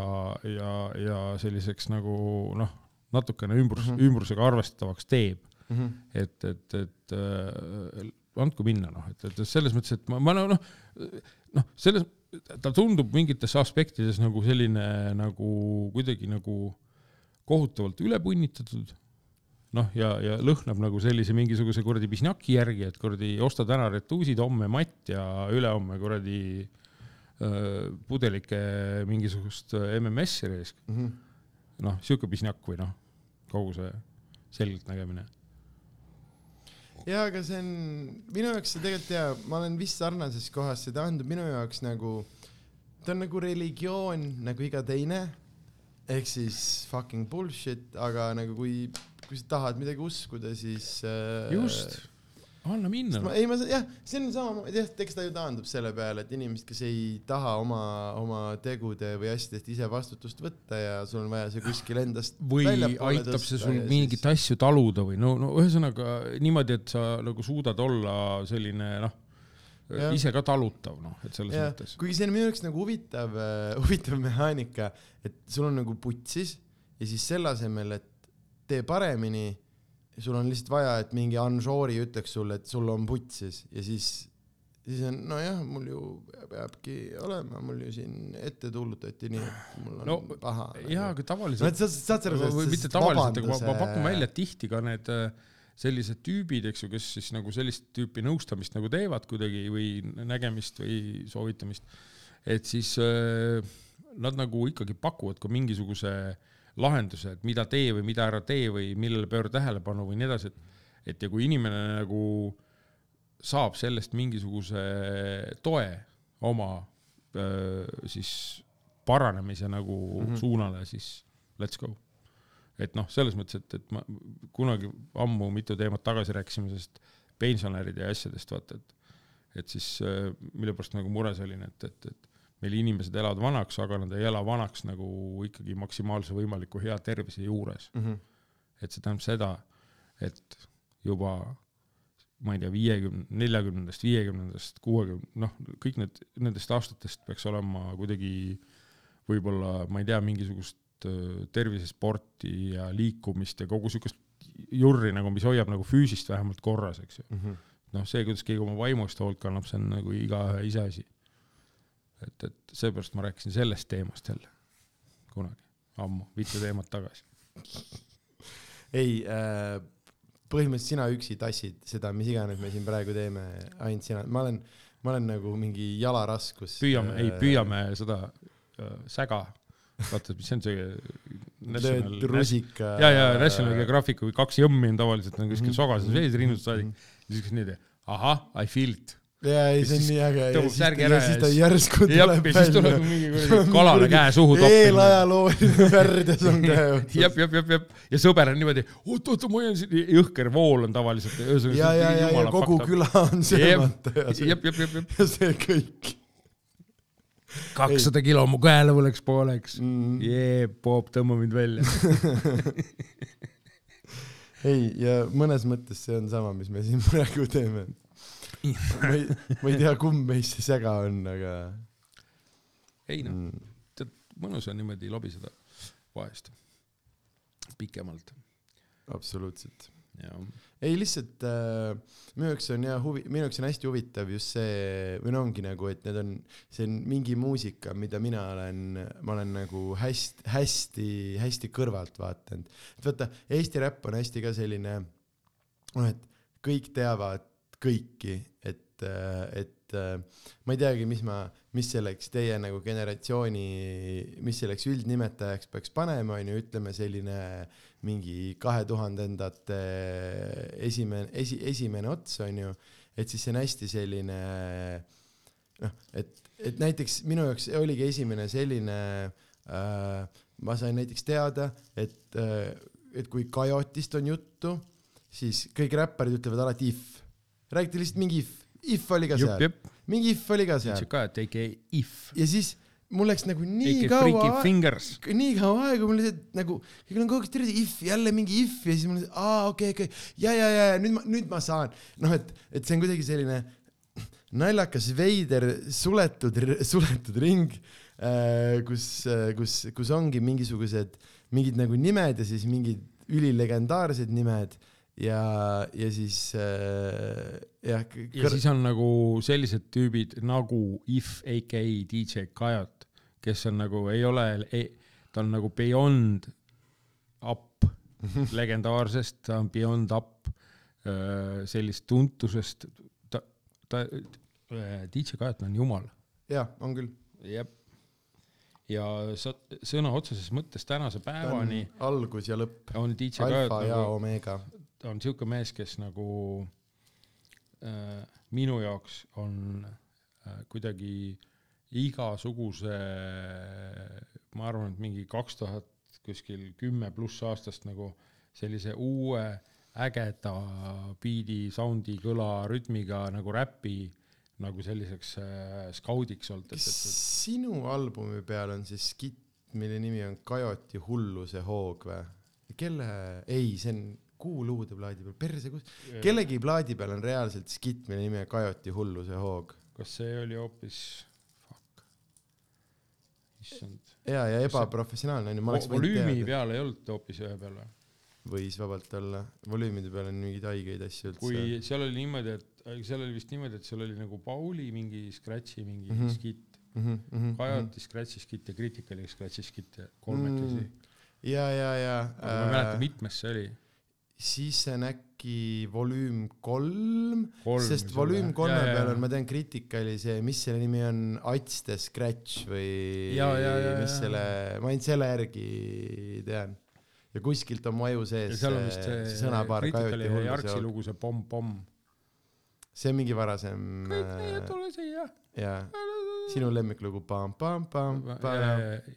B: ja, ja selliseks nagu noh, natukene ümbrus mm, -hmm. ümbrusega arvestatavaks teeb mm. -hmm. et, et, et äh, andku minna, noh, et, et selles mõttes, et ma, ma noh, noh, selles, ta tundub mingites aspektides nagu selline nagu kuidagi nagu kohutavalt üle punnitatud noh, ja, ja lõhnab nagu sellise mingisuguse kuradi pisnjaki järgi, et kuradi osta täna retuusid, homme matt ja ülehomme kuradi äh, pudelike mingisugust MMS-i raisk mm -hmm.. noh, sihuke pisnjakk või noh, kogu see selgeltnägemine.
A: Jaa, aga see on, minu jaoks see tegelikult jaa, ma olen vist sarnases kohas, see tähendab minu jaoks nagu, ta on nagu religioon nagu iga teine, ehk siis fucking bullshit, aga nagu kui kui sa tahad midagi uskuda, siis
B: äh, just, anna minna.
A: ei, ma jah, see on sama, jah, eks ta ju taandub selle peale, et inimesed, kes ei taha oma, oma tegude või asjadest ise vastutust võtta ja sul on vaja see kuskil endast
B: või aitab see sul mingeid siis... asju taluda või no, no ühesõnaga niimoodi, et sa nagu suudad olla selline noh Ja. ise ka talutav, noh, et selles ja. mõttes.
A: kuigi see on minu jaoks nagu huvitav äh,, [laughs] huvitav mehaanika, et sul on nagu putsis ja siis selle asemel, et tee paremini. Sul on lihtsalt vaja, et mingi Anžoori ütleks sulle, et sul on putsis ja siis, siis on nojah, mul ju peabki olema, mul ju siin ette tuulutati nii, et mul on no, paha.
B: jaa, aga tavaliselt
A: no,. saad sa aru
B: sellest? või mitte tavaliselt, aga ma, ma pakun välja, et tihti ka need äh, sellised tüübid, eks ju, kes siis nagu sellist tüüpi nõustamist nagu teevad kuidagi või nägemist või soovitamist, et siis äh, nad nagu ikkagi pakuvad ka mingisuguse äh, lahenduse, et mida tee või mida ära tee või millele pööra tähelepanu või nii edasi, et, et ja kui inimene nagu saab sellest mingisuguse toe oma siis paranemise nagu mm -hmm. suunale, siis let's go. et noh, selles mõttes, et, et ma kunagi ammu mitu teemat tagasi rääkisime sellest pensionäride ja asjadest, vaata, et et siis mille pärast nagu mures olin, et, et, et meil inimesed elavad vanaks, aga nad ei ela vanaks nagu ikkagi maksimaalse võimaliku hea tervise juures mm. -hmm. et see tähendab seda, et juba ma ei tea, viiekümne, neljakümnendast, viiekümnendast, kuuekümne, noh, kõik need, nendest aastatest peaks olema kuidagi võib-olla, ma ei tea, mingisugust tervisesporti ja liikumist ja kogu siukest jurri nagu, mis hoiab nagu füüsist vähemalt korras, eks ju mm. -hmm. noh, see, kuidas keegi oma vaimust hoolt kannab, see on nagu igaühe iseasi et, et seepärast ma rääkisin sellest teemast jälle kunagi, ammu, mitu teemat tagasi.
A: ei äh,, põhimõtteliselt sina üksi tassid seda, mis iganes me siin praegu teeme, ainult sina, ma olen, ma olen nagu mingi jalaraskus.
B: püüame äh,, ei püüame seda äh, säga, vaata, mis see on see
A: lööd rusika.
B: ja, ja National Geographicu kaks jõmmi on tavaliselt on kuskil mm -hmm. sogases vees rinnust saadik mm, -hmm. siis niimoodi, ahah, I feel it
A: ja ei, see on nii äge.
B: tõmbab särgi ära
A: ja siis ta järsku tuleb
B: välja. siis tuleb mingi kuradi kalale käe suhu
A: toppima. eelajalooline värdjas on käe [laughs]
B: otsas. jep, jep, jep, jep. ja sõber on niimoodi, oot-oot, ma hoian siin, jõhker vool on tavaliselt.
A: ja, ja, ja, ja kogu küla on söömata
B: ja see, jep, jep, jep, jep.
A: ja see kõik.
B: kakssada kilo mu käele läks pooleks mm.. jee, Bob, tõmba mind välja [laughs]
A: ei, ja mõnes mõttes see on sama, mis me siin praegu teeme ma ei, ma ei tea, kumb meist see sega on, aga.
B: ei noh mm., tead, mõnus on niimoodi lobiseda vahest, pikemalt.
A: absoluutselt ei lihtsalt äh, minu jaoks on ja huvi, minu jaoks on hästi huvitav just see või no ongi nagu, et need on, see on mingi muusika, mida mina olen, ma olen nagu hästi, hästi-hästi kõrvalt vaadanud. et vaata, Eesti räpp on hästi ka selline, noh, et kõik teavad kõiki, et, et ma ei teagi, mis ma, mis selleks teie nagu generatsiooni, mis selleks üldnimetajaks peaks panema, onju, ütleme selline mingi kahe tuhandendate esimene, esi, esimene ots onju, et siis see on hästi selline noh, et, et näiteks minu jaoks oligi esimene selline äh,, ma sain näiteks teada, et äh,, et kui Kajotist on juttu, siis kõik räpparid ütlevad alati if. Räägiti lihtsalt mingi if, if oli ka seal, mingi if oli ka seal.
B: Ka, et AKA if,
A: ja siis mul läks nagu nii
B: AKA
A: kaua nii kaua aega, mul lihtsalt nagu, kõigil on kogu aeg terve if, jälle mingi if ja siis mul, aa okei okay,, okei. Okay., ja, ja, ja, nüüd ma, nüüd ma saan. noh, et, et see on kuidagi selline [laughs] naljakas, veider, suletud, suletud ring, kus, kus, kus ongi mingisugused mingid nagu nimed ja siis mingid ülilegendaarsed nimed ja, ja siis äh, jah.
B: ja siis on nagu sellised tüübid nagu If AKA DJ Kajot, kes on nagu ei ole, ta on nagu beyond up [laughs] legendaarsest, ta on beyond up öö, sellist tuntusest, ta, ta, DJ Kajot on jumal,
A: jah, on küll.
B: jep. ja sa sõna otseses mõttes tänase päevani
A: algus ja lõpp,
B: on DJ
A: ja
B: nagu
A: omega.
B: Ta on siuke mees, kes nagu äh, minu jaoks on äh, kuidagi igasuguse, ma arvan, et mingi kaks tuhat kuskil kümme pluss aastast nagu sellise uue ägeda biidi, sound'i, kõla, rütmiga nagu räpi nagu selliseks äh, skaudiks olnud,
A: kas sinu albumi peal on see skitt, mille nimi on Kajoti hulluse hoog või? kelle, ei, see on Kuu luude plaadi peal, perse kus, kellegi plaadi peal on reaalselt skitt, mille nimi on Kajoti hulluse hoog.
B: kas see oli hoopis, fuck, issand,
A: ja, ja ebaprofessionaalne on ju, ma oleks võinud
B: volüümi
A: teada.
B: peal ei olnud hoopis ühe peal või?
A: võis vabalt olla, volüümide peal on mingeid haigeid asju üldse.
B: kui seal oli niimoodi, et seal oli vist niimoodi, et seal oli nagu Pauli mingi Scratchi mingi mm. -hmm. skitt,
A: mm. -hmm,
B: Kajoti Scratchi skitt ja Criticali Scratchi skitt ja kolmekesi
A: Mm,
B: mm..
A: ja, ja, ja
B: ma ei mäleta, mitmes see oli.
A: Siis see on äkki volüüm kolm sest volüüm
B: oli.
A: kolme
B: Ja,
A: peal on, ma tean, Criticali see, mis selle nimi on, Ats the Scratch või
B: Ja, ja, ja,
A: mis selle, ma ainult selle järgi tean. ja kuskilt on mu aju sees see,
B: see
A: sõnapaar Kajoti
B: ja Jarksi lugu, see Pomm-Pomm.
A: see on mingi varasem
B: kõik meie
A: äh,
B: tule siia.
A: jaa, sinu lemmiklugu pam-pam-pam,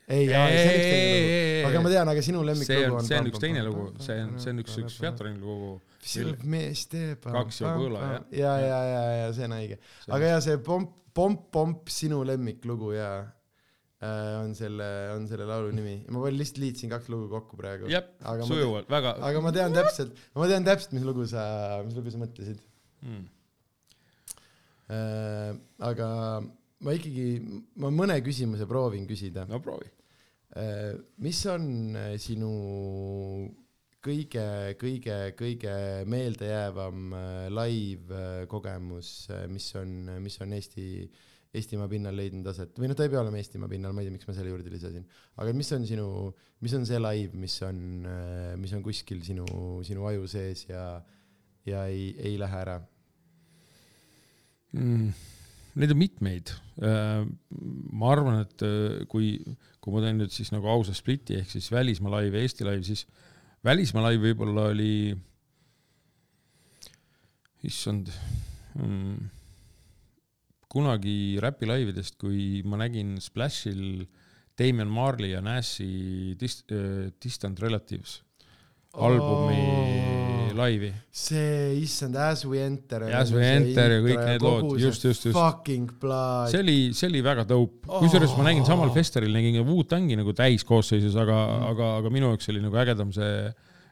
A: ei,
B: ei,
A: see on üks teine lugu. aga ma tean, aga sinu lemmiklugu
B: on, see on üks teine lugu, see on, see on üks, üks Featuring lugu.
A: Silv mees teeb.
B: Kaks ja põla, jah.
A: ja, ja, ja, ja see on õige. aga ja see pomp, pomp, pomp, sinu lemmiklugu ja äh, on selle, on selle laulu nimi. ma veel lihtsalt liitsin kaks lugu kokku praegu.
B: jah, sujuvalt, väga
A: aga ma tean täpselt, ma tean täpselt, mis lugu sa, mis lugu sa mõtlesid
B: mm..
A: äh,. aga ma ikkagi, ma mõne küsimuse proovin küsida
B: no proovi.
A: äh,. mis on äh, sinu kõige, kõige, kõige meeldejäävam äh, live kogemus, mis on, mis on Eesti, Eestimaa pinnal leidnud aset või noh, ta ei pea olema Eestimaa pinnal, ma ei tea, miks ma selle juurde lisasin, aga mis on sinu, mis on see live, mis on, mis on kuskil sinu, sinu aju sees ja, ja ei, ei lähe ära?
B: mm.. Neid on mitmeid. ma arvan, et äh, kui, kui ma teen nüüd siis nagu ausa spliti ehk siis välismaa live ja Eesti live, siis välismaa live võib-olla oli, issand mm,, kunagi Räpi laividest, kui ma nägin Splashil Damien Marley ja Nash'i Dist-, Distant Relatives albumi
A: Oh.
B: laivi.
A: see, issand, As we enter.
B: As we enter ja kõik need lood, just, just, just.
A: Fucking blood.
B: see oli, see oli väga dope
A: Oh.,
B: kusjuures ma nägin samal festivalil nägin ka Wu-Tangi nagu täiskoosseisus, aga
A: Mm.
B: aga, aga minu jaoks oli nagu ägedam see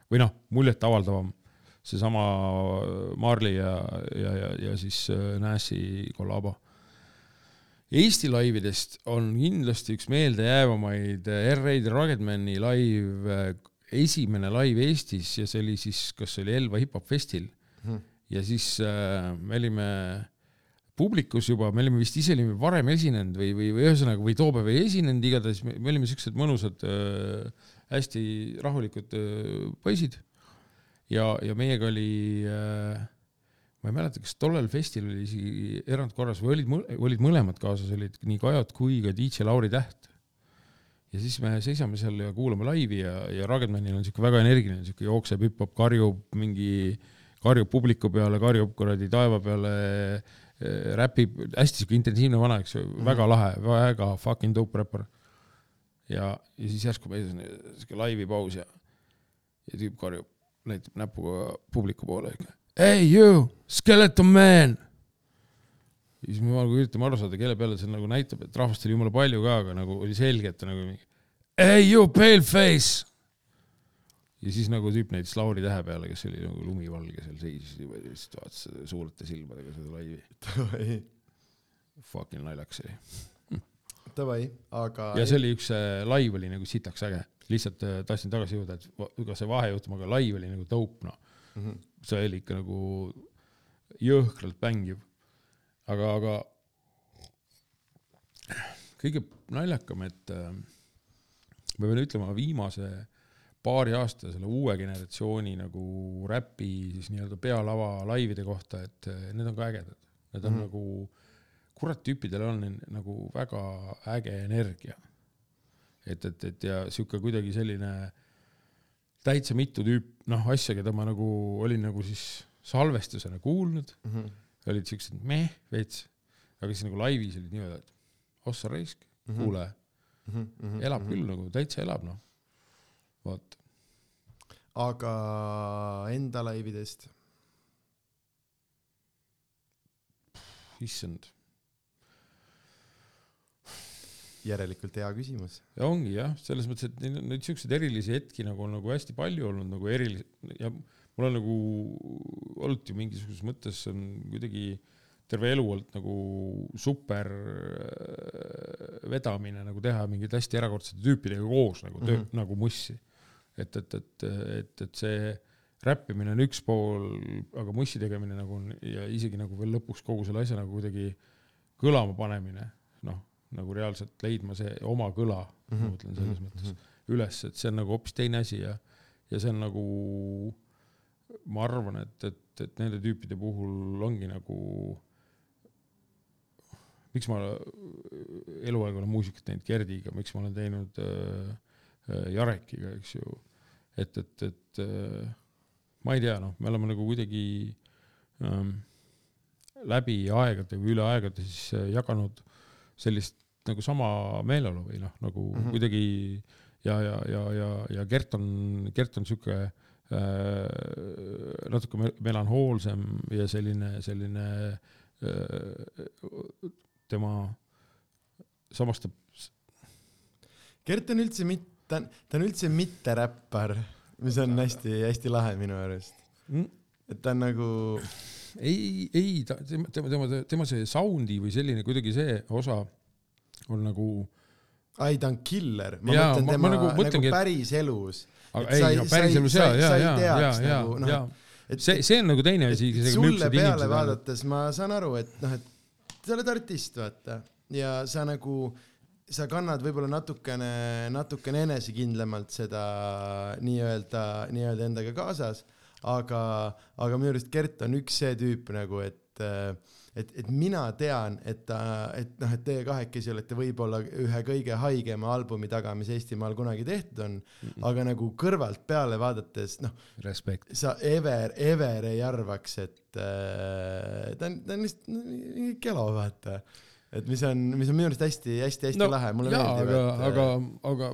B: või noh, muljetavaldavam seesama Marley ja, ja, ja, ja siis äh, Nash'i kollabo. Eesti laividest on kindlasti üks meeldejäävamaid R-Raid Ruggedmani live äh, esimene live Eestis ja see oli siis, kas see oli Elva hip-hop festil
A: Mhm.
B: ja siis äh, me olime publikus juba, me olime vist ise olime varem esinenud või, või, või ühesõnaga või too päev ei esinenud, igatahes me, me olime siuksed mõnusad äh,, hästi rahulikud äh, poisid. ja, ja meiega oli äh,, ma ei mäleta, kas tollel festil oli isegi erandkorras või olid, olid mõlemad kaasas, olid nii Kajot kui ka DJ Lauri Täht. Ja siis me seisame seal ja kuulame laivi ja, ja Ruggedmanil on siuke väga energiline, siuke jookseb hip-hop, karjub mingi, karjub publiku peale, karjub kuradi taeva peale äh, räpib, hästi siuke intensiivne vana, eks ju, väga lahe, väga fucking dope räppar. ja, ja siis järsku meil on siuke laivi paus ja, ja tüüp karjub, näitab näpuga publiku poole. Hey you, skeleton man. Ja siis me nagu üritame aru saada, kelle peale see nagu näitab, et rahvast oli jumala palju ka, aga nagu oli selge, et nagu mingi Hey you pale face. ja siis nagu tüüp näitas Lauri Tähe peale, kes oli nagu lumivalge seal seisis lihtsalt vaatas suurte silmadega seda laivi. Fucking naljakas oli.
A: davai, aga
B: ja see oli üks, laiv oli nagu sitaks äge, lihtsalt äh, tahtsin tagasi jõuda, et ka see vahejuhtum, aga laiv oli nagu dope, noh.
A: Mhm.
B: see oli ikka nagu jõhkralt mängiv. aga, aga kõige naljakam, et äh, ma pean ütlema, viimase paari aasta selle uue generatsiooni nagu räpi siis nii-öelda pealava laivide kohta, et äh, need on ka ägedad. Need on mm. -hmm. nagu, kurat tüüpidel on nagu väga äge energia. et, et, et ja sihuke kuidagi selline täitsa mitu tüüp, noh, asja, keda ma nagu olin nagu siis salvestusena kuulnud,
A: Mhm.
B: Olid siuksed meh veits, aga siis nagu laivis olid niimoodi, et ossa raisk,
A: Mhm.
B: kuule,
A: Mhm, mhm,
B: elab
A: mhm.
B: küll nagu, täitsa elab noh. vot,
A: aga enda laividest,
B: issand,
A: järelikult hea küsimus.
B: ja ongi jah, selles mõttes, et neid, neid siukseid erilisi hetki nagu on nagu hästi palju olnud nagu erilisi ja mul on nagu olnud ju mingisuguses mõttes on kuidagi terve elu olnud nagu super äh, vedamine nagu teha mingeid hästi erakordsete tüüpidega koos nagu töö mm,
A: Mhm.
B: -hmm. nagu mussi. et, et, et, et, et see räppimine on üks pool, aga mussi tegemine nagu on ja isegi nagu veel lõpuks kogu selle asja nagu kuidagi kõlama panemine, noh, nagu reaalselt leidma see oma kõla mm, -hmm. ma mõtlen selles mõttes üles, et see on nagu hoopis teine asi ja, ja see on nagu, ma arvan, et, et, et nende tüüpide puhul ongi nagu, miks ma eluaeg olen muusikat teinud Gerdiga, miks ma olen teinud äh, äh, Jarekiga, eks ju, et, et, et äh, ma ei tea, noh, me oleme nagu kuidagi ähm, läbi aegade või üle aegade siis äh, jaganud sellist nagu sama meeleolu või noh, nagu mm. -hmm. kuidagi ja, ja, ja, ja, ja Gert on, Gert on sihuke äh, natuke me- melanhoolsem ja selline, selline äh, tema samastab,
A: Gert on üldse mitte, ta on, üldse mitte räppar, mis on hästi-hästi lahe minu arust. et ta on nagu,
B: ei, ei ta, tema, tema, tema, tema see sound'i või selline kuidagi see osa on nagu,
A: ai ta on killer, ma
B: Jaa,
A: mõtlen
B: ma- ma
A: tema
B: nagu
A: nagu,
B: mõtlengi,
A: nagu
B: et-
A: päris elus.
B: aga
A: Et
B: ei no päriselus ja, ja ja, ja, ja ja see, see on nagu teine asi,
A: sulle peale vaadates ma saan aru, et noh, et sa oled artist, vaata, ja sa nagu, sa kannad võib-olla natukene, natukene enesekindlamalt seda nii-öelda, nii-öelda endaga kaasas, aga, aga minu arust Gert on üks see tüüp nagu, et et, et mina tean, et et noh, et teie kahekesi olete võib-olla ühe kõige haigema albumi taga, mis Eestimaal kunagi tehtud on, aga nagu kõrvalt peale vaadates, noh, sa ever, ever ei arvaks, et äh, ta on, ta on lihtsalt mingi kelo, vaata. et mis on, mis on minu arust hästi-hästi-hästi no, lahe, mulle
B: jaa,
A: meeldib,
B: aga, aga, aga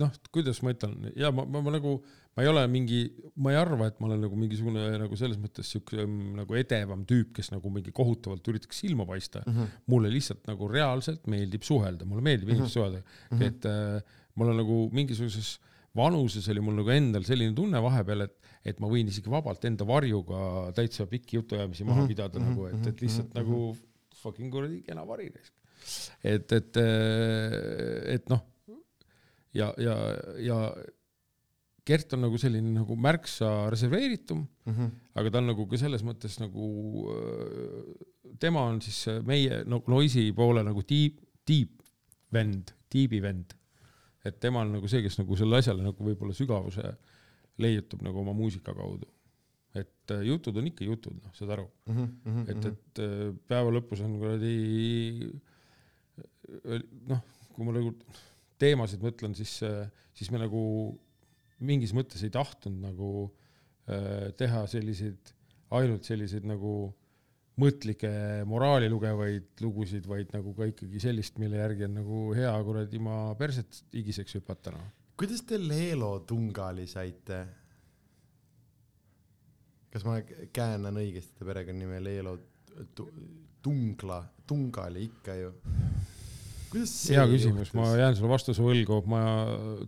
B: noh, kuidas ma ütlen? Ja ma, ma, ma nagu, ma ei ole mingi, ma ei arva, et ma olen nagu mingisugune nagu selles mõttes siuke mm, nagu edevam tüüp, kes nagu mingi kohutavalt üritaks silma paista mm. -hmm. mulle lihtsalt nagu reaalselt meeldib suhelda, mulle meeldib mm -hmm. suhelda -hmm. et äh, mul on nagu mingisuguses vanuses oli mul nagu endal selline tunne vahepeal, et, et ma võin isegi vabalt enda varjuga täitsa pikki jutuajamisi maha pidada mm -hmm. nagu, et, et lihtsalt mm -hmm. nagu fucking kuradi kena vari et, et, et noh, ja, ja, ja Gert on nagu selline nagu märksa reserveeritum,
A: Mhm.
B: aga ta on nagu ka selles mõttes nagu, tema on siis meie no, Noisi poole nagu tiib, tiib vend, tiibi vend. et tema on nagu see, kes nagu selle asjale nagu võib-olla sügavuse leiutab nagu oma muusika kaudu. et äh, jutud on ikka jutud, noh, saad aru,
A: Mhm.
B: et, et äh, päeva lõpus on kuradi noh, kui ma nagu teemasid mõtlen, siis, siis me nagu mingis mõttes ei tahtnud nagu äh, teha selliseid, ainult selliseid nagu mõtlikke moraali lugevaid lugusid, vaid nagu ka ikkagi sellist, mille järgi on nagu hea kuradi ma perset higiseks hüpata, noh.
A: kuidas te Leelo Tungali saite? kas ma käändan õigesti ta perekonnanime Leelo Tu- Tungla, Tungali ikka ju?
B: Hea küsimus, ma jään sulle vastuse võlgu, ma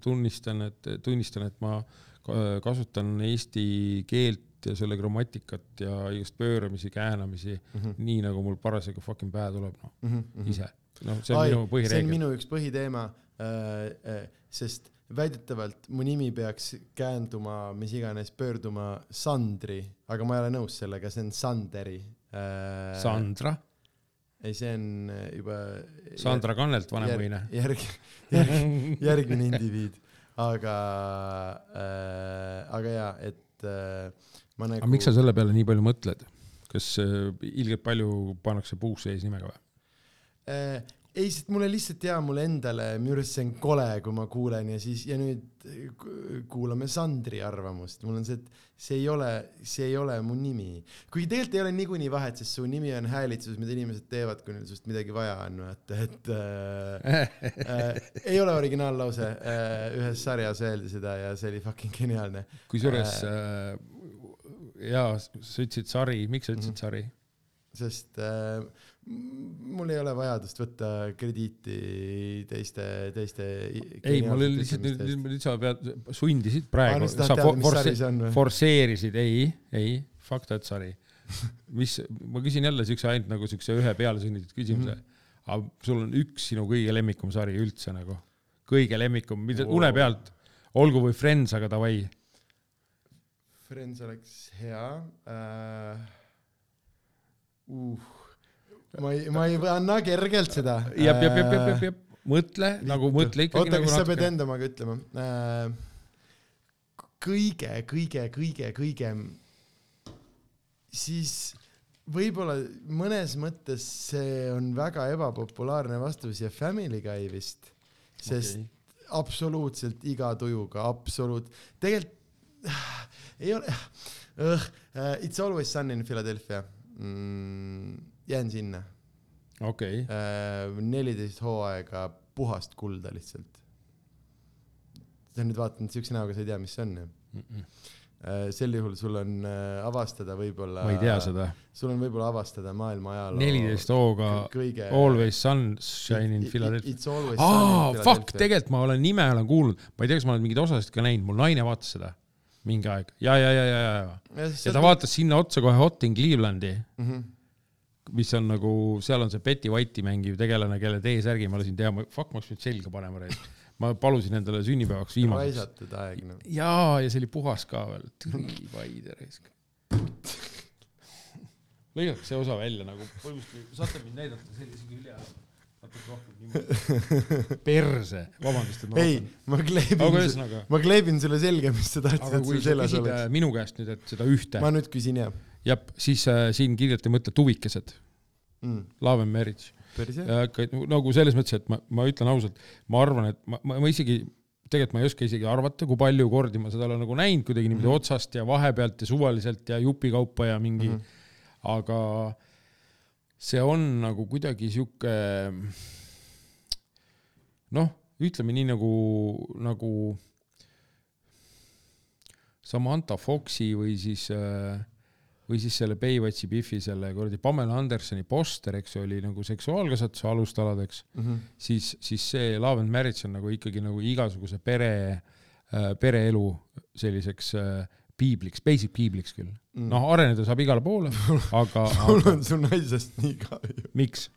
B: tunnistan, et, tunnistan, et ma ka- kasutan eesti keelt ja selle grammatikat ja just pööramisi, käänamisi
A: Mhm,
B: nii nagu mul parasjagu fucking pähe tuleb, noh,
A: mhm, mhm.
B: ise. noh, see on
A: Ai,
B: minu
A: see on
B: põhireegel.
A: minu üks põhiteema äh,, äh, sest väidetavalt mu nimi peaks käänduma, mis iganes, pöörduma Sandri, aga ma ei ole nõus sellega, see on Sanderi äh,.
B: Sandra,
A: ei, see on äh, juba.
B: Sandra Kannelt vanemõine.
A: järg, järg, [laughs] järgmine indiviid, aga äh,, aga jaa, et äh, ma nagu.
B: aga miks sa selle peale nii palju mõtled? kas äh, ilgelt palju pannakse puusse eesnimega või?
A: äh, ei, sest mulle lihtsalt jaa, mulle endale, minu arust see on kole, kui ma kuulen ja siis ja nüüd ku- kuulame Sandri arvamust, mul on see, et see ei ole, see ei ole mu nimi. kuigi tegelikult ei ole niikuinii vahet, sest su nimi on häälitsus, mida inimesed teevad, kui neil sinust midagi vaja on, vaata, et äh, äh, ei ole originaallause äh,, ühes sarjas öeldi seda ja see oli fucking geniaalne.
B: kusjuures äh, jaa, sa ütlesid sari, miks sa ütlesid
A: Mhm.
B: sari?
A: sest äh, mul ei ole vajadust võtta krediiti teiste, teiste.
B: ei, mul oli lihtsalt nüüd, nüüd, sa pead, sundisid praegu,
A: sa teada,
B: forse- forsseerisid, ei, ei, fuck that sari. mis, ma küsin jälle siukse ainult nagu siukse ühe pealesunnitud küsimuse mm. -hmm. aga sul on üks sinu kõige lemmikum sari üldse nagu, kõige lemmikum, mida
A: Wow.
B: une pealt, olgu või Friends, aga davai.
A: Friends oleks hea äh,. Uh, ma ei, ma ei anna kergelt seda.
B: jep, jep, jep, jep, jep, jep, mõtle nagu, mõtle ikkagi
A: oota,
B: nagu
A: kas sa pead enda omaga ütlema äh,? kõige, kõige, kõige, kõige, siis võib-olla mõnes mõttes see on väga ebapopulaarne vastus ja Family Guy vist, sest okay. absoluutselt iga tujuga, absoluut, tegelikult äh, ei ole uh,, It's always sun in Philadelphia mm,, jään sinna
B: okei,
A: Äh, neliteist hooaega puhast kulda lihtsalt. sa nüüd vaatad siukse näoga, sa ei tea, mis see on ju. sel juhul sul on äh, avastada võib-olla.
B: ma ei tea. seda.
A: sul on võib-olla avastada maailma ajaloo.
B: neliteist hooga
A: kõige.
B: Always sunshine in Philadelphia. Aa, fuck, tegelikult ma olen nime olen kuulnud, ma ei tea, kas ma olen mingeid osasid ka näinud, mul naine vaatas seda mingi aeg ja, ja, ja, ja, ja, ja
A: tegelikult.
B: ta vaatas sinna otsa kohe Hot in Clevelandi,
A: mm. -hmm.
B: Mis on nagu, seal on see Betty White'i mängiv tegelane, kelle T-särgi ma lasin teha, fuck, ma oleks pidanud selga panema reis. ma palusin endale sünnipäevaks viimaseks.
A: raisatud aeg noh.
B: jaa, ja see oli puhas ka veel, türi vaide raisk. lõigake see osa välja nagu, põhimõtteliselt saate mind näidata sellise külje all natuke rohkem niimoodi. perse, vabandust, et ma
A: ei, ma kleebin ma kleebin sulle selga, mis sa tahtsid, et sul seljas oleks
B: äh,. minu käest nüüd, et seda ühte,
A: ma nüüd küsin jah
B: jah, siis äh, siin kirjalt ei mõtle tuvikesed,
A: mm..
B: Love and Marriage. ikka nagu selles mõttes, et ma, ma ütlen ausalt, ma arvan, et ma, ma, ma isegi, tegelikult ma ei oska isegi arvata, kui palju kordi ma seda olen nagu näinud kuidagi niimoodi
A: Mhm.
B: otsast ja vahepealt ja suvaliselt ja jupikaupa ja mingi mm. -hmm. aga see on nagu kuidagi sihuke noh, ütleme nii nagu, nagu Samantha Foxi või siis äh, või siis selle Baywatchi Biffi selle kuradi Pamela Andersoni poster, eks ju, oli nagu seksuaalkasvatuse alustaladeks,
A: Mm -hmm.
B: siis, siis see Love and Marriage on nagu ikkagi nagu igasuguse pere äh,, pereelu selliseks äh, piibliks, basic piibliks küll.
A: Mm.
B: noh, areneda saab igale poole, [laughs] aga, aga
A: on su naisest nii kahju.
B: miks?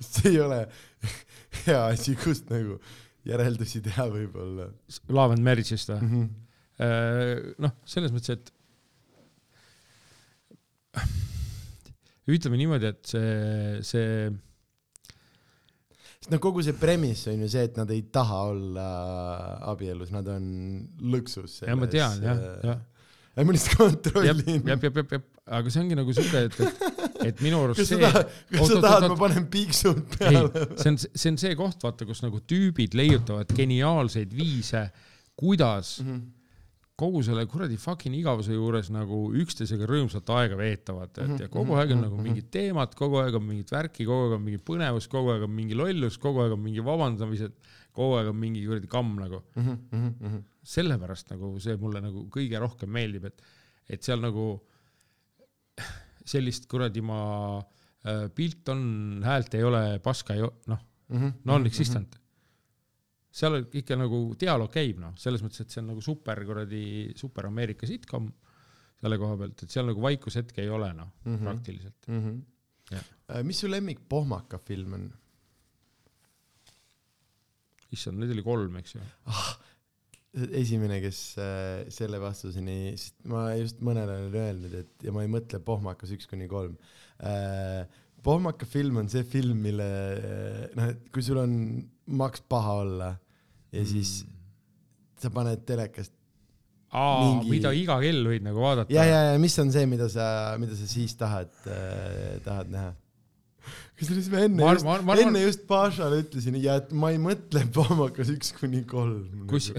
A: see ei ole [laughs] hea asi, kust nagu järeldusi teha võib-olla
B: Love and Marriage'ist või
A: mm? -hmm.
B: noh, selles mõttes, et ütleme niimoodi, et see, see
A: sest no kogu see premise on ju see, et nad ei taha olla abielus, nad on lõksus.
B: ja ma tean jah, jah,
A: ma lihtsalt kontrollin.
B: jah, jah, jah, jah, aga see ongi nagu siuke, et, et, et minu arust
A: kas
B: see,
A: kas sa tahad, ma panen piiksud peale?,
B: see on, see on see koht, vaata, kus nagu tüübid leiutavad geniaalseid viise, kuidas
A: Mhm.
B: Kogu selle kuradi fucking igavuse juures nagu üksteisega rõõmsalt aega veetavad, et ja kogu aeg on nagu mingid teemad, kogu aeg on mingit värki, kogu aeg on mingi põnevus, kogu aeg on mingi lollus, kogu aeg on mingi vabandamised, kogu aeg on mingi kuradi kamm nagu.
A: Mhm,
B: sellepärast nagu see mulle nagu kõige rohkem meeldib, et, et seal nagu [laughs] sellist kuradi ma äh, pilt on, häält ei ole, paska ei ole, noh,
A: mhm,
B: non-existent. Seal ikka nagu dialoog käib noh, selles mõttes, et see on nagu super kuradi, super Ameerika sitcom selle koha pealt, et seal nagu vaikushetke ei ole noh mm. -hmm. praktiliselt. Jah.
A: -hmm. mis su lemmik pohmaka film on?
B: issand, neid oli kolm, eks ju.
A: esimene, kes äh, selle vastuseni, sest ma just mõnele olen öelnud, et ja ma ei mõtle pohmakas üks kuni kolm äh,. pohmaka film on see film, mille noh, et kui sul on maks paha olla ja siis sa paned telekast
B: aa
A: Mingi-
B: mida iga kell võid nagu vaadata.
A: ja, ja, ja mis on see, mida sa, mida sa siis tahad äh,, tahad näha? kusjuures ma enne
B: Ma
A: just
B: ma
A: enne just Pašale ütlesin ja et ma ei mõtle pohmakas üks kuni kolm.
B: kus,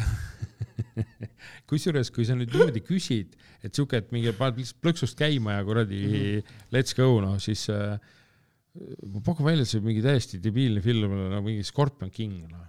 B: [laughs] kusjuures, kui sa nüüd niimoodi küsid, et siuke, et mingi paned lihtsalt plõksust käima ja kuradi mm. -hmm. let's go noh, siis äh, ma pakun välja, et see on mingi täiesti debiilne film, nagu mingi Scorpion King noh,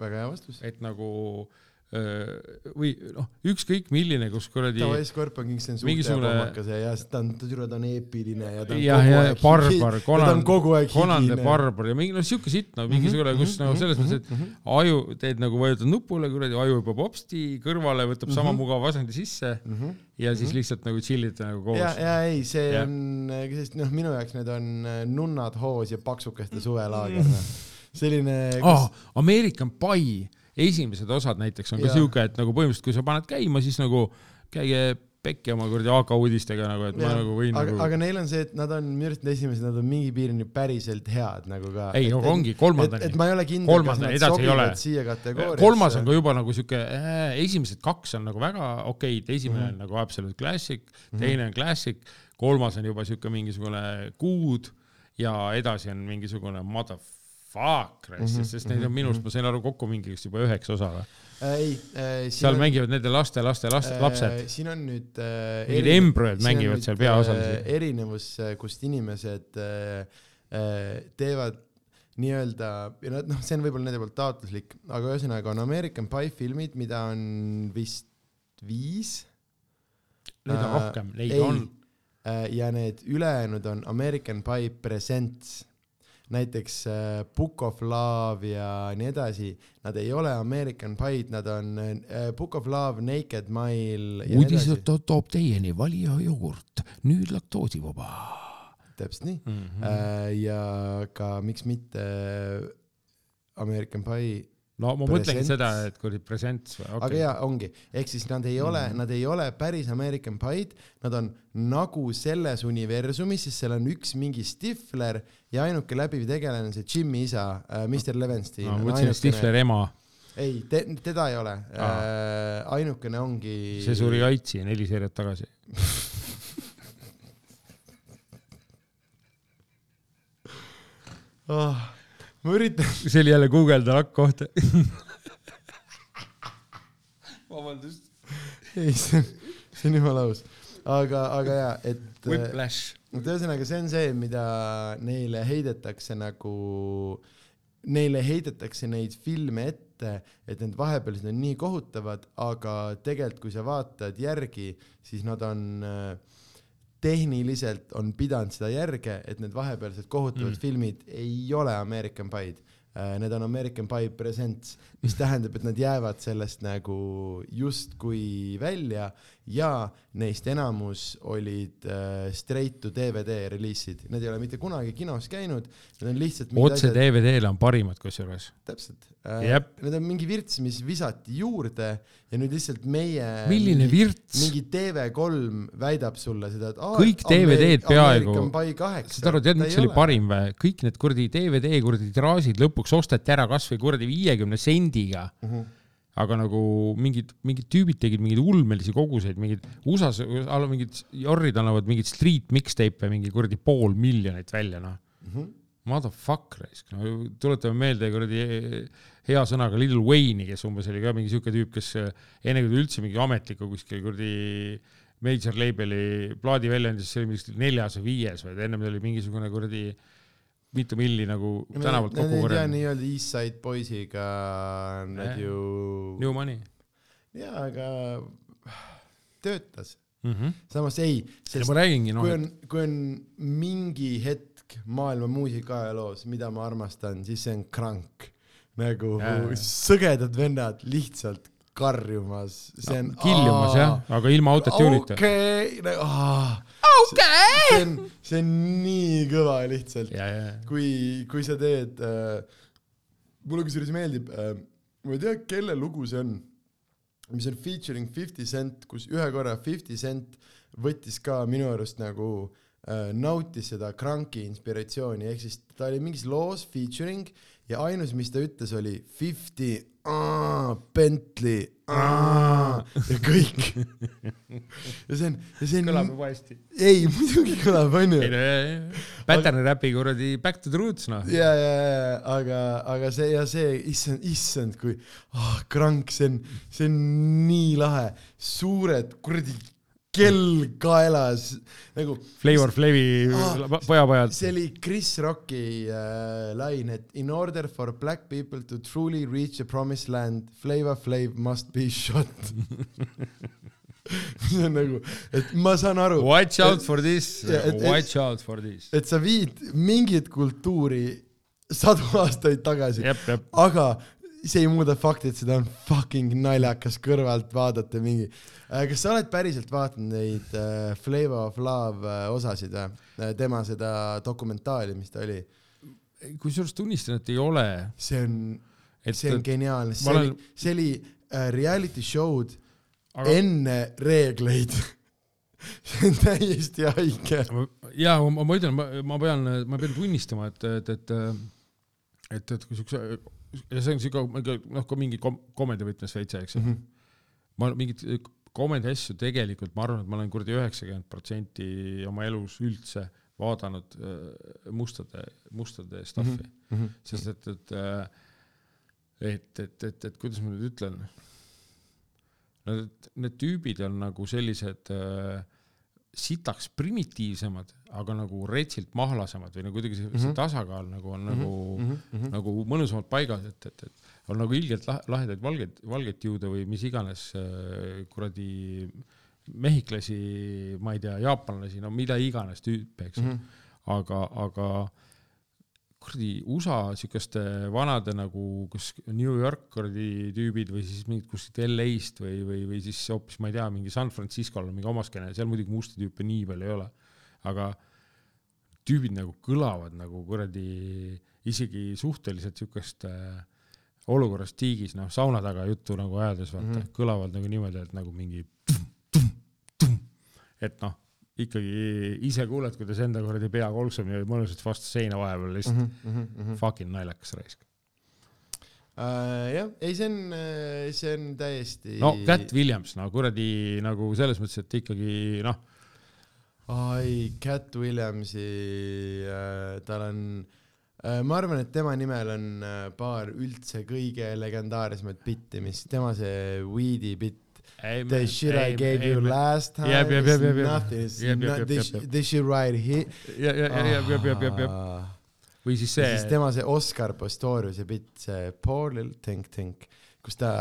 A: väga hea vastus.
B: et nagu äh, või noh, ükskõik milline, kus kuradi
A: tavaliselt Scorpion King, see on suht hea
B: mingisugune-
A: pohmakas ja, ja ta on, ta on eepiline ja ta on
B: jah,
A: kogu
B: ja
A: aeg
B: Barbar, [laughs]
A: ja ta on
B: Conan,
A: kogu aeg
B: Conan the. Barbar ja mingi no siuke sitt noh, mingisugune, kus nagu selles mõttes, et
A: Mhm.
B: aju, teed nagu vajutad nupule, kuradi aju hüppab hopsti kõrvale, võtab sama
A: Mhm.
B: mugava asendi sisse
A: Mhm.
B: ja siis lihtsalt nagu chill'ite nagu koos.
A: ja, ja ei, see
B: Jah.
A: on, sest noh, minu jaoks need on äh, nunnad hoos ja paksukeste suvelaager,
B: Mm.
A: noh. Selline
B: aa, American Pie, esimesed osad näiteks on ka
A: Jaa.
B: siuke, et nagu põhimõtteliselt, kui sa paned käima, siis nagu käige pekki oma kuradi AK uudistega nagu, et ma
A: Jah,
B: nagu võin
A: aga,
B: nagu
A: aga neil on see, et nad on minu arust esimesed, nad on mingi piirini päriselt head nagu ka.
B: ei, no ongi kolmandani
A: et, ma ei ole kindel,
B: edasi ei ole.
A: siia kategooriasse.
B: kolmas on ka juba nagu siuke äh,, esimesed kaks on nagu väga okeid, esimene
A: Mhm.
B: on nagu absolute classic, teine on classic, kolmas on juba siuke mingisugune good ja edasi on mingisugune motherfuck,
A: Mhm,
B: sest neid on minu arust, ma sain aru kokku mingi vist juba üheksa osa või?
A: äh,. ei äh,,
B: seal mängivad nende laste, laste, laste, lapsed.
A: siin on nüüd äh,
B: Mingid embrüod
A: on
B: mängivad
A: nüüd,
B: seal peaosalisi.
A: äh, erinevus, kust inimesed äh, äh, teevad nii-öelda, ja nad noh, see on võib-olla nende poolt taotluslik, aga ühesõnaga on American Pie filmid, mida on vist viis.
B: Neid on
A: Äh,
B: rohkem, neid
A: ei.
B: on.
A: ja need ülejäänud on American Pie Presents, näiteks äh, Book of Love ja nii edasi, nad ei ole American Pie'd, nad on äh, Book of Love, Naked Mile
B: uudised toob teieni valija jogurt, nüüd laktoosivaba.
A: täpselt nii.
B: Mhm.
A: Äh, ja ka miks mitte American Pie,
B: no ma mõtlengi
A: Presents.
B: seda, et kuradi presents või,
A: aga
B: okei.
A: jaa, ongi, ehk siis nad ei ole mm, nad ei ole päris American Pie'd, nad on nagu selles universumis, sest seal on üks mingi Stifler ja ainuke läbiv tegelane on see Jimmy isa äh,, Mr Levenstein
B: ma
A: on
B: mõtlesin, et Stifler ema,
A: ei te,, teda ei ole äh,, ainukene ongi
B: see suri Aitsi neli seeriat tagasi.
A: oh,. Ma üritan,
B: see oli jälle guugelda nakk-kohta. vabandust.
A: ei see on, see on jumala aus, aga, aga jaa, et äh,
B: Whiplash.
A: et ühesõnaga, see on see, mida neile heidetakse nagu, neile heidetakse neid filme ette, et need vahepealsed on nii kohutavad, aga tegelikult, kui sa vaatad järgi, siis nad on äh, tehniliselt on pidanud seda järge, et need vahepealsed kohutavad
B: Mm.
A: filmid ei ole American Pie'd. Need on American Pie Presents, mis tähendab, et nad jäävad sellest nagu justkui välja ja neist enamus olid äh, straight to DVD reliisid, need ei ole mitte kunagi kinos käinud, need on lihtsalt
B: otse DVD-le on parimad kusjuures.
A: täpselt. Äh. Need on mingi virts, mis visati juurde ja nüüd lihtsalt meie
B: milline
A: mingi,
B: virts,
A: mingi TV3 väidab sulle seda, et aa,
B: Kõik DVD-d peaaegu- saad aru, tead, see oli parim või? kõik need kuradi DVD kuradi tiraažid lõpuks osteti ära kasvõi kuradi viiekümne sendiga.
A: Mhm.
B: aga nagu mingid, mingid tüübid tegid mingeid ulmelisi koguseid, mingid USA-s, mingid jorrid annavad mingeid street mixtape'e mingi kuradi pool miljonit välja, noh.
A: Mhm.
B: Motherfuck raisk, no tuletame meelde kuradi hea sõnaga Lil Wayne'i, kes umbes oli ka mingi siuke tüüp, kes enne kui ta üldse mingi ametliku kuskil kuradi major label'i plaadi välja andis, see oli mingi neljas või viies või ennem ta oli mingisugune kuradi mitu milli nagu tänavalt kokku korjanud.
A: nii-öelda East Side poisiga nad ju,
B: New money
A: jaa, aga töötas.
B: mm. -hmm.
A: samas ei,
B: ja
A: sest
B: ma räägingi, noh
A: kui, on, kui on mingi hetk maailma muusikaajaloos, mida ma armastan, siis see on krank. nagu
B: Jaa.
A: sõgedad vennad lihtsalt karjumas, see on
B: killumas jah, aga ilma autotune'ita.
A: okei,
B: okei.
A: see on, see on nii kõva lihtsalt,
B: ja, ja,
A: kui, kui sa teed äh,, mulle kusjuures meeldib äh,, ma ei tea, kelle lugu see on, mis on featuring Fifty Cent, kus ühe korra Fifty Cent võttis ka minu arust nagu äh, nautis seda Cranki inspiratsiooni, ehk siis ta oli mingis loos featuring ja ainus, mis ta ütles, oli Fifty, Bentley, ja kõik. [laughs] ja see on, ja see on
B: kõlab, juba hästi.
A: ei [laughs] muidugi kõlab, onju
B: ei no, ja, ja, Pattern Rapi kuradi Back to the Roots, noh.
A: ja, ja, ja, aga, aga see ja see, issand, issand, kui ah, krank, see on, see on nii lahe, suured kuradi kell kaelas nagu.
B: Flavor Flavi
A: Ah,
B: pojapojad.
A: see oli Chris Rocki äh, lain, et in order for black people to truly reach the promised land, Flavor Flav must be shot. [laughs] see on nagu, et ma saan aru,
B: Watch out for this
A: Ja, et-, et-
B: watch out for this.
A: et sa viid mingit kultuuri sadu aastaid tagasi aga see ei muuda fakti, et seda on fucking naljakas kõrvalt vaadata mingi. kas sa oled päriselt vaadanud neid äh, Flavor of Love äh, osasid või? tema seda dokumentaali, mis ta oli,
B: kusjuures tunnistan, et ei ole.
A: see on, see on geniaalne, see
B: ma
A: oli
B: olen-,
A: see oli äh, reality show'd
B: aga
A: enne reegleid. [laughs] see on täiesti haige.
B: ja ma, ma ütlen, ma, ma pean, ma pean tunnistama, et, et, et, et, et kui siukse, ja see on siuke, noh, ka mingi kom-, komedi võtmes veitsa, eks ju. ma mingit komedi asju tegelikult, ma arvan, et ma olen kuradi üheksakümmend protsenti oma elus üldse vaadanud äh, mustade, mustade stuff'i mm, -hmm. sest et, et, et, et, et, et kuidas ma nüüd ütlen, need, need tüübid on nagu sellised äh, sitaks primitiivsemad, aga nagu retsilt mahlasemad või nagu kuidagi see, mm -hmm. see tasakaal nagu on nagu mm, -hmm. nagu mõnusamalt paigas, et, et, et on nagu ilgelt lah- lahedaid valgeid, valgeid juude või mis iganes äh, kuradi mehhiklasi, ma ei tea, jaapanlasi, no mida iganes tüüpe, eks ju mm. -hmm. aga, aga kuradi USA siukeste vanade nagu, kus New York kuradi tüübid või siis mingid kuskilt LA-st või, või, või siis hoopis ma ei tea, mingi San Francisco'l on mingi omaskene, seal muidugi musti tüüpe nii palju ei ole, aga tüübid nagu kõlavad nagu kuradi isegi suhteliselt siukest äh, olukorrast tiigis, noh, sauna taga juttu nagu ajades vaata mm, -hmm. kõlavad nagu niimoodi, et nagu mingi et noh, ikkagi ise kuuled, kuidas enda kuradi pea kolksub niimoodi mõnusalt vastu seina vahepeal lihtsalt mm
A: Mhm,
B: -hmm. fucking naljakas raisk.
A: Uh, jah, ei, see on, see on täiesti.
B: no Cat Williams, no kuradi nagu selles mõttes, et ikkagi noh,
A: ai, Cat Williamsi äh,, tal on äh,, ma arvan, et tema nimel on äh, paar üldse kõige legendaarsemat bitti, mis tema see Weedy bitt. Amen. That shit Amen. I gave Amen. you last time.
B: Yep, yep,
A: yep,
B: yep, yep. Ah.
A: Nothing.
B: It's yep,
A: yep,
B: yep,
A: this,
B: yep.
A: this shit right here.
B: Ja, ja, ja, ja, ja, ja, ja, ja. või siis
A: see. siis tema see Oscar Pastoriuse bitt, see eh, Paul Think Think, kus ta,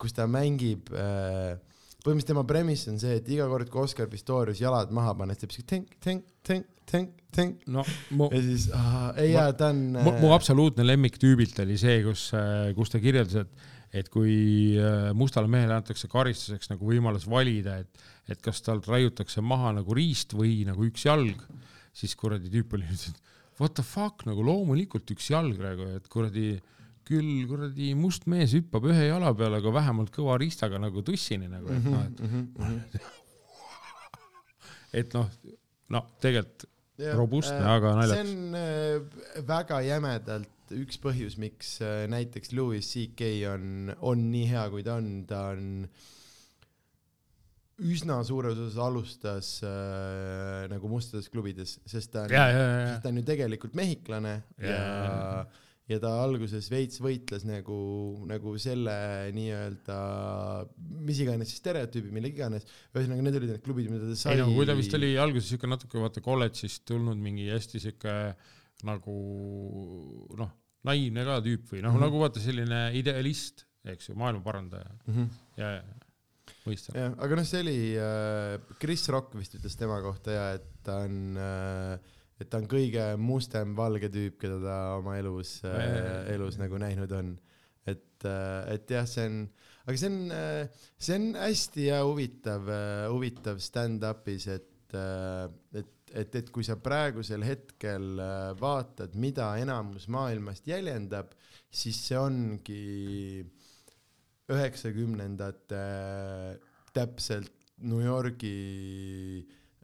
A: kus ta mängib äh, eh, põhimõtteliselt tema premise on see, et iga kord, kui Oscar Pistorius jalad maha paneb, teeb siuke tänk, tänk, tänk, tänk, tänk.
B: no mu.
A: E ah, e ja siis, ei jaa, ta on.
B: mu, mu eh, absoluutne lemmiktüübilt oli see, kus, kus ta kirjeldas, et et kui äh, mustale mehele antakse karistuseks nagu võimalus valida, et, et kas talt raiutakse maha nagu riist või nagu üks jalg, siis kuradi tüüp oli nüüd, et what the fuck nagu loomulikult üks jalg praegu, et kuradi küll kuradi must mees hüppab ühe jala peale, aga vähemalt kõva riistaga nagu tussini nagu, et noh, et mm -hmm. et noh, no tegelikult ja, robustne äh,, aga naljakas.
A: see on äh, väga jämedalt üks põhjus, miks äh, näiteks Louis CK on, on nii hea, kui ta on, ta on üsna suures osas alustas äh, nagu mustades klubides, sest ta on, sest ta on ju tegelikult mehhiklane ja, ja, ja ja ta alguses veits võitles nagu, nagu selle nii-öelda, mis iganes siis stereotüübi, mille iganes, ühesõnaga need olid need klubid, mida ta sai. ei
B: no kui ta vist oli alguses siuke natuke vaata kolledžist tulnud mingi hästi siuke nagu noh, naiivne ka tüüp või noh mm -hmm., nagu vaata selline idealist, eks ju, maailma parandaja mm. -hmm. ja, ja mõistan.
A: jah, aga noh, see oli äh,, Chris Rock vist ütles tema kohta ja et ta on äh, et ta on kõige mustem valge tüüp, keda ta oma elus äh,, elus nagu näinud on. et äh,, et jah, see on, aga see on äh,, see on hästi ja huvitav äh,, huvitav stand-up'is, et äh,, et, et, et kui sa praegusel hetkel äh, vaatad, mida enamus maailmast jäljendab, siis see ongi üheksakümnendate täpselt New Yorgi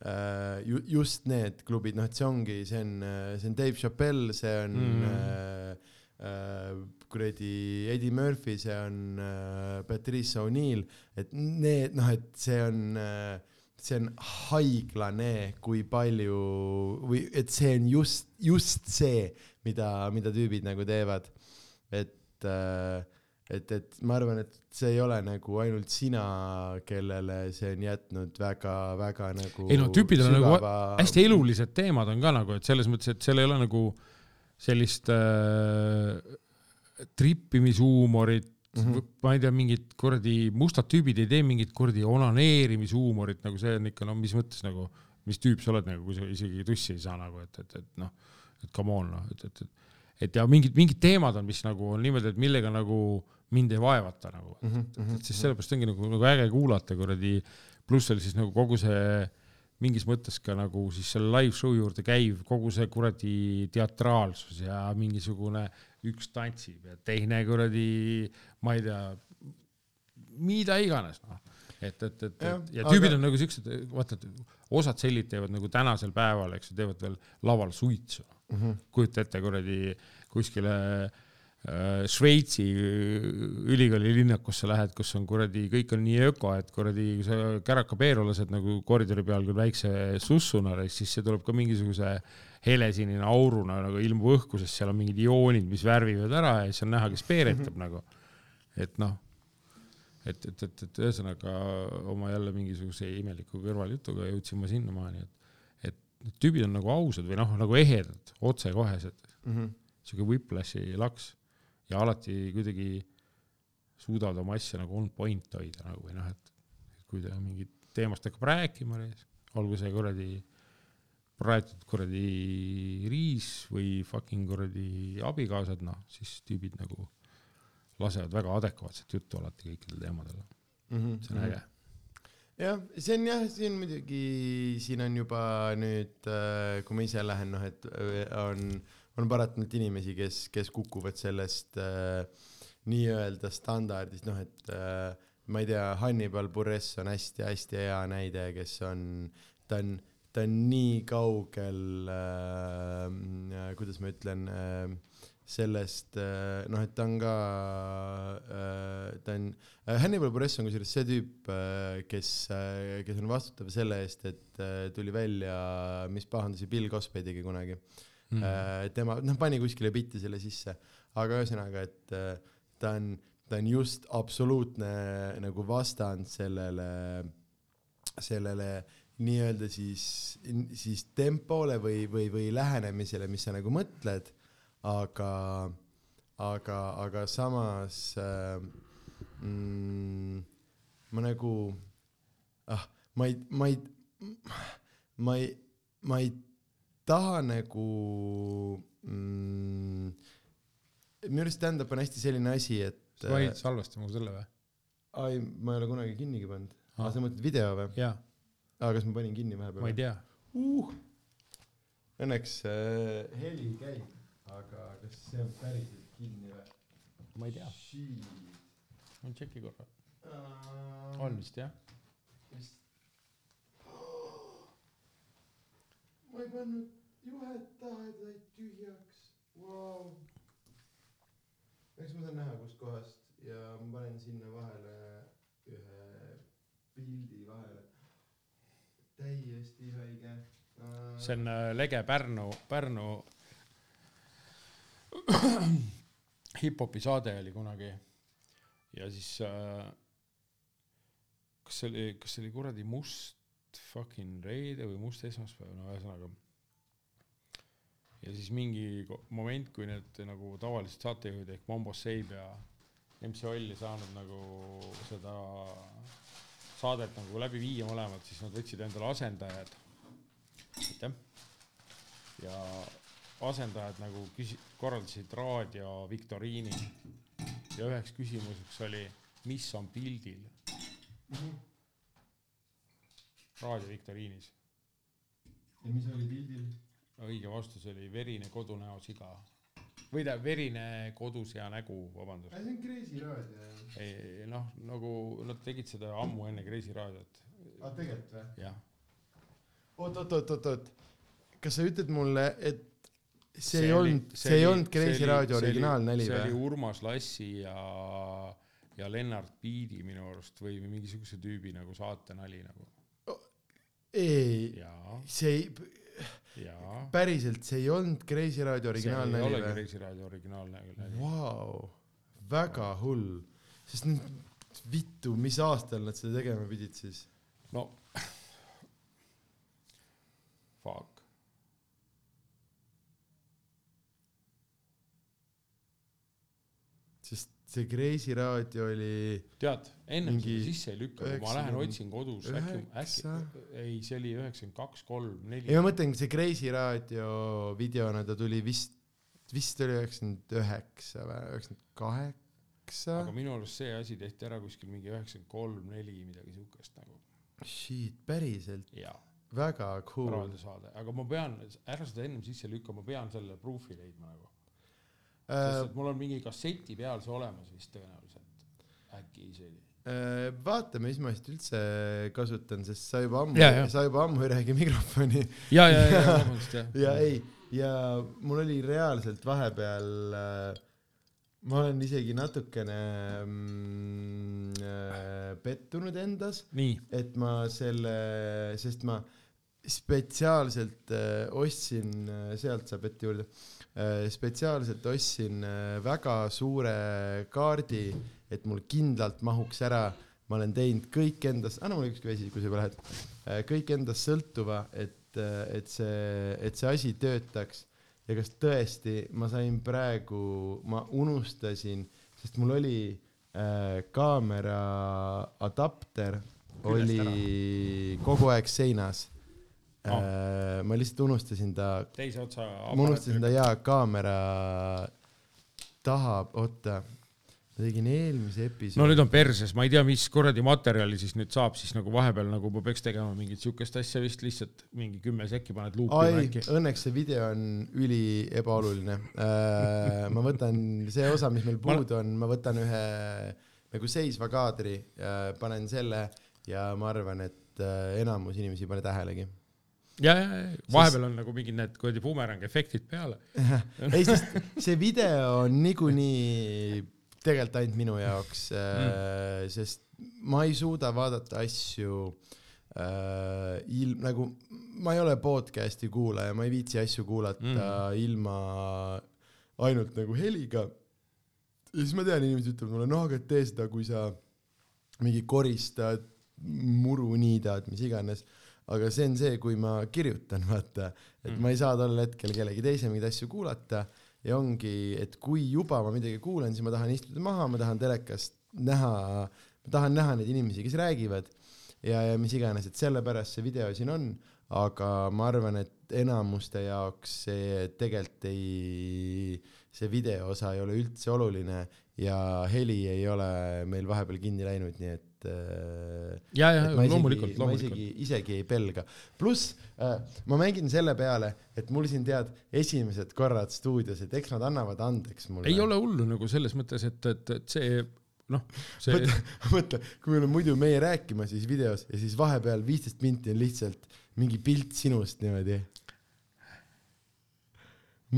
A: Äh, ju, just need klubid, noh, et see ongi, see on, äh, see on Dave Chappelle, see on mm. äh, äh, kuradi Eddie Murphy, see on äh, Patrice O'Neill, et need, noh, et see on äh, see on haiglane, kui palju või et see on just, just see, mida, mida tüübid nagu teevad. et äh, et, et ma arvan, et see ei ole nagu ainult sina, kellele see on jätnud väga-väga nagu.
B: ei no tüüpidel on nagu hästi elulised teemad on ka nagu, et selles mõttes, et seal ei ole nagu sellist äh, trippimishuumorit mm, -hmm. ma ei tea, mingid kuradi mustad tüübid ei tee mingit kuradi onaneerimishuumorit, nagu see on ikka, no mis mõttes nagu, mis tüüp sa oled nagu, kui sa isegi tussi ei saa nagu, et, et, et noh, et come on noh, et, et, et et ja mingid, mingid teemad on, mis nagu on niimoodi, et millega nagu mind ei vaevata nagu mm, -hmm, et siis sellepärast ongi nagu, nagu äge kuulata kuradi, pluss oli siis nagu kogu see mingis mõttes ka nagu siis selle live show juurde käiv kogu see kuradi teatraalsus ja mingisugune üks tantsib ja teine kuradi, ma ei tea, mida iganes noh et, et, et, et ja tüübid aga... on nagu siuksed, vaata, et osad sellid teevad nagu tänasel päeval, eks ju, teevad veel laval suitsu mm. -hmm. kujuta ette kuradi kuskile äh, Äh, Šveitsi äh, ülikooli linnakusse lähed, kus on kuradi, kõik on nii öko, et kuradi, kui sa kärakapeeru lased nagu koridori peal küll väikse sussuna, siis see tuleb ka mingisuguse helesinine auruna nagu ilmub õhku, sest seal on mingid ioonid, mis värvivad ära ja siis on näha, kes peeretab -hmm. nagu. et noh, et, et, et, et ühesõnaga oma jälle mingisuguse imeliku kõrvaljutuga jõudsin ma sinnamaani, et, et tüübid on nagu ausad või noh, nagu ehedad, otsekohesed mm. -hmm. sihuke whiplashi laks ja alati kuidagi suudavad oma asja nagu on point hoida nagu või noh, et kui ta mingit teemast hakkab rääkima, olgu see kuradi praetud kuradi riis või fucking kuradi abikaasad, noh, siis tüübid nagu lasevad väga adekvaatset juttu alati kõikidel teemadel mm. -hmm. see on äge.
A: jah, see on jah, siin muidugi, siin on juba nüüd, äh, kui ma ise lähen, noh, et äh, on on paratamatult inimesi, kes, kes kukuvad sellest äh, nii-öelda standardist, noh et äh, ma ei tea, Hannibal Buress on hästi-hästi hea näide, kes on, ta on, ta on nii kaugel äh,, kuidas ma ütlen äh,, sellest äh, noh, et ta on ka äh,, ta on äh,, Hannibal Buress on kusjuures see tüüp äh,, kes äh,, kes on vastutav selle eest, et äh, tuli välja, mis pahandusi Bill Cosby tegi kunagi. Äh, mm.. tema, noh, pani kuskile bitti selle sisse, aga ühesõnaga, et äh, ta on, ta on just absoluutne nagu vastand sellele, sellele nii-öelda siis, siis tempole või, või, või lähenemisele, mis sa nagu mõtled, aga, aga, aga samas äh, mm, ma nagu, ah, ma ei, ma ei, ma ei, ma ei taha nagu mm, minu arust stand-up on hästi selline asi, et
B: sa panid salvestama selle või?
A: ai, ma ei ole kunagi kinnigi pannud.
B: Aa,
A: sa mõtled video või?
B: jaa,
A: aa, kas ma panin kinni vahepeal?
B: ma ei tea.
A: uh.. Õnneks äh, heli käib, aga kas see on päriselt kinni või?
B: ma ei tea, ma tšeki korra. on vist jah?
A: vist. ma ei pannud juhet taha, et sai tühjaks wow.. eks ma saan näha, kuskohast ja ma panen sinna vahele ühe pildi vahele. Täiesti haige.
B: see on äh, lege Pärnu, Pärnu [clears throat] hip-hopi saade oli kunagi ja siis äh, kas see oli, kas see oli kuradi must fucking reede või must esmaspäev, no ühesõnaga. ja siis mingi moment, kui need nagu tavalised saatejuhid ehk Mombo Seib ja MC Oll ei saanud nagu seda saadet nagu läbi viia mõlemad, siis nad võtsid endale asendajad. aitäh. ja asendajad nagu küsi-, korraldasid raadio viktoriini ja üheks küsimuseks oli, mis on pildil raadio viktoriinis.
A: ja mis oli pildil?
B: õige vastus oli verine kodunäo siga. Või tähendab, verine kodusea nägu, vabandust.
A: see on Kreisi raadio jah?
B: ei noh, nagu nad tegid seda ammu enne Kreisi raadiot,
A: aa, tegelikult või?
B: jah.
A: oot, oot, oot, oot, oot. kas sa ütled mulle, et see, see ei
B: oli-
A: olnud, see ei olnud Kreisi
B: see oli-
A: raadio
B: see oli-
A: või?
B: Urmas Lassi ja, ja Lennart Piidi minu arust või mingisuguse tüübi nagu saatenali nagu.
A: ei, see ei. päriselt, see ei olnud Kreisi raadio
B: see ei
A: originaalnäli
B: olegi
A: või?
B: Kreisi raadio originaalnäli.
A: Vau, väga hull, sest nüüd vittu, mis aastal nad seda tegema pidid siis?
B: no fuck.
A: sest see Kreisi raadio oli
B: tead, ennem
A: Mingi
B: seda sisse ei lükka, kui ma lähen otsin kodus, äkki, äkki, ei, see oli üheksakümmend kaks, kolm,
A: ei
B: neli.
A: ma mõtlen, see Kreisi raadio videona ta tuli vist, vist oli üheksakümmend üheksa või üheksakümmend kaheksa
B: aga. minu arust see asi tehti ära kuskil mingi üheksakümmend kolm, neli, midagi siukest nagu.
A: Shit, päriselt, väga cool.
B: raadiosaade, aga ma pean, ära seda ennem sisse lükka, ma pean selle proof'i leidma nagu.
A: Äh,
B: sest et mul on mingi kasseti peal see olemas vist tõenäoliselt, äkki isegi.
A: äh, vaata, mis ma siit üldse kasutan, sest sa juba ammu sa juba ammu ei räägi mikrofoni.
B: Ja, ja, ja, vabandust jah.
A: ja ei, ja mul oli reaalselt vahepeal äh, ma olen isegi natukene mm, äh, pettunud endas, et ma selle, sest ma spetsiaalselt äh, ostsin, sealt saab ette juurde. äh,, spetsiaalselt ostsin äh, väga suure kaardi, et mul kindlalt mahuks ära, ma olen teinud kõik endast, anna mulle üks vesi, kui sa juba lähed, kõik endast sõltuva, et, et see, et see asi töötaks. Ja kas tõesti ma sain praegu, ma unustasin, sest mul oli äh, kaamera adapter
B: Küljest
A: oli kogu aeg seinas Äh,. ma lihtsalt unustasin ta,
B: teise otsa.
A: ma unustasin ta jaa kaamera taha, oota, ma tegin eelmise episoodi.
B: no nüüd on perses, ma ei tea, mis kuradi materjali siis nüüd saab, siis nagu vahepeal nagu ma peaks tegema mingit siukest asja vist lihtsalt mingi kümme sekki paned
A: ai
B: äkki.,
A: õnneks see video on üli ebaoluline äh,. ma võtan see osa, mis meil puudu on, ma võtan ühe nagu seisva kaadri äh,, panen selle ja ma arvan, et enamus inimesi ei pane tähelegi.
B: ja, ja, ja vahepeal on nagu mingid need kuradi bumerang efektid peale. [laughs]
A: ei, sest see video on niikuinii tegelikult ainult minu jaoks äh,, sest ma ei suuda vaadata asju äh, ilm-, nagu ma ei ole podcast'i kuulaja, ma ei viitsi asju kuulata mm.
B: Mm.
A: ilma ainult nagu heliga. ja siis ma tean, inimesed ütlevad mulle, noh, aga tee seda, kui sa mingi koristad, muru niidad, mis iganes. Aga see on see, kui ma kirjutan, [laughs] vaata, et ma ei saa tol hetkel kellegi teise mingeid asju kuulata. Ja ongi, et kui juba ma midagi kuulan, siis ma tahan istuda maha, ma tahan telekast näha, ma tahan näha neid inimesi, kes räägivad. Ja, ja mis iganes, et sellepärast see video siin on, aga ma arvan, et enamuste jaoks see tegelikult ei, see video osa ei ole üldse oluline. Ja heli ei ole meil vahepeal kinni läinud, nii et äh,
B: ja, ja
A: et ma
B: loomulikult, loomulikult.
A: isegi, isegi ei pelga. pluss äh, ma mängin selle peale, et mul siin tead esimesed korrad stuudios, et eks nad annavad andeks mulle.
B: ei ole hullu nagu selles mõttes, et, et, et see noh, see
A: mõtle, [laughs] kui meil on muidu meie rääkima siis videos ja siis vahepeal viisteist minti on lihtsalt mingi pilt sinust niimoodi.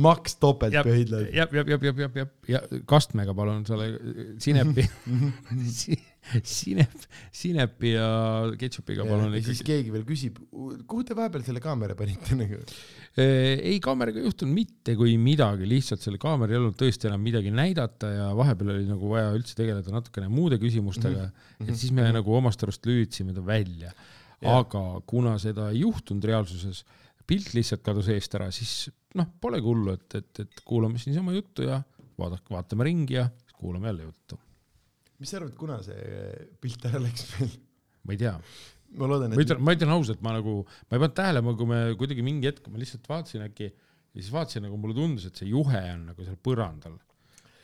A: maks topeltpöidlad.
B: jah, jah, jah, jah, jah, jah, ja kastmega palun selle sinepi, [laughs] [laughs] sinep, sinepi ja ketšupiga palun
A: ja siis
B: ikkagi.
A: keegi veel küsib, kuhu te vahepeal selle kaamera panite nagu?
B: ei, kaameraga ei juhtunud mitte kui midagi, lihtsalt selle kaamera ei olnud tõesti enam midagi näidata ja vahepeal oli nagu vaja üldse tegeleda natukene muude küsimustega mm, -hmm. et siis me nagu omast arust lülitasime ta välja. Aga kuna seda ei juhtunud reaalsuses, pilt lihtsalt kadus eest ära, siis noh, polegi hullu, et, et, et kuulame siis niisama juttu ja vaadake, vaatame ringi ja kuulame jälle juttu.
A: Mis sa arvad, kuna see pilt ära läks meil?
B: ma ei tea,
A: ma loodan,
B: ma
A: et
B: ütlen, ma ütlen ausalt, ma nagu, ma ei pannud tähele, kui me kuidagi mingi hetk, ma lihtsalt vaatasin äkki ja siis vaatasin nagu mulle tundus, et see juhe on nagu seal põrandal.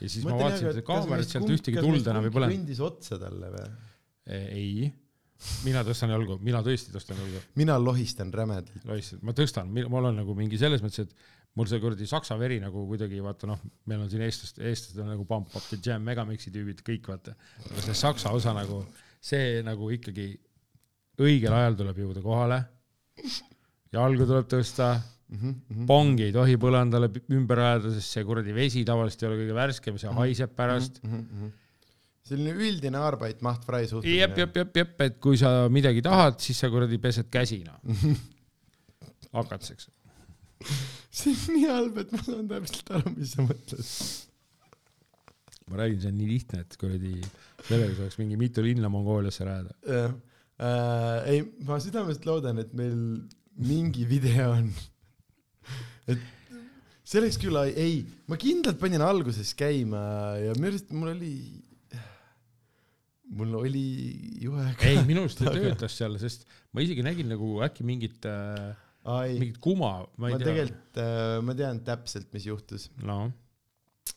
B: ja siis ma, ma vaatasin seda kaamerat, sealt ühtegi tuld enam ei põlenud.
A: kõndis otsa talle või?
B: ei, mina tõstan jalgu, mina tõesti tõstan jalgu.
A: mina lohistan rämedalt.
B: lihtsalt ma tõstan, ma olen nagu mingi selles mõttes, et mul see kuradi saksa veri nagu kuidagi vaata noh, meil on siin eestlased, eestlased on nagu Pump Up the Jam, Megamixi tüübid kõik vaata, aga see saksa osa nagu see nagu ikkagi õigel ajal tuleb jõuda kohale. jalgu tuleb tõsta,
A: Mhm,
B: pongi ei tohi põrandale ümber ajada, sest see kuradi vesi tavaliselt ei ole kõige värskem, see haiseb pärast.
A: mhm, selline üldine Arbeit Macht Frei
B: jep,
A: suhtumine.
B: jep, jep, jep, et kui sa midagi tahad, siis sa kuradi pesed käsi noh. [laughs]
A: see on nii halb, et ma saan täpselt aru, mis sa mõtled.
B: ma räägin, see on nii lihtne, et kuradi sellega saaks mingi mitu linna Mongooliasse rajada.
A: jah äh,, ei, ma südamest loodan, et meil mingi video on. et see oleks küll, ei, ma kindlalt panin alguses käima ja minu arust mul oli, mul oli juhe ka.
B: ei, minu arust ta töötas seal, sest ma isegi nägin nagu äkki mingit äh,, mingit kuma, ma
A: ma
B: ei tea.
A: tegelikult äh,, ma tean täpselt, mis juhtus
B: no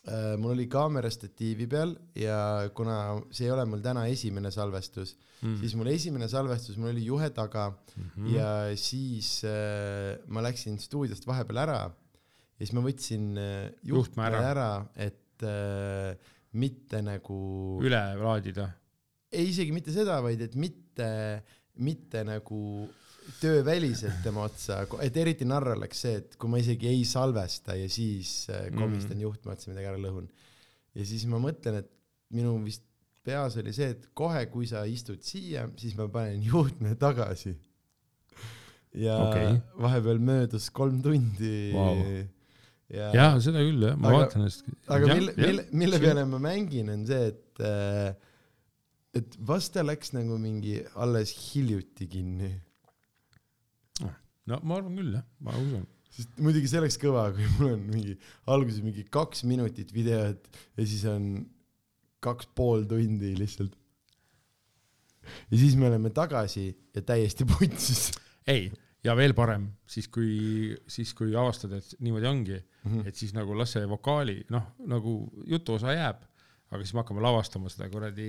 A: äh,. mul oli kaamera statiivi peal ja kuna see ei ole mul täna esimene salvestus mm., siis mul esimene salvestus, mul oli juhe taga mm. ja siis äh, ma läksin stuudiost vahepeal ära ja siis ma võtsin äh,
B: Juhtme ära,
A: ära, et äh, mitte nagu,
B: üle laadida.
A: ei isegi mitte seda, vaid et mitte, mitte nagu tööväliselt tema otsa, et eriti narr oleks see, et kui ma isegi ei salvesta ja siis äh, komistan mm. juhtme otsa midagi ära lõhun. ja siis ma mõtlen, et minu vist peas oli see, et kohe, kui sa istud siia, siis ma panen juhtme tagasi. ja okay. vahepeal möödus kolm tundi
B: Vau.
A: ja,
B: jaa, seda küll jah, ma
A: Aga-
B: vaatan ennast.
A: aga mille, mille, mille peale ma mängin, on see, et äh, et vast ta läks nagu mingi alles hiljuti kinni.
B: No ma arvan küll jah, ma usun.
A: sest muidugi see oleks kõva, kui mul on mingi alguses mingi kaks minutit videot ja siis on kaks pool tundi lihtsalt. ja siis me oleme tagasi ja täiesti putsis.
B: ei, ja veel parem, siis kui, siis kui avastad, et niimoodi ongi,
A: Mhm.
B: et siis nagu las see vokaali, noh, nagu jutuosa jääb, aga siis me hakkame lavastama seda kuradi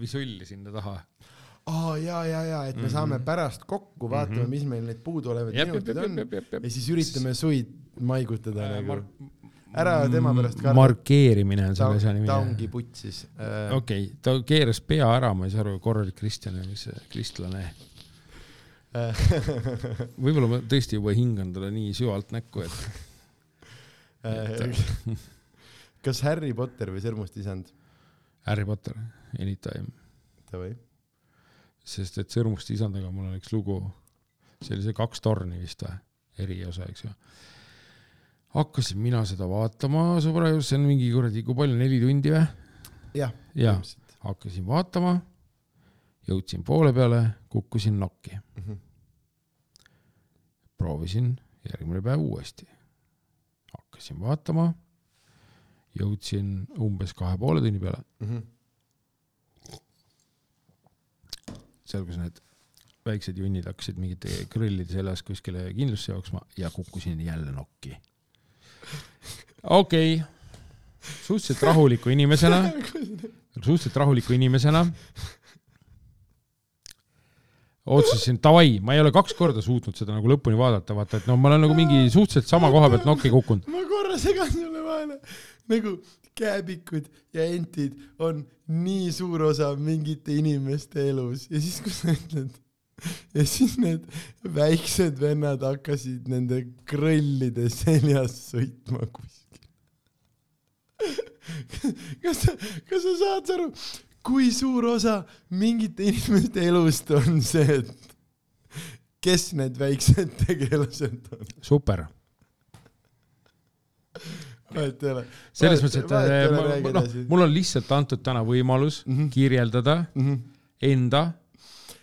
B: visulli sinna taha.
A: Aa ja, ja, ja et me mm -hmm. saame pärast kokku, vaatame mm, -hmm. mis meil need puuduolevad minutid on
B: jep, jep, jep.
A: ja siis üritame suid maigutada
B: Äh,
A: nagu
B: Mark-.
A: ära tema pärast karda.
B: markeerimine on selle asja nimi.
A: ta ongi putsis äh,.
B: okei okay,, ta keeras pea ära, ma ei saa aru, korralik kristjan või mis kristlane.
A: äh, [laughs]
B: võib-olla ma tõesti juba hingan talle nii süvalt näkku, et [laughs]
A: äh, [laughs] kas Harry Potter või Sõrmust isand?
B: Harry Potter, anytime.
A: Davai.
B: Sest et Sõrmust isandaga mul on üks lugu, see oli see Kaks torni vist või, eriosa, eks ju. hakkasin mina seda vaatama sõbra juures, see on mingi kuradi, kui palju, neli tundi või?
A: jah,
B: jaa, hakkasin vaatama, jõudsin poole peale, kukkusin nokki,
A: Mhm.
B: proovisin järgmine päev uuesti. hakkasin vaatama, jõudsin umbes kahe poole tunni peale,
A: Mhm.
B: seal, kus need väiksed junnid hakkasid mingite grillide seljas kuskile kindlusse jooksma ja kukkusin jälle nokki. okei okay., suhteliselt rahuliku inimesena, suhteliselt rahuliku inimesena otsustasin, davai, ma ei ole kaks korda suutnud seda nagu lõpuni vaadata, vaata, et no ma olen nagu mingi suhteliselt sama koha pealt nokki kukkunud.
A: ma korra segan sulle vahele, nagu kääbikud ja entid on nii suur osa mingite inimeste elus ja siis, kui sa ütled ja siis need väiksed vennad hakkasid nende krõllide seljas sõitma kuskil. kas sa, kas sa saad aru, kui suur osa mingite inimeste elust on see, et kes need väiksed tegelased on?
B: super.
A: Vahet ei ole.
B: selles mõttes, et äh, ma- noh, mul on lihtsalt antud täna võimalus
A: Mhm.
B: kirjeldada
A: Mhm.
B: enda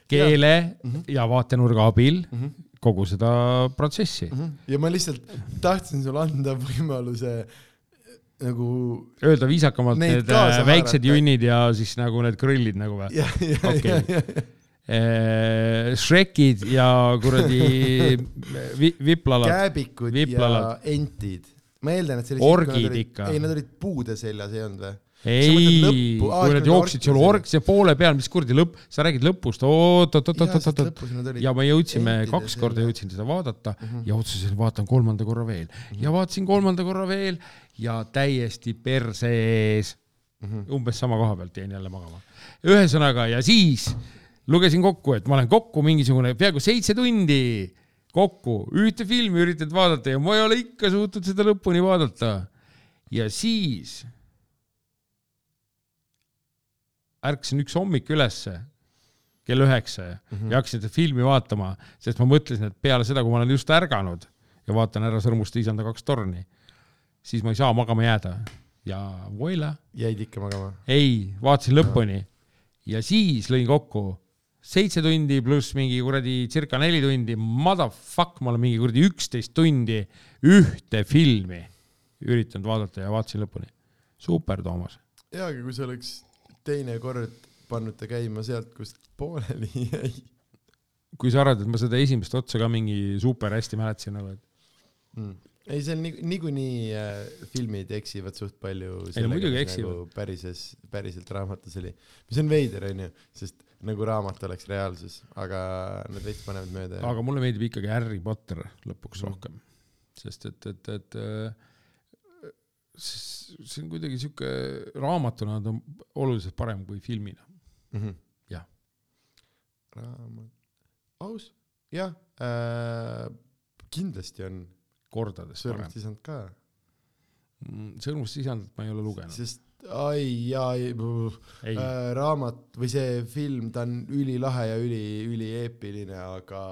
B: keele
A: Mhm.
B: ja vaatenurga abil
A: Mhm.
B: kogu seda protsessi.
A: ja ma lihtsalt tahtsin sulle anda võimaluse nagu
B: öelda viisakamalt need äh, väiksed
A: haarata.
B: junnid ja siis nagu need grillid nagu või?
A: ja, ja,
B: Okei.
A: ja, ja,
B: Shrekid ja kuradi [laughs] vi, viplalad.
A: kääbikud ja
B: Viplalad.
A: entid. Ma eeldan, et oli
B: Orgid ikka.
A: ei, nad olid puude seljas, ei olnud või?
B: ei, kui nad jooksid
A: orkisid.
B: org, see poole peal, mis kuradi lõpp, sa räägid lõpust, oot, oot, oot, oot, oot, oot, ja me jõudsime, kaks korda
A: seljas.
B: jõudsin seda vaadata
A: Mhm.
B: ja otsustasin, vaatan kolmanda korra veel ja vaatasin kolmanda korra veel ja täiesti perse ees,
A: Mhm.
B: umbes sama koha pealt jäin jälle magama. ühesõnaga ja siis lugesin kokku, et ma olen kokku mingisugune peaaegu seitse tundi kokku ühte filmi üritanud vaadata ja ma ei ole ikka suutnud seda lõpuni vaadata. ja siis ärkasin üks hommik ülesse kell üheksa ja
A: Mhm.
B: ja hakkasin seda filmi vaatama, sest ma mõtlesin, et peale seda, kui ma olen just ärganud ja vaatan ära Sõrmuste isanda kaks torni, siis ma ei saa magama jääda. ja voila,
A: jäid ikka magama?
B: ei, vaatasin lõpuni ja siis lõin kokku seitse tundi pluss mingi kuradi circa neli tundi, motherfuck, ma olen mingi kuradi üksteist tundi ühte filmi üritanud vaadata ja vaatasin lõpuni. super, Toomas.
A: jaa, aga kui sa oleks teine kord pannud ta käima sealt, kust pooleli [laughs] jäi.
B: kui sa arvad, et ma seda esimest otsa ka mingi super hästi mäletasin nagu, et
A: Mm. ei, seal nii, niikuinii äh, filmid eksivad suht palju.
B: Ei, no muidugi eksivad.
A: nagu pärises, päriselt raamatus oli, mis on veider, onju, sest nagu raamat oleks reaalsus, aga nad veits panevad mööda.
B: aga mulle meeldib ikkagi Harry Potter lõpuks
A: Mm.
B: rohkem, sest et, et, et äh, see on kuidagi sihuke, raamatuna ta on oluliselt parem kui filmina.
A: mm. -hmm.
B: Jah.
A: raamat, aus, jah äh,, kindlasti on
B: kordades parem
A: sõrmust. isand ka,
B: sõrmust sisendat ma ei ole lugenud,
A: sest ai
B: ei.
A: Äh, raamat või see film, ta on ülilahe ja üli, ülieepiline, aga,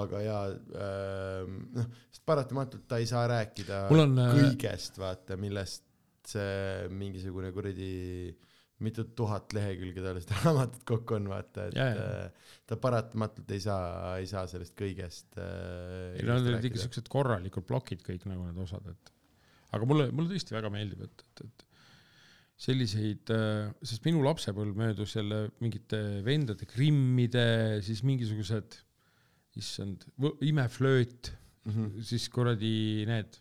A: aga jaa äh,, noh, sest paratamatult ta ei saa rääkida
B: mul on äh,
A: kõigest, vaata, millest see mingisugune kuradi mitu tuhat lehekülge taolist [laughs] raamatut kokku on, vaata, et
B: Jaa, jaa.
A: äh, ta paratamatult ei saa, ei saa sellest kõigest äh,
B: ei need olid ikka siuksed korralikud plokid kõik nagu need osad, et aga mulle, mulle tõesti väga meeldib, et, et, et selliseid, sest minu lapsepõlv möödus jälle mingite vendade Grimmide, siis mingisugused, issand, imeflööt,
A: mm. -hmm.
B: siis kuradi need,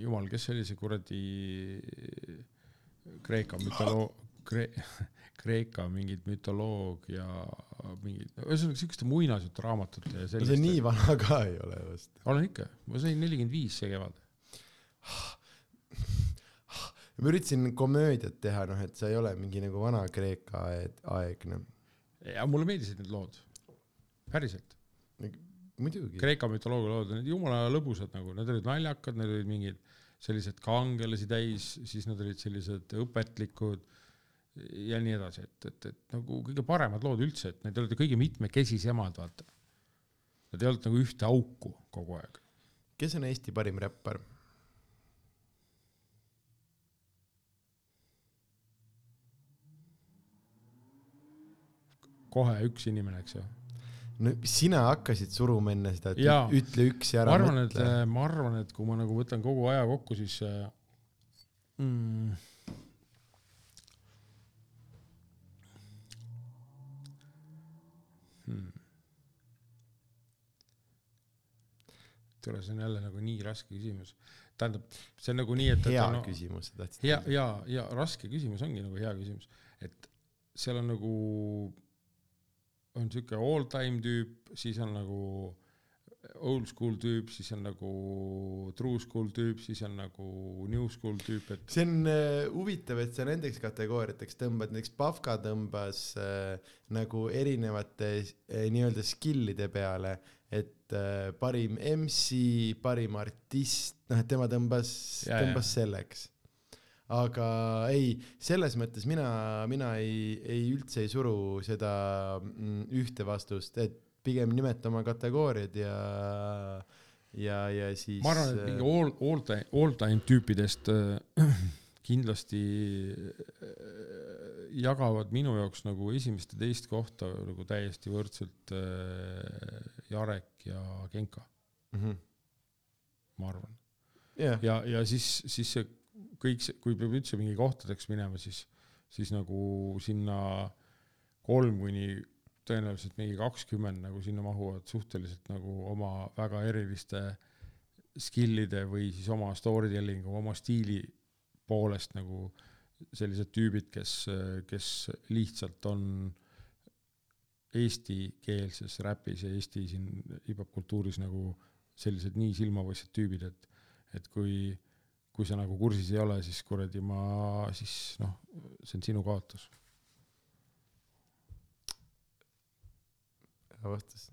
B: jumal, kes oli see kuradi Kreeka mütoloo-, Kre-, [laughs] Kreeka mingid mütoloogia mingid, ühesõnaga siukeste muinasjuturaamatute ja
A: no see
B: selliste.
A: nii vana ka ei ole vast.
B: olen ikka, ma sain nelikümmend viis see kevad. [laughs]
A: ma üritasin komöödiat teha, noh, et see ei ole mingi nagu Vana-Kreeka aeg, aeg, noh.
B: ja mulle meeldisid need lood, päriselt.
A: muidugi.
B: Kreeka mütoloogia lood olid jumala lõbusad nagu, need olid naljakad, need olid mingid sellised kangelasi täis, siis nad olid sellised õpetlikud ja nii edasi, et, et, et nagu kõige paremad lood üldse, et need olid kõige mitmekesisemad, vaata. Nad ei olnud nagu ühte auku kogu aeg.
A: kes on Eesti parim räppar?
B: kohe üks inimene, eks ju.
A: no sina hakkasid suruma enne seda, et
B: Jaa.
A: ütle üks ja ära
B: ma arvan,
A: mõtle.
B: Äh, ma arvan, et kui ma nagu võtan kogu aja kokku, siis äh, mm, hmm.. tule, see on jälle nagu nii raske küsimus. tähendab, see on nagu nii, et.
A: hea
B: no,
A: küsimus, sa tahtsid.
B: ja, ja, ja raske küsimus ongi nagu hea küsimus, et seal on nagu on siuke all time tüüp, siis on nagu old school tüüp, siis on nagu true school tüüp, siis on nagu new school tüüp, et
A: see on äh, huvitav, et sa nendeks kategooriateks tõmbad, näiteks Pafka tõmbas äh, nagu erinevate äh, nii-öelda skill'ide peale, et äh, parim MC, parim artist, noh, et tema tõmbas,
B: Ja,
A: tõmbas selleks. Aga ei, selles mõttes mina, mina ei, ei üldse ei suru seda mm, ühte vastust, et pigem nimeta oma kategooriad ja, ja, ja siis.
B: ma arvan, et mingi all, all time, all time tüüpidest äh, [clears throat] kindlasti äh, jagavad minu jaoks nagu esimest ja teist kohta nagu täiesti võrdselt äh, Jarek ja Genka,
A: mm. -hmm.
B: ma arvan.
A: jah,
B: ja, ja siis, siis see kõik see, kui peab üldse mingi kohtadeks minema, siis, siis nagu sinna kolm kuni tõenäoliselt mingi kakskümmend nagu sinna mahuvad suhteliselt nagu oma väga eriliste skill'ide või siis oma story telling'u, oma stiili poolest nagu sellised tüübid, kes, kes lihtsalt on eestikeelses räpis ja Eesti siin hip-hop kultuuris nagu sellised nii silmapaistevad tüübid, et, et kui, kui sa nagu kursis ei ole, siis kuradi ma, siis noh, see on sinu kaotus.
A: hea vastus.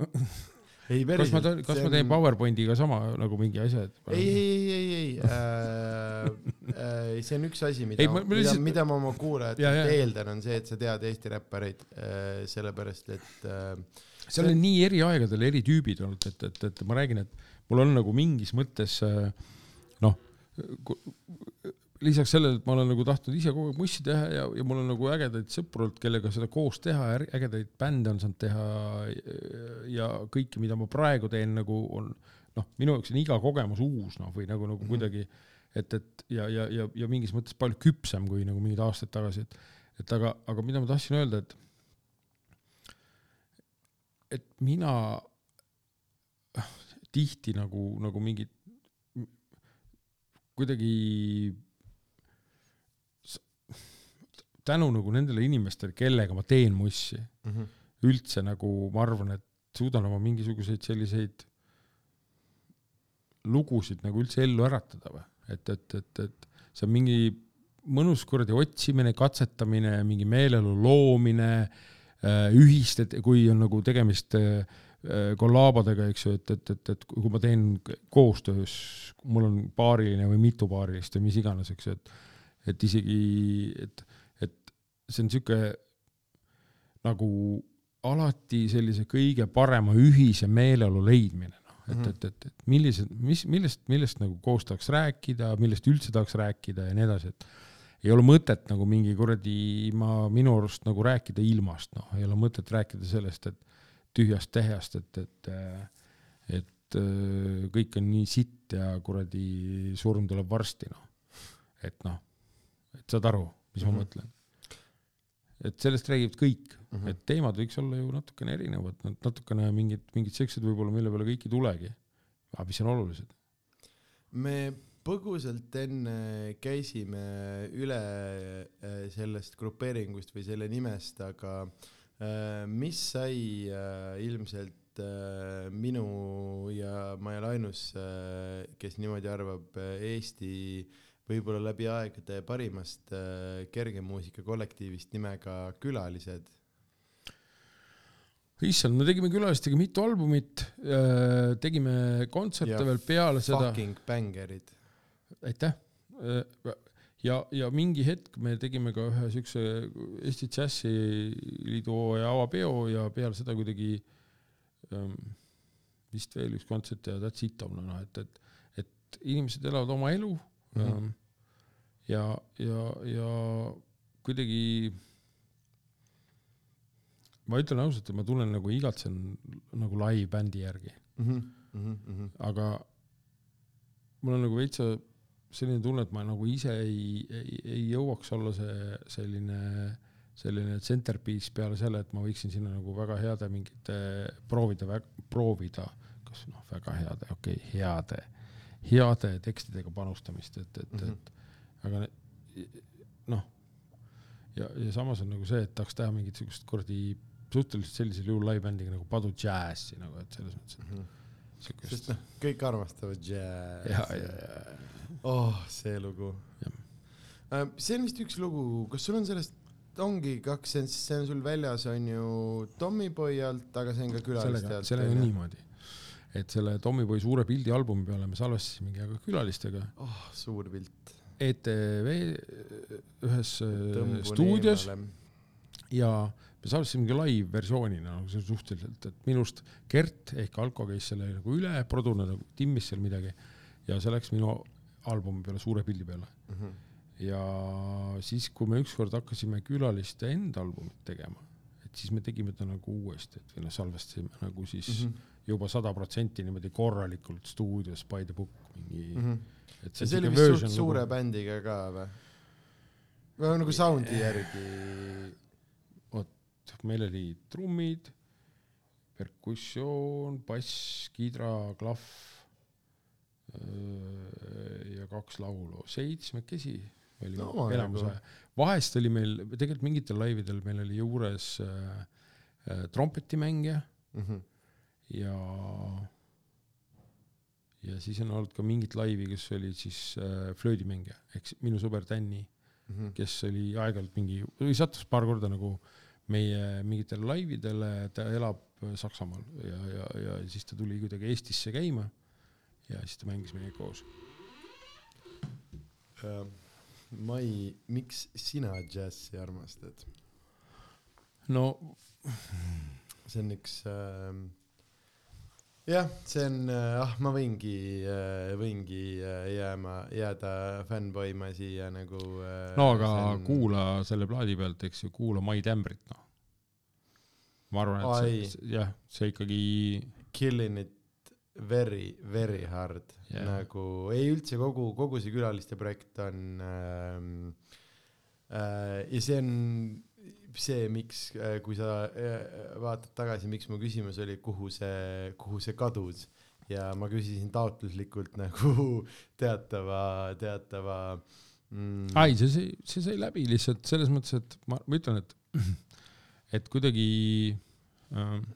A: [laughs] ei,
B: kas ma, kas ma teen? PowerPointiga sama nagu mingi asja, et
A: ei, ei, ei, ei, ei äh,, äh, see on üks asi, mida mida
B: lihtsalt-,
A: mida ma oma
B: Ja,
A: kuulajatelt
B: ja.
A: eeldan, on see, et sa tead Eesti räppareid äh,, sellepärast et äh,
B: seal on nii eri aegadel eri tüübid olnud, et, et, et ma räägin, et mul on nagu mingis mõttes äh, noh, lisaks sellele, et ma olen nagu tahtnud ise kogu aeg mussi teha ja, ja mul on nagu ägedaid sõpru olnud, kellega seda koos teha ja ägedaid bände on saanud teha ja kõike, mida ma praegu teen, nagu on noh, minu jaoks on iga kogemus uus noh, või nagu, nagu kuidagi et, et ja, ja, ja, ja mingis mõttes palju küpsem kui nagu mingid aastad tagasi, et et aga, aga mida ma tahtsin öelda, et et mina tihti nagu, nagu mingid kuidagi tänu nagu nendele inimestele, kellega ma teen mussi,
A: mm -hmm.
B: üldse nagu ma arvan, et suudan oma mingisuguseid selliseid lugusid nagu üldse ellu äratada või, et, et, et, et see on mingi mõnus kuradi otsimine, katsetamine, mingi meeleolu loomine, ühist, et kui on nagu tegemist äh, äh, kollaabadega, eks ju, et, et, et, et kui ma teen koostöös, mul on paariline või mitu paarilist või mis iganes, eks ju, et et isegi, et, et see on sihuke nagu alati sellise kõige parema ühise meeleolu leidmine, noh, et
A: Mhm.,
B: et, et, et millised, mis, millest, millest nagu koos tahaks rääkida, millest üldse tahaks rääkida ja nii edasi, et ei ole mõtet nagu mingi kuradi, ma minu arust nagu rääkida ilmast, noh, ei ole mõtet rääkida sellest, et tühjast tehjast, et, et, et äh, kõik on nii sitt ja kuradi surm tuleb varsti, noh. et noh, et saad aru, mis
A: Mhm.
B: ma mõtlen. et sellest räägivad kõik,
A: Mhm.
B: et teemad võiks olla ju natukene erinevad, natukene mingid, mingid siuksed võib-olla, mille peale kõik ei tulegi. aga mis on olulised.
A: me põgusalt enne käisime üle äh, sellest grupeeringust või selle nimest, aga äh, mis sai äh, ilmselt äh, minu ja ma ei ole ainus, kes niimoodi arvab, Eesti võib-olla läbi aegade parimast äh, kergemuusika kollektiivist nimega Külalised.
B: issand, me tegime külalistega mitu albumit, tegime kontserte veel peale seda,
A: Fucking bängerid.
B: aitäh. ja, ja mingi hetk me tegime ka ühe siukse Eesti Džässiliidu hooaja avapeo ja peale seda kuidagi ähm, vist veel üks kontsert ja that's it on noh, et, et, et inimesed elavad oma elu mm. -hmm. ja, ja, ja kuidagi ma ütlen ausalt, et ma tunnen nagu igatsen nagu live-bändi järgi, aga mul on nagu veitsa selline tunne, et ma nagu ise ei, ei, ei jõuaks olla see selline, selline centerpiece peale selle, et ma võiksin sinna nagu väga heade mingite proovida, proovida kas noh, väga heade, okei okay,, heade, heade tekstidega panustamist, et, et mm,
A: Mhm.
B: -hmm. et aga ne- noh, ja, ja samas on nagu see, et tahaks teha mingit siukest kuradi suhteliselt sellisel juhul live-bändiga nagu Padu Jazzi nagu, et selles mõttes, et
A: Mhm.
B: siukest
A: sest noh, kõik armastavad džässi.
B: ja, ja, ja,
A: oh, see lugu
B: Jah..
A: see on vist üks lugu, kas sul on sellest, ongi kaks, see on sul väljas, on ju Tommyboy alt, aga see on ka külaliste alt.
B: sellega on niimoodi, et selle Tommyboy suure pildi albumi peale me salvestasimegi aga külalistega
A: oh, suur pilt.
B: ETV ühes äh, stuudios ja me salvestasimegi live-versioonina, nagu see on suhteliselt, et minu arust Gert ehk Alko käis selle nagu üle, Produ nagu timmis seal midagi ja see läks minu albumi peale, suure pildi peale.
A: Mhm.
B: ja siis, kui me ükskord hakkasime külaliste enda albumit tegema, et siis me tegime ta nagu uuesti, et või noh, salvestasime nagu siis mm. -hmm. juba sada protsenti niimoodi korralikult stuudios by the book mingi mm. -hmm. et
A: ja see oli vist suht suure bändiga ka või? või nagu sound'i järgi?
B: meil oli trummid, perkussioon, bass, kidra, klahv ja kaks laulu, seitsmekesi olime
A: No,
B: enamus aja. vahest oli meil, tegelikult mingitel laividel meil oli juures äh, trompetimängija
A: Mhm.
B: ja ja siis on olnud ka mingit laivi, kus oli siis äh, flöödimängija ehk minu sõber Tänni,
A: Mhm.
B: kes oli aeg-ajalt mingi, või sattus paar korda nagu meie mingitele laividele, ta elab Saksamaal ja, ja, ja siis ta tuli kuidagi Eestisse käima ja siis ta mängis meiega koos.
A: Mai, miks sina džässi armastad?
B: no
A: see on üks äh, jah, see on äh,, ah ma võingi äh,, võingi äh, jääma, jääda fännboima siia nagu äh,
B: no aga
A: on-
B: kuula selle plaadi pealt, eks ju, kuula Mai Tämbrit, noh. ma arvan, et
A: Ai.
B: see, jah, see ikkagi
A: Killing it very, very hard yeah. nagu ei üldse kogu, kogu see külaliste projekt on ähm, äh, ja see on see, miks äh,, kui sa äh, vaatad tagasi, miks mu küsimus oli, kuhu see, kuhu see kadus ja ma küsisin taotluslikult [laughs] nagu teatava, teatava mm,
B: ai, see, see, see sai läbi lihtsalt selles mõttes, et ma, ma ütlen, et, [clears throat] et kuidagi ähm,,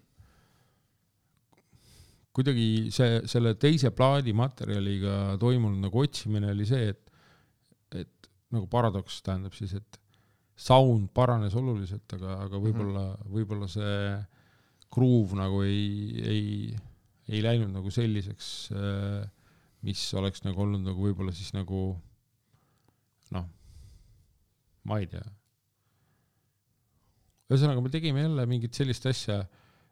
B: kuidagi see, selle teise plaadi materjaliga toimunud nagu otsimine oli see, et, et nagu paradoks tähendab siis, et sound paranes oluliselt, aga, aga võib-olla, võib-olla see groove nagu ei, ei, ei läinud nagu selliseks, mis oleks nagu olnud nagu võib-olla siis nagu noh, ma ei tea. ühesõnaga, me tegime jälle mingit sellist asja,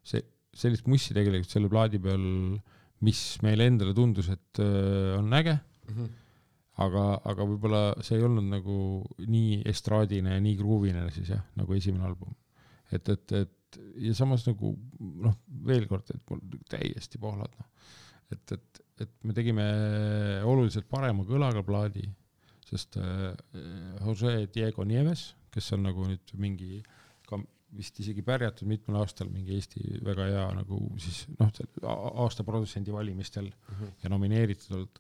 B: see, sellist mussi tegelikult selle plaadi peal, mis meile endale tundus, et äh, on äge,
A: mhm.
B: aga, aga võib-olla see ei olnud nagu nii estraadine ja nii gruuvine siis jah, nagu esimene album. et, et, et ja samas nagu noh, veel kord, et mul täiesti pohlad noh, et, et, et me tegime oluliselt parema kõlaga plaadi, sest äh, Jose Diego Nieves, kes on nagu nüüd mingi ka vist isegi pärjatud mitmel aastal mingi Eesti väga hea nagu siis noh, aasta produtsendi valimistel
A: Mhm.
B: ja nomineeritud olnud.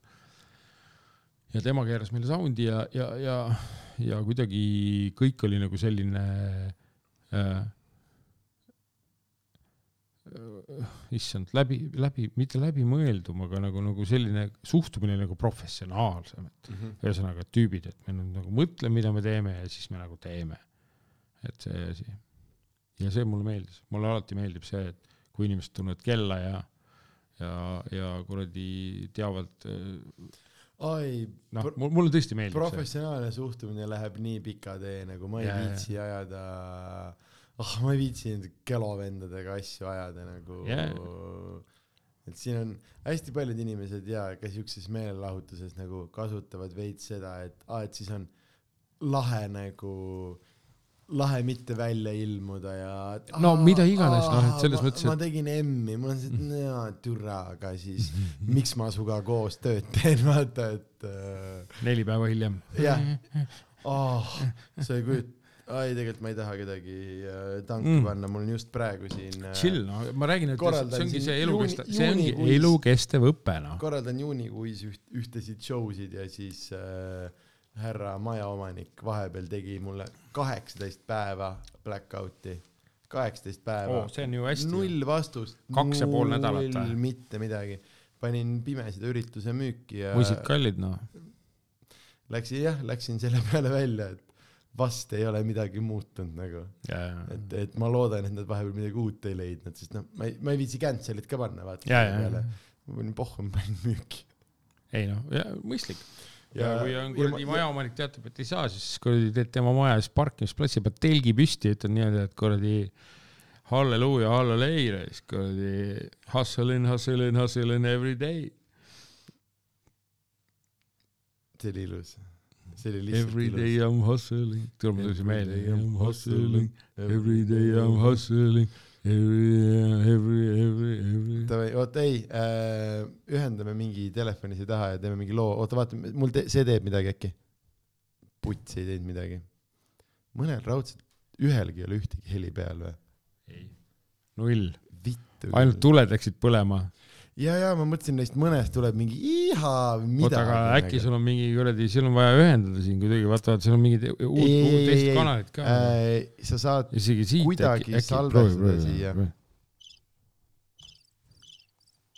B: ja tema keeras meile sound'i ja, ja, ja, ja kuidagi kõik oli nagu selline äh, äh, issand, läbi, läbi, mitte läbimõeldum, aga nagu, nagu selline suhtumine nagu professionaalsem, et
A: Mhm.
B: ühesõnaga tüübid, et me nüüd nagu mõtleme, mida me teeme ja siis me nagu teeme. et see asi. Ja see mulle meeldis, mulle alati meeldib see, et kui inimesed tunnevad kella ja, ja, ja kuradi teavad,
A: ai,
B: noh, mulle tõesti meeldib see.
A: professionaalne suhtumine läheb nii pika tee, nagu ma ei
B: jaa.
A: viitsi ajada, ah ma ei viitsi nende kelovendadega asju ajada nagu
B: Jaa.
A: et siin on hästi paljud inimesed ja ka siukses meelelahutuses nagu kasutavad veits seda, et aa, et siis on lahe nagu lahe mitte välja ilmuda ja
B: No
A: aa,
B: mida iganes, noh, et selles
A: ma-
B: mõttes,
A: ma
B: et-
A: tegin M-i, on see, et jaa, türa, aga siis miks ma sinuga koos tööd teen, [laughs] vaata, et äh,
B: neli päeva hiljem.
A: Jah. oh, sa ei kujuta, ai, tegelikult ma ei taha kedagi äh, tanki
B: Mm.
A: panna, mul on just praegu siin äh,
B: chill, no ma räägin, et see ongi see elukestev, see ongi elukestev õpe, noh.
A: korraldan juunikuis üht, ühtesid show sid ja siis äh, härra majaomanik vahepeal tegi mulle kaheksateist päeva blackout'i, kaheksateist päeva
B: oo, see on ju hästi.
A: null vastust.
B: Kaks ja pool nädalat või?
A: mitte midagi. panin pimesida ürituse müüki ja
B: muisid kallid, noh.
A: läksin jah, läksin selle peale välja, et vast ei ole midagi muutunud nagu, et, et ma loodan, et nad vahepeal midagi uut ei leidnud, sest noh, ma ei, ma ei viitsi cancel'it ka panna, vaata. ma panin pohhu, ma panin müüki.
B: ei noh, mõistlik. Ja kui on kuradi majaomanik teatab, et ei saa, siis kuradi teed tema maja ees parkimisplatsi peal telgi püsti ütled niimoodi, et kuradi halleluuja, halleleia, siis kuradi hustling, hustling, hustling every day.
A: see oli ilus. see oli lihtsalt
B: Every
A: ilus.
B: day I m hustling, tuleb mulle see meelde, I
A: Every day
B: m
A: I'm
B: hustling,
A: hustling.
B: every day I m hustling, every, every, every, every.
A: davai, oota ei äh,, ühendame mingi telefoni siia taha ja teeme mingi loo, oota vaata, mul te, see teeb midagi äkki. puts ei teinud midagi. mõnel raudselt, ühelgi ei ole ühtegi heli peal või?
B: null,
A: vittu.
B: ainult tuled läksid põlema.
A: ja, ja ma mõtlesin neist mõnest tuleb mingi iha või
B: oota, aga
A: midagi.
B: äkki sul on mingi kuradi, sul on vaja ühendada siin kuidagi, vaata, vaata, seal on mingid uut, uut
A: ei,
B: teist
A: ei,
B: kanalit ka.
A: äh, sa saad,
B: isegi siit
A: kuidagi salvestada siia.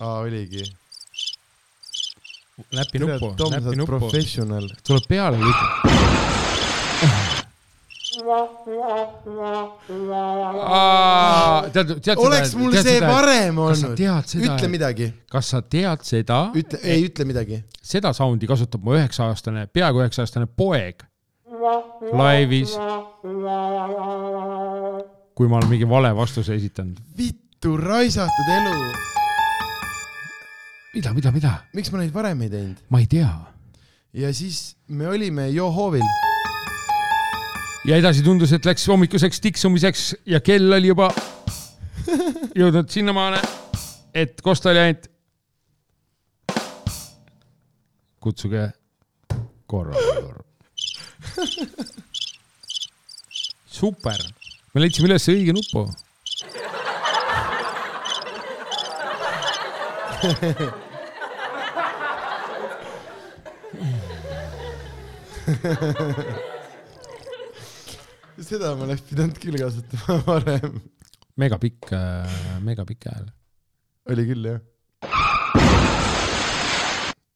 A: aa oligi.
B: näpi nuppu, näpi nuppu.
A: professional.
B: tuleb peale lükata. tead, tead
A: oleks mul see varem
B: kas sa
A: olnud.
B: tead seda
A: ütle, midagi,
B: kas sa tead seda,
A: ütle, ei ütle midagi.
B: seda sound'i kasutab mu üheksa-aastane, peaaegu üheksa-aastane poeg laivis. kui ma olen mingi vale vastuse esitanud.
A: vittu raisatud elu.
B: mida, mida, mida?
A: miks ma neid varem ei teinud?
B: ma ei tea.
A: ja siis me olime Johoovil.
B: Ja edasi tundus, et läks hommikuseks tiksumiseks ja kell oli juba jõudnud sinnamaale, et Kosta oli ainult. kutsuge korraldajal. super, me leidsime üles õige nupu. [laughs]
A: seda ma oleks pidanud küll kasutama [laughs] varem.
B: megapikk, megapikk hääl.
A: oli küll jah.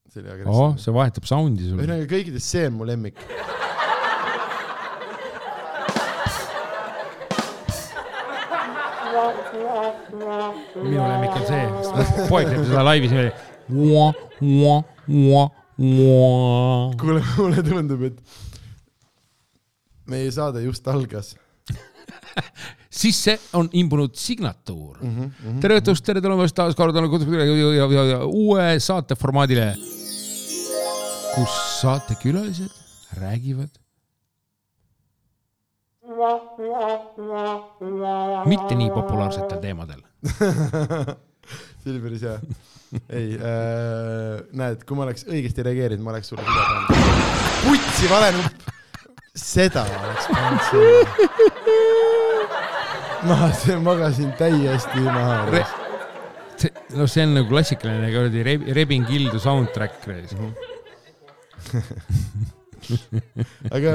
A: see oli
B: oh,
A: agressiivne.
B: see vahetab sound'i sul.
A: ühesõnaga kõigidest see on mu lemmik.
B: minu lemmik on see, poeg teeb seda laivis niimoodi.
A: kuule, mulle tundub, et meie saade just algas [laughs]
B: siis see on imbunud signatuur mm.
A: mm. -hmm.
B: tere õhtust, tere tulemast taas kord uue saateformaadile, kus saatekülalised räägivad mitte nii populaarsetel teemadel.
A: see oli päris hea. ei äh,, näed, kui ma oleks õigesti reageerinud, ma oleks sulle seda pannud. putsi vale nupp. Seda oleks pannud sulle. ma see- magasin täiesti maha
B: see, no see on nagu klassikaline kuradi Reb- Rebin Kildu soundtrack.
A: aga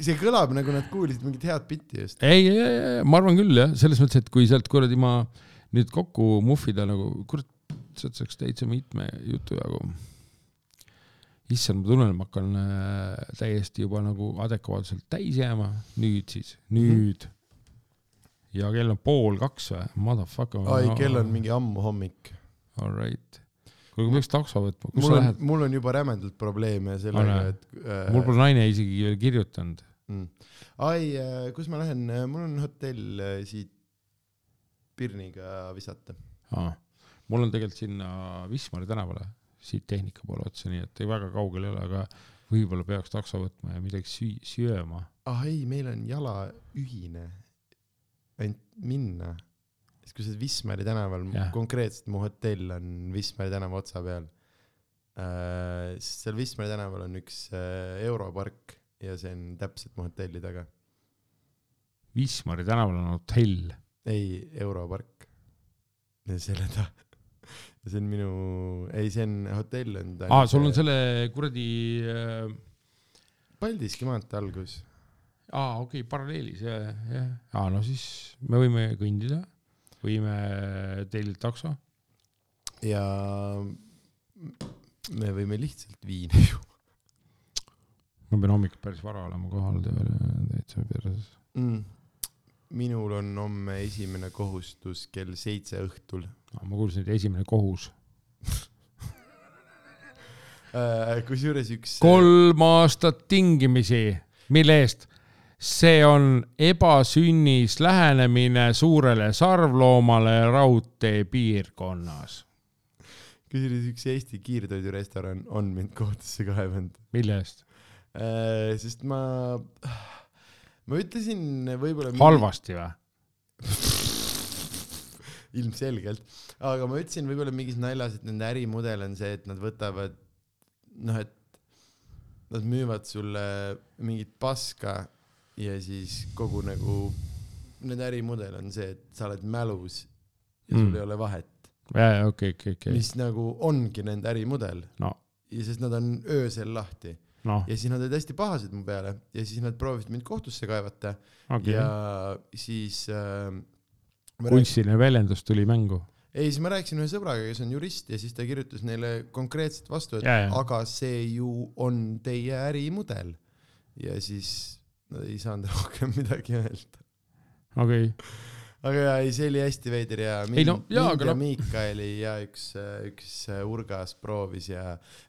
A: see kõlab nagu nad kuulsid mingit head bitti just.
B: ei, ei, ei, ma arvan küll jah, selles mõttes, et kui sealt kuradi ma nüüd kokku muhvida nagu, kurat, sealt saaks täitsa mitme jutu jagu. issand, ma tunnen, et ma hakkan äh, täiesti juba nagu adekvaatselt täis jääma, nüüd siis, nüüd. ja kell on pool kaks või, motherfucker.
A: ai, kell on mingi ammu hommik.
B: All right. kuule, peaks takso võtma, kus
A: mul
B: sa
A: on
B: lähed?,
A: mul on juba rämedalt probleeme sellega, et äh,
B: mul pole naine isegi veel kirjutanud.
A: mm.. ai, kus ma lähen, mul on hotell äh, siit Pirniga visata.
B: aa, mul on tegelikult sinna Wismari tänavale, siit tehnika poole otsa, nii et ei väga kaugel ei ole, aga võib-olla peaks takso võtma ja midagi süü-, sööma.
A: ah ei, meil on jala ühine, ainult minna. siis kui sa oled Wismari tänaval konkreetselt mu hotell on Wismari tänava otsa peal äh,. siis seal Wismari tänaval on üks äh, europark ja see on täpselt mu hotelli taga.
B: Wismari tänaval on hotell.
A: ei, Europark. selle ta, see on minu, ei, see on hotell on ta.
B: aa, sul on selle kuradi äh,,
A: Paldiski maantee algus.
B: aa, okei okay,, paralleelis, jah, jah. aa, no siis me võime kõndida, võime tellida takso.
A: ja me võime lihtsalt viina [laughs] juua
B: ma pean hommikul päris vara olema kohal tööl, täitsa perses.
A: mm.. Minul on homme esimene kohustus kell seitse õhtul
B: ma kuulsin, et esimene kohus.
A: äh,. kusjuures üks.
B: kolm aastat tingimisi, mille eest? see on ebasünnis lähenemine suurele sarvloomale raudtee piirkonnas.
A: kusjuures üks Eesti kiirtoidurestoran on mind kohtusse kaevanud
B: mille eest?
A: äh,. sest ma, ma ütlesin võib-olla.
B: halvasti või? [laughs]
A: ilmselgelt, aga ma ütlesin võib-olla mingis naljas, et nende ärimudel on see, et nad võtavad noh, et nad müüvad sulle mingit paska ja siis kogu nagu nende ärimudel on see, et sa oled mälus ja sul
B: Mm.
A: ei ole vahet,
B: jaa, jaa, okei, okei, okei.
A: mis nagu ongi nende ärimudel
B: no,
A: ja sest nad on öösel lahti
B: noh,
A: ja siis nad olid hästi pahased mu peale ja siis nad proovisid mind kohtusse kaevata
B: okei
A: ja
B: okay..
A: siis äh,
B: kunstiline väljendus tuli mängu.
A: ei, siis ma rääkisin ühe sõbraga, kes on jurist ja siis ta kirjutas neile konkreetselt vastu, et
B: Jaa, jaa.
A: aga see ju on teie ärimudel. ja siis nad ei saanud [laughs] rohkem midagi öelda.
B: okei okay.,
A: aga jaa, ei see oli hästi veider ja
B: Ei
A: mind,
B: no, jaa,
A: mind ja
B: noh-
A: Miikaeli ja üks, üks urgas proovis ja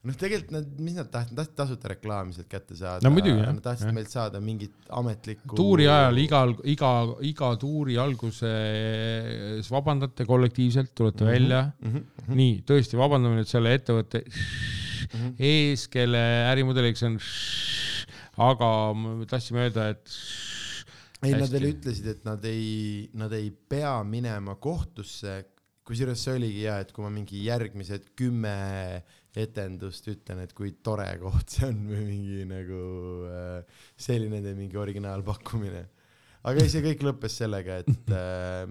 A: noh, tegelikult nad, mis nad tahtsid, tahtsid tasuta reklaami sealt kätte saada.
B: No
A: Nad tahtsid
B: jah.
A: meilt saada mingit ametlikku.
B: tuuri ajal igal, iga, iga tuuri alguses vabandate kollektiivselt, tulete
A: Mhm.
B: välja.
A: mm. -hmm.
B: nii, tõesti, vabandame nüüd selle ettevõtte
A: Mm -hmm.
B: ees, kelle ärimudeliks on, aga me tahtsime öelda, et
A: ei, nad veel ütlesid, et nad ei, nad ei pea minema kohtusse, kusjuures see oligi hea, et kui ma mingi järgmised kümme etendust ütlen, et kui tore koht see on või mingi nagu äh, oli nende mingi originaalpakkumine. aga ei, see kõik lõppes sellega, et [laughs] äh,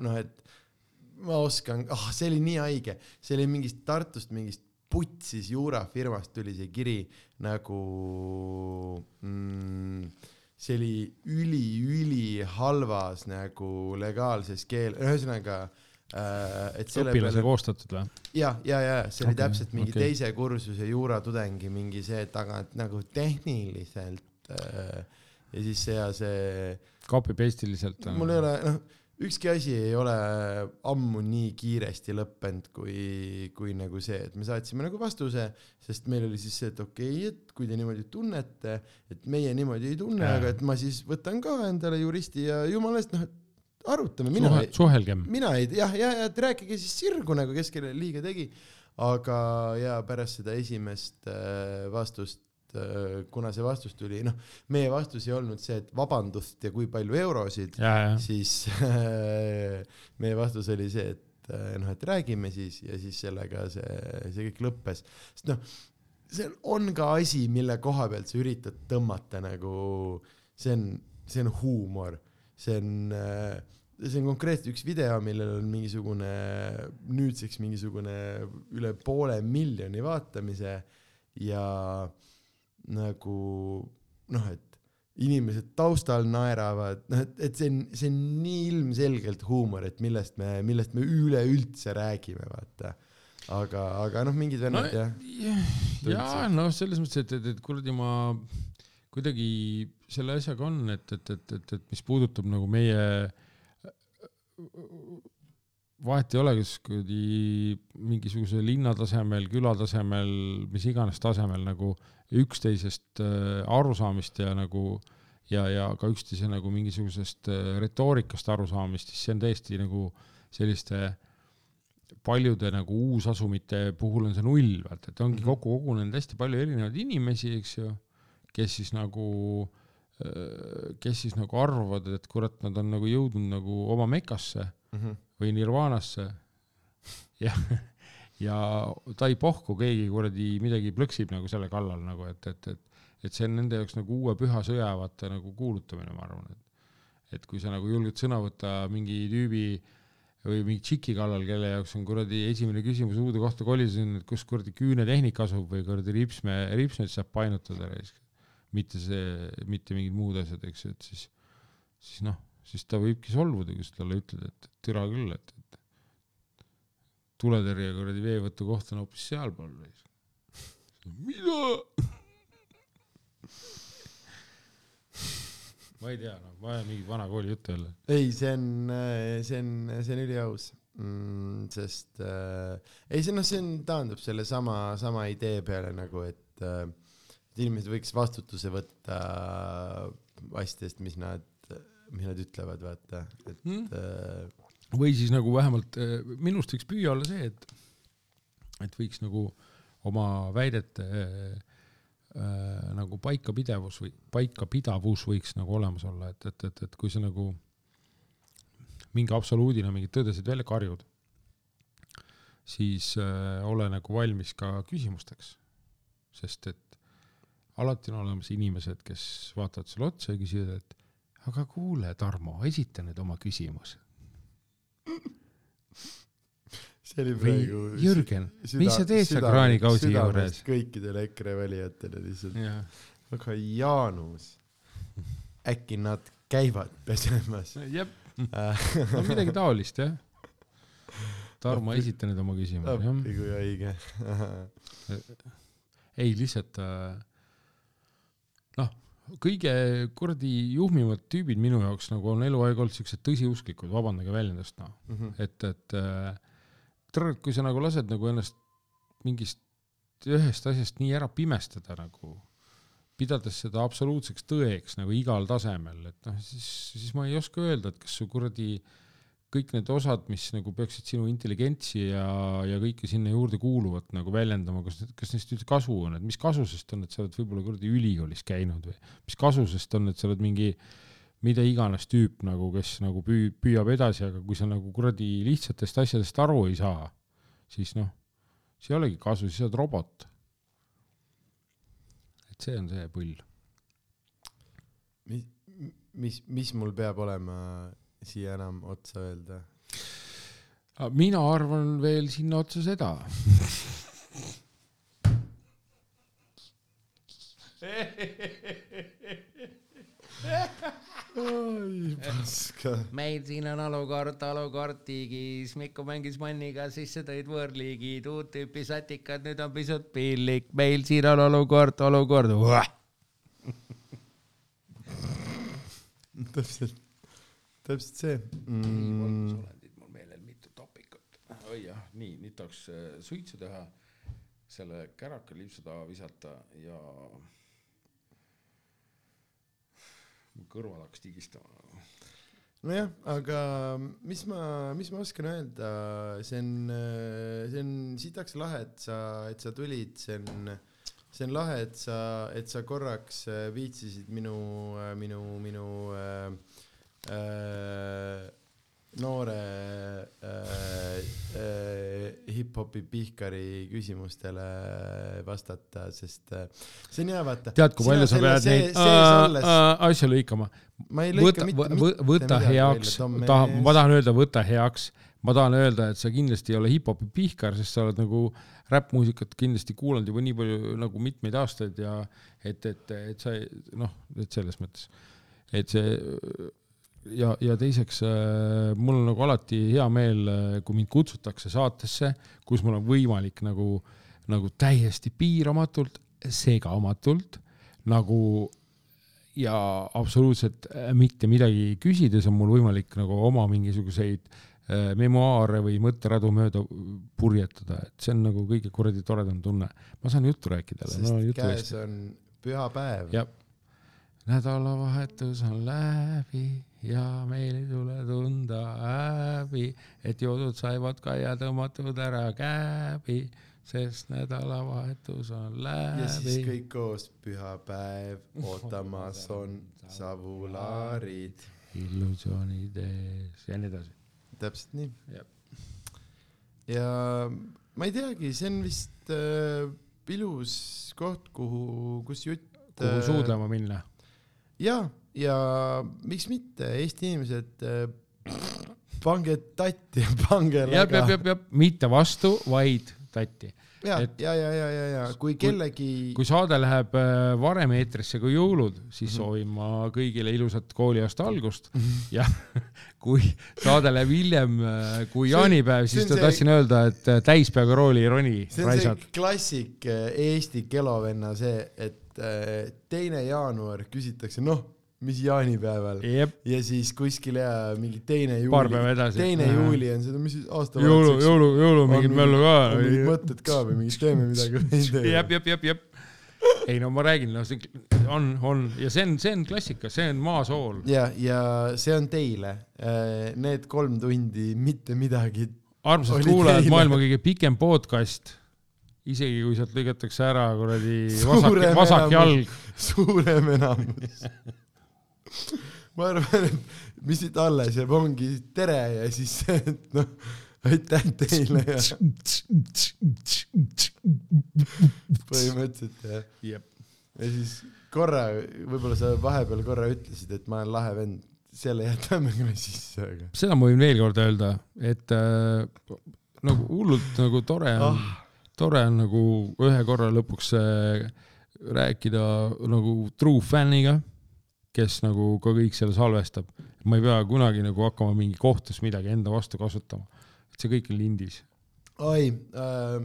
A: noh, et ma oskan, ah oh, see oli nii haige, see oli mingist Tartust mingist putsis juurafirmast tuli see kiri nagu mm, see oli üli-ülihalvas nagu legaalses keel, ühesõnaga äh, et selle
B: õpilase
A: peale
B: koostatud või?
A: ja, ja, ja see oli
B: Okei,
A: täpselt mingi
B: okei.
A: teise kursuse juuratudengi mingi see, et aga et nagu tehniliselt äh, ja siis see ja see
B: copy paste iliselt.
A: mul ei ole, noh, ükski asi ei ole ammu nii kiiresti lõppenud kui, kui nagu see, et me saatsime nagu vastuse, sest meil oli siis see, et okei okay,, et kui te niimoodi tunnete, et meie niimoodi ei tunne, aga et ma siis võtan ka endale juristi ja jumala eest, noh, et arutame, mina
B: Suhe,
A: ei,
B: suhelgem.
A: mina ei, jah, ja, ja et rääkige siis sirgu nagu, kes kellele liiga tegi. aga ja pärast seda esimest äh, vastust äh,, kuna see vastus tuli, noh, meie vastus ei olnud see, et vabandust ja kui palju eurosid, siis [laughs] meie vastus oli see, et äh, noh, et räägime siis ja siis sellega see, see kõik lõppes, sest noh, see on ka asi, mille koha pealt sa üritad tõmmata nagu, see on, see on huumor, see on äh, see on konkreetselt üks video, millel on mingisugune, nüüdseks mingisugune üle poole miljoni vaatamise ja nagu noh, et inimesed taustal naeravad, noh, et, et see on, see on nii ilmselgelt huumor, et millest me, millest me üleüldse räägime, vaata. aga, aga noh, mingid vennad
B: No,
A: jah,
B: ja noh, selles mõttes, et, et, et kuradi ma kuidagi selle asjaga on, et, et, et, et, et mis puudutab nagu meie vahet ei ole, kas kuradi mingisuguse linna tasemel, küla tasemel, mis iganes tasemel nagu üksteisest äh, arusaamist ja nagu ja, ja ka üksteise nagu mingisugusest äh, retoorikast arusaamist, siis see on täiesti nagu selliste paljude nagu uusasumite puhul on see null, vaata, et ongi
A: Mhm.
B: kokku kogunenud hästi palju erinevaid inimesi, eks ju, kes siis nagu, kes siis nagu arvavad, et kurat, nad on nagu jõudnud nagu oma mekasse
A: Mhm.
B: või nirvaanasse [laughs] ja, ja ta ei pohku, keegi kuradi midagi plõksib nagu selle kallal nagu, et, et, et, et see on nende jaoks nagu uue püha sõja vaata nagu kuulutamine, ma arvan, et et kui sa nagu julged sõna võtta mingi tüübi või mingi tšiki kallal, kelle jaoks on kuradi esimene küsimus uude kohta kolisin, et kus kuradi küünetehnik asub või kuradi ripsme, ripsmeid saab painutada, mitte see, mitte mingid muud asjad, eks ju, et siis, siis noh, siis ta võibki solvuda, kui sa talle ütled, et türa küll, et, et tuletõrje kuradi veevõtu koht on hoopis sealpool. mida? ma ei tea, noh, ma ajan mingi vana kooli juttu jälle.
A: ei, see on, see on, see on üliaus mm,, sest äh, ei, see noh, see on, taandub selle sama, sama idee peale nagu, et äh, et inimesed võiks vastutuse võtta asjade eest, mis nad, mis nad ütlevad, vaata, et
B: Hmm?
A: äh,
B: või siis nagu vähemalt äh, minu arust võiks püüa olla see, et, et võiks nagu oma väidete äh, äh, nagu paikapidavus või paikapidavus võiks nagu olemas olla, et, et, et, et kui sa nagu mingi absoluudina mingeid tõdesid välja karjud, siis äh, ole nagu valmis ka küsimusteks. sest et alati on olemas inimesed, kes vaatavad sulle otsa ja küsivad, et aga kuule, Tarmo, esita nüüd oma küsimus
A: see oli praegu
B: Jürgen, mis sa teed seal kraanikausi juures?
A: kõikidele EKRE valijatele lihtsalt,
B: jah,
A: aga Jaanus, äkki nad käivad pesemas
B: jep,
A: äh,?
B: no midagi taolist jah. Tarmo, esita nüüd oma küsimus, jah.
A: appi kui haige.
B: ei, lihtsalt äh, noh, kõige kuradi juhmimad tüübid minu jaoks nagu on eluaeg olnud siuksed tõsiusklikud, vabandage väljendust noh,
A: Mhm.
B: et, et äh, tore, kui sa nagu lased nagu ennast mingist ühest asjast nii ära pimestada nagu, pidades seda absoluutseks tõeks nagu igal tasemel, et noh, siis, siis ma ei oska öelda, et kas su kuradi kõik need osad, mis nagu peaksid sinu intelligentsi ja, ja kõike sinna juurde kuuluvat nagu väljendama, kas, kas neist üldse kasu on, et mis kasu sest on, et sa oled võib-olla kuradi ülikoolis käinud või mis kasu sest on, et sa oled mingi mida iganes tüüp nagu, kes nagu püü-, püüab edasi, aga kui sa nagu kuradi lihtsatest asjadest aru ei saa, siis noh, siis ei olegi kasu, siis sa oled robot. et see on see pull.
A: mis, mis, mis mul peab olema siia enam otsa öelda?
B: mina arvan veel sinna otsa seda.
A: oi paska.
C: meil siin on olukord, olukord tiigis, Mikko mängis manniga, siis sa tõid võõrliigid, uut tüüpi satikad, nüüd on pisut pillik, meil siin on olukord, olukord.
A: täpselt, täpselt see mm,.
B: mul meelel mitu topikut. oi jah, nii, nüüd tahaks äh, suitsu teha, selle käraka liipsu taha visata ja mu kõrvad hakkas tigistama.
A: nojah, aga mis ma, mis ma oskan öelda, see on, see on sitaks lahe, et sa, et sa tulid, see on, see on lahe, et sa, et sa korraks äh, viitsisid minu, minu, minu äh, äh, noore äh, äh, hip-hopi pihkari küsimustele vastata, sest äh, see on hea, vaata.
B: tead, kui palju sa pead neid äh, äh, asju lõikama? võta, võta, heaks tahan, ma tahan öelda, võta heaks, ma tahan öelda, et sa kindlasti ei ole hip-hopi pihkar, sest sa oled nagu räppmuusikat kindlasti kuulanud juba nii palju nagu mitmeid aastaid ja et, et, et sa noh, et selles mõttes, et see ja, ja teiseks äh, mul on nagu alati hea meel, kui mind kutsutakse saatesse, kus mul on võimalik nagu, nagu täiesti piiramatult, segamatult nagu ja absoluutselt äh, mitte midagi küsides on mul võimalik nagu oma mingisuguseid äh, memuaare või mõtteradu mööda purjetada, et see on nagu kõige kuradi toredam tunne. ma saan juttu rääkida.
A: sest käes on pühapäev.
B: nädalavahetus on läbi ja meil ei tule tunda häbi, et joodud saivad ka ja tõmmatud ära käbi, sest nädalavahetus on
A: ja siis
B: läbi.
A: kõik koos, pühapäev, ootamas on savulaarid.
B: illusioonid ees ja nii edasi.
A: täpselt nii ja ma ei teagi, see on vist äh, ilus koht, kuhu, kus jutt.
B: kuhu suudlema minna.
A: jaa, ja miks mitte, Eesti inimesed, pange tatti pange läga
B: jah, jah, jah, mitte vastu, vaid tatti.
A: ja, ja, ja, ja, ja, ja kui kellegi
B: kui saade läheb äh, varem eetrisse kui jõulud, siis
A: Mhm.
B: soovin ma kõigile ilusat kooliaasta algust [laughs] ja kui saade läheb hiljem äh, kui
A: See
B: jaanipäev,
A: see
B: siis ta
A: see-
B: tahtsin öelda, et äh, täispeaga rooli ei roni,
A: see on see
B: raisad.
A: klassik äh, Eesti kelovenna see, et äh, teine jaanuar küsitakse, noh, mis jaanipäeval
B: jep,
A: ja siis kuskil ja mingi teine juuli teine
B: Jah.
A: juuli on seda, mis siis
B: jõulu, jõulu, jõulu mingit möllu ka.
A: mingid mõtted ka või mingid teeme midagi või ei tee
B: jep, jep, jep, jep. ei no ma räägin, noh, see on, on ja see on, see on klassika, see on maasool.
A: ja, ja see on teile, need kolm tundi mitte midagi.
B: armsad kuulajad, maailma kõige pikem podcast. isegi kui sealt lõigatakse ära kuradi vasak, vasak jalg,
A: suurem enamus. [laughs] ma arvan, et mis siit alles jääb, ongi tere ja siis noh, aitäh teile ja [laughs] põhimõtteliselt ja,
B: Jep.
A: ja siis korra, võib-olla sa vahepeal korra ütlesid, et ma olen lahe vend, selle jätame ka sisse, aga
B: seda ma võin veel kord öelda, et äh, nagu hullult nagu tore on
A: Ah.
B: tore on nagu ühe korra lõpuks äh, rääkida nagu true fänniga, kes nagu ka kõik selle salvestab. ma ei pea kunagi nagu hakkama mingi kohtus midagi enda vastu kasutama, et see kõik on lindis.
A: oi äh,,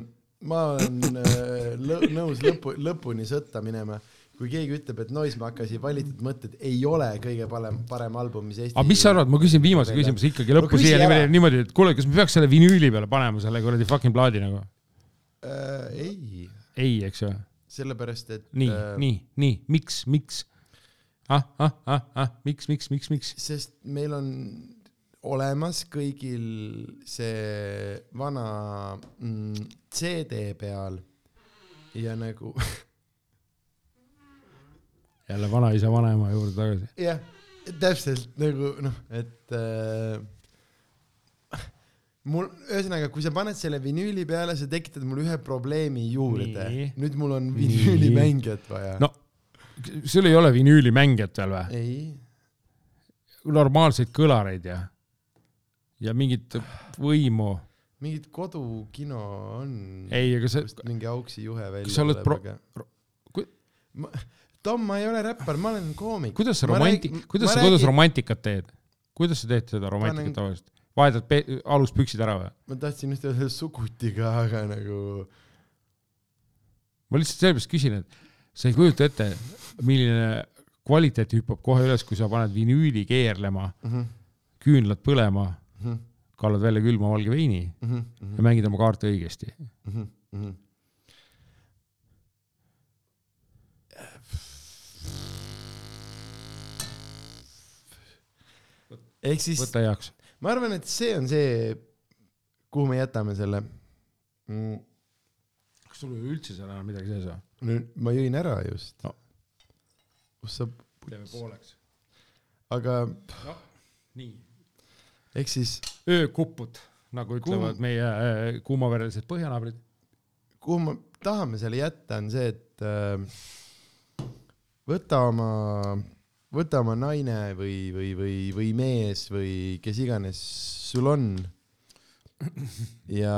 A: ma olen äh, lõ nõus lõpu, lõpuni sõtta minema. kui keegi ütleb, et Noisemakasi valitud mõtted ei ole kõige parem, parem album, mis Eesti
B: aga mis sa arvad, ma küsin viimase küsimuse ikkagi lõppu siia niimoodi, niimoodi, et kuule, kas me peaks selle vinüüli peale panema selle kuradi fucking plaadi nagu?
A: äh,? ei,
B: ei, eks ju.
A: sellepärast et
B: nii
A: äh...,
B: nii, nii, miks, miks? ah, ah, ah, ah, miks, miks, miks, miks?
A: sest meil on olemas kõigil see vana mm, CD peal ja nagu [laughs]
B: jälle vanaisa, vanaema juurde tagasi.
A: jah, täpselt nagu noh, et äh, mul, ühesõnaga, kui sa paned selle vinüüli peale, sa tekitad mulle ühe probleemi juurde. Nüüd mul on vinüülimängijat vaja.
B: No sul ei ole vinüülimängijat veel või?
A: ei,
B: normaalseid kõlareid ja, ja mingit võimu.
A: mingit kodukino on.
B: ei, aga see,
A: kust mingi auksi juhe välja
B: Kas sa oled pro-
A: aga
B: ku-
A: ma, Tom, ma ei ole räppar, ma olen koomik.
B: kuidas sa
A: Ma
B: romanti-
A: räägin-,
B: kuidas sa kodus
A: räägin-
B: romantikat teed? kuidas sa teed seda romantikat tavaliselt? vahetad pe- aluspüksid ära või?
A: ma tahtsin just öelda sugutiga, aga nagu
B: ma lihtsalt sellepärast küsin, et sa ei kujuta ette, milline kvaliteet hüppab kohe üles, kui sa paned vinüüli keerlema,
A: mm. -hmm,
B: küünlad põlema,
A: mm -hmm,
B: kallad välja külma valge veini
A: mm -hmm,
B: ja mängid oma kaarte õigesti.
A: mm -hmm, mm -hmm. ehk siis
B: võta heaks.
A: ma arvan, et see on see, kuhu me jätame selle mm,.
B: kas sul oli üldse seal enam midagi sees või?
A: Nüüd ma jõin ära just
B: No.
A: kus sa,
B: teeme pooleks.
A: aga
B: nii.
A: ehk siis
B: öökupud, nagu
A: Kuum-
B: ütlevad meie äh, kuumaverelised põhjanaabrid.
A: kuhu me tahame selle jätta, on see, et äh, võta oma, võta oma naine või, või, või, või mees või kes iganes sul on ja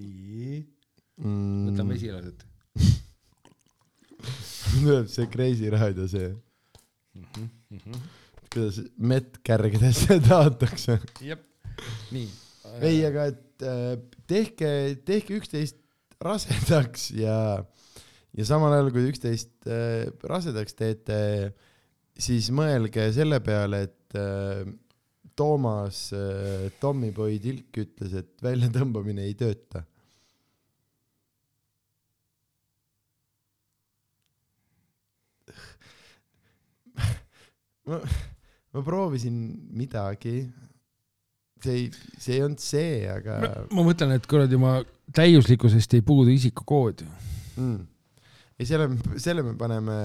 B: nii.
A: mm,
B: võtame esilased. [laughs]
A: tuleb see Kreisi raadio see, kuidas mettkärgedesse [laughs] taotakse.
B: jep, nii.
A: ei, aga et äh, tehke, tehke üksteist rasedaks ja, ja samal ajal, kui üksteist äh, rasedaks teete, siis mõelge selle peale, et äh, Toomas äh, Tommyboy Tilk ütles, et väljatõmbamine ei tööta. ma, ma proovisin midagi see ei, see ei olnud see, aga
B: ma mõtlen, et kuradi ma täiuslikkusest ei puudu isikukood.
A: mm. ei, selle, selle me paneme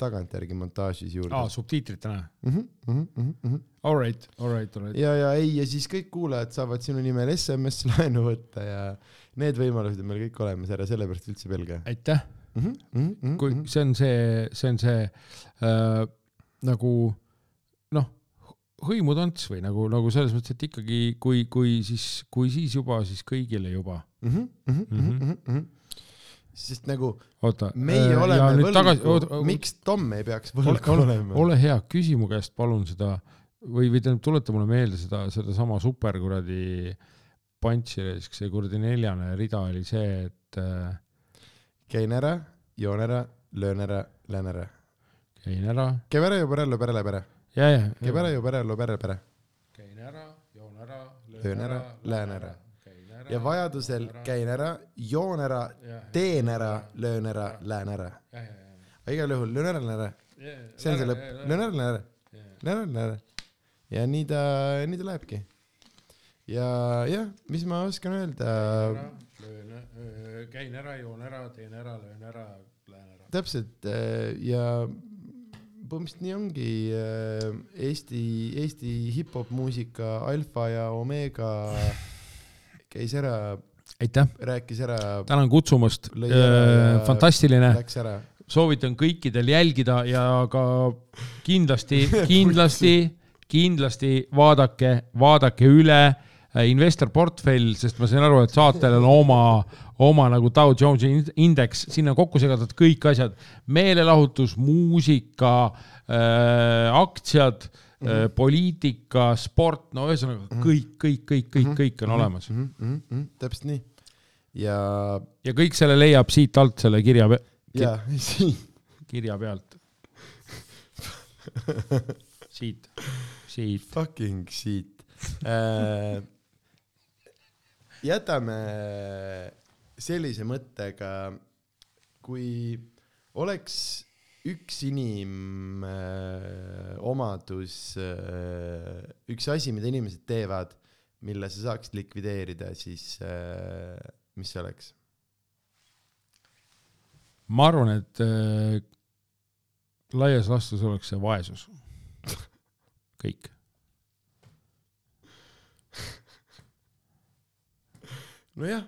A: tagantjärgi montaažis juurde
B: aa, subtiitritena.
A: mm. -hmm, mm -hmm, mm -hmm.
B: Alright, alright, alright.
A: ja, ja ei, ja siis kõik kuulajad saavad sinu nimel SMS laenu võtta ja need võimalused on meil kõik olemas, ära sellepärast üldse pelga
B: aitäh,
A: mm. -hmm, mm -hmm,
B: kui see on see, see on see äh, nagu noh, hõimutants või nagu, nagu selles mõttes, et ikkagi kui, kui siis, kui siis juba, siis kõigile juba.
A: mm. -hmm, mm -hmm, mm -hmm. Sest nagu
B: oota.
A: meie äh, oleme võlgu
B: tagasi,,
A: miks Tom ei peaks
B: ole,
A: võlgu
B: ole,
A: olema?
B: ole hea, küsi mu käest palun seda või, või tähendab, tuleta mulle meelde seda, sedasama super kuradi punch'i, see kuradi neljane rida oli see, et äh,
A: käin ära, joon ära, löön ära, lähen ära.
B: käin ära,
A: käib ära, joob ära, lööb ära, läheb ära. käib ära, joob ära, loob ära, ära.
B: käin ära, joon ära,
A: Löön ära, lähen ära. Ja vajadusel käin ära, joon ära, teen ära, löön ära, lähen ära. aga igal juhul löön ära, lähen ära. see on see lõpp, löön ära, lähen ära, lähen ära, lähen ära. ja nii ta, nii ta lähebki. ja jah, mis ma oskan öelda,
B: käin ära, joon ära, teen ära, löön ära, lähen ära.
A: täpselt äh, ja põhimõtteliselt nii ongi äh, Eesti, Eesti hip-hop muusika alfa ja omega [laughs] käis ära,
B: aitäh,
A: rääkis ära,
B: tänan kutsumast.
A: ja-,
B: fantastiline,
A: läks ära.
B: soovitan kõikidel jälgida ja ka kindlasti, [laughs] kindlasti, kindlasti vaadake, vaadake üle äh, investorportfell, sest ma sain aru, et saatel on oma, oma nagu Dow Jones'i ind- indeks, sinna kokku segatud kõik asjad, meelelahutus, muusika äh,, aktsiad mm, -hmm. poliitika, sport, no ühesõnaga kõik, kõik, kõik, kõik, kõik on olemas
A: mm. -hmm, mm -hmm, täpselt nii. ja,
B: ja kõik selle leiab siit alt selle kirja,
A: ja [laughs] siin,
B: kirja pealt. siit, siit.
A: fucking shit äh,. jätame sellise mõttega, kui oleks üks inimomadus, üks asi, mida inimesed teevad, mille sa saaksid likvideerida, siis äh, mis see oleks?
B: ma arvan, et äh, laias laastus oleks see vaesus. [laughs] kõik.
A: nojah,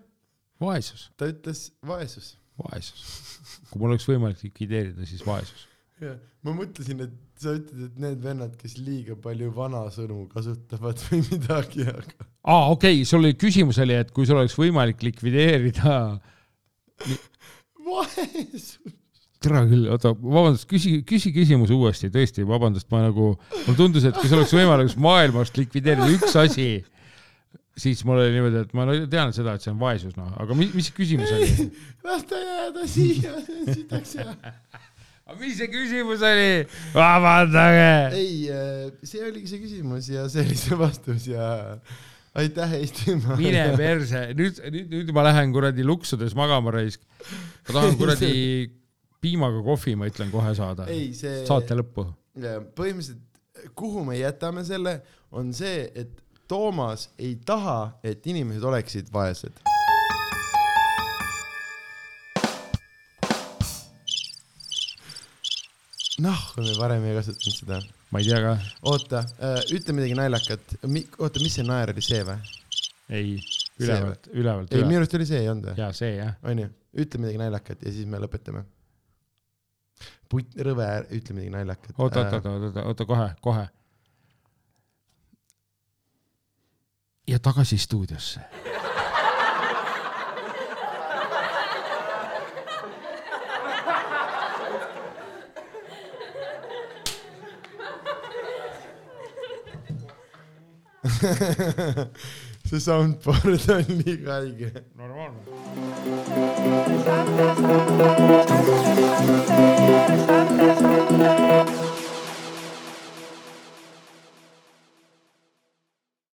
B: vaesus,
A: ta ütles vaesus.
B: vaesus. kui mul oleks võimalik likvideerida, siis vaesus.
A: jah, ma mõtlesin, et sa ütled, et need vennad, kes liiga palju vanasõnu kasutavad või midagi, aga
B: aa, okei okay,, sul oli küsimus oli, et kui sul oleks võimalik likvideerida, [laughs]
A: vaesus.
B: tere küll, oota, vabandust, küsi, küsi küsimus uuesti, tõesti, vabandust, ma nagu, mulle tundus, et kui sul oleks võimalik [laughs] maailmast likvideerida üks asi, siis mul oli niimoodi, et ma tean seda, et see on vaesus, noh, aga mis, mis küsimus oli? [laughs]
A: las ta jääda siia, sitaks hea.
B: aga mis see küsimus oli? vabandage.
A: ei, see oligi see küsimus ja see oli see vastus ja aitäh, Eestimaa.
B: mine perse, nüüd, nüüd, nüüd ma lähen kuradi luksudes magama raisk. ma tahan kuradi [laughs] piimaga kohvi, ma ütlen kohe saada.
A: ei, see,
B: saate lõppu.
A: põhimõtteliselt, kuhu me jätame selle, on see, et Toomas ei taha, et inimesed oleksid vaesed. noh, me varem ei kasutanud seda.
B: ma ei tea ka,
A: oota, ütle midagi naljakat. oota, mis see naer oli, see või?
B: ei, ülevalt, ülevalt,
A: ei, minu arust oli see, ei olnud või?
B: ja see jah.
A: onju, ütle midagi naljakat ja siis me lõpetame. putt, rõve, ütle midagi naljakat.
B: oota, oota, oota, oota, oota kohe, kohe. Ja tagasi stuudiosse.
A: see soundboard on liiga haige.
B: normaalne.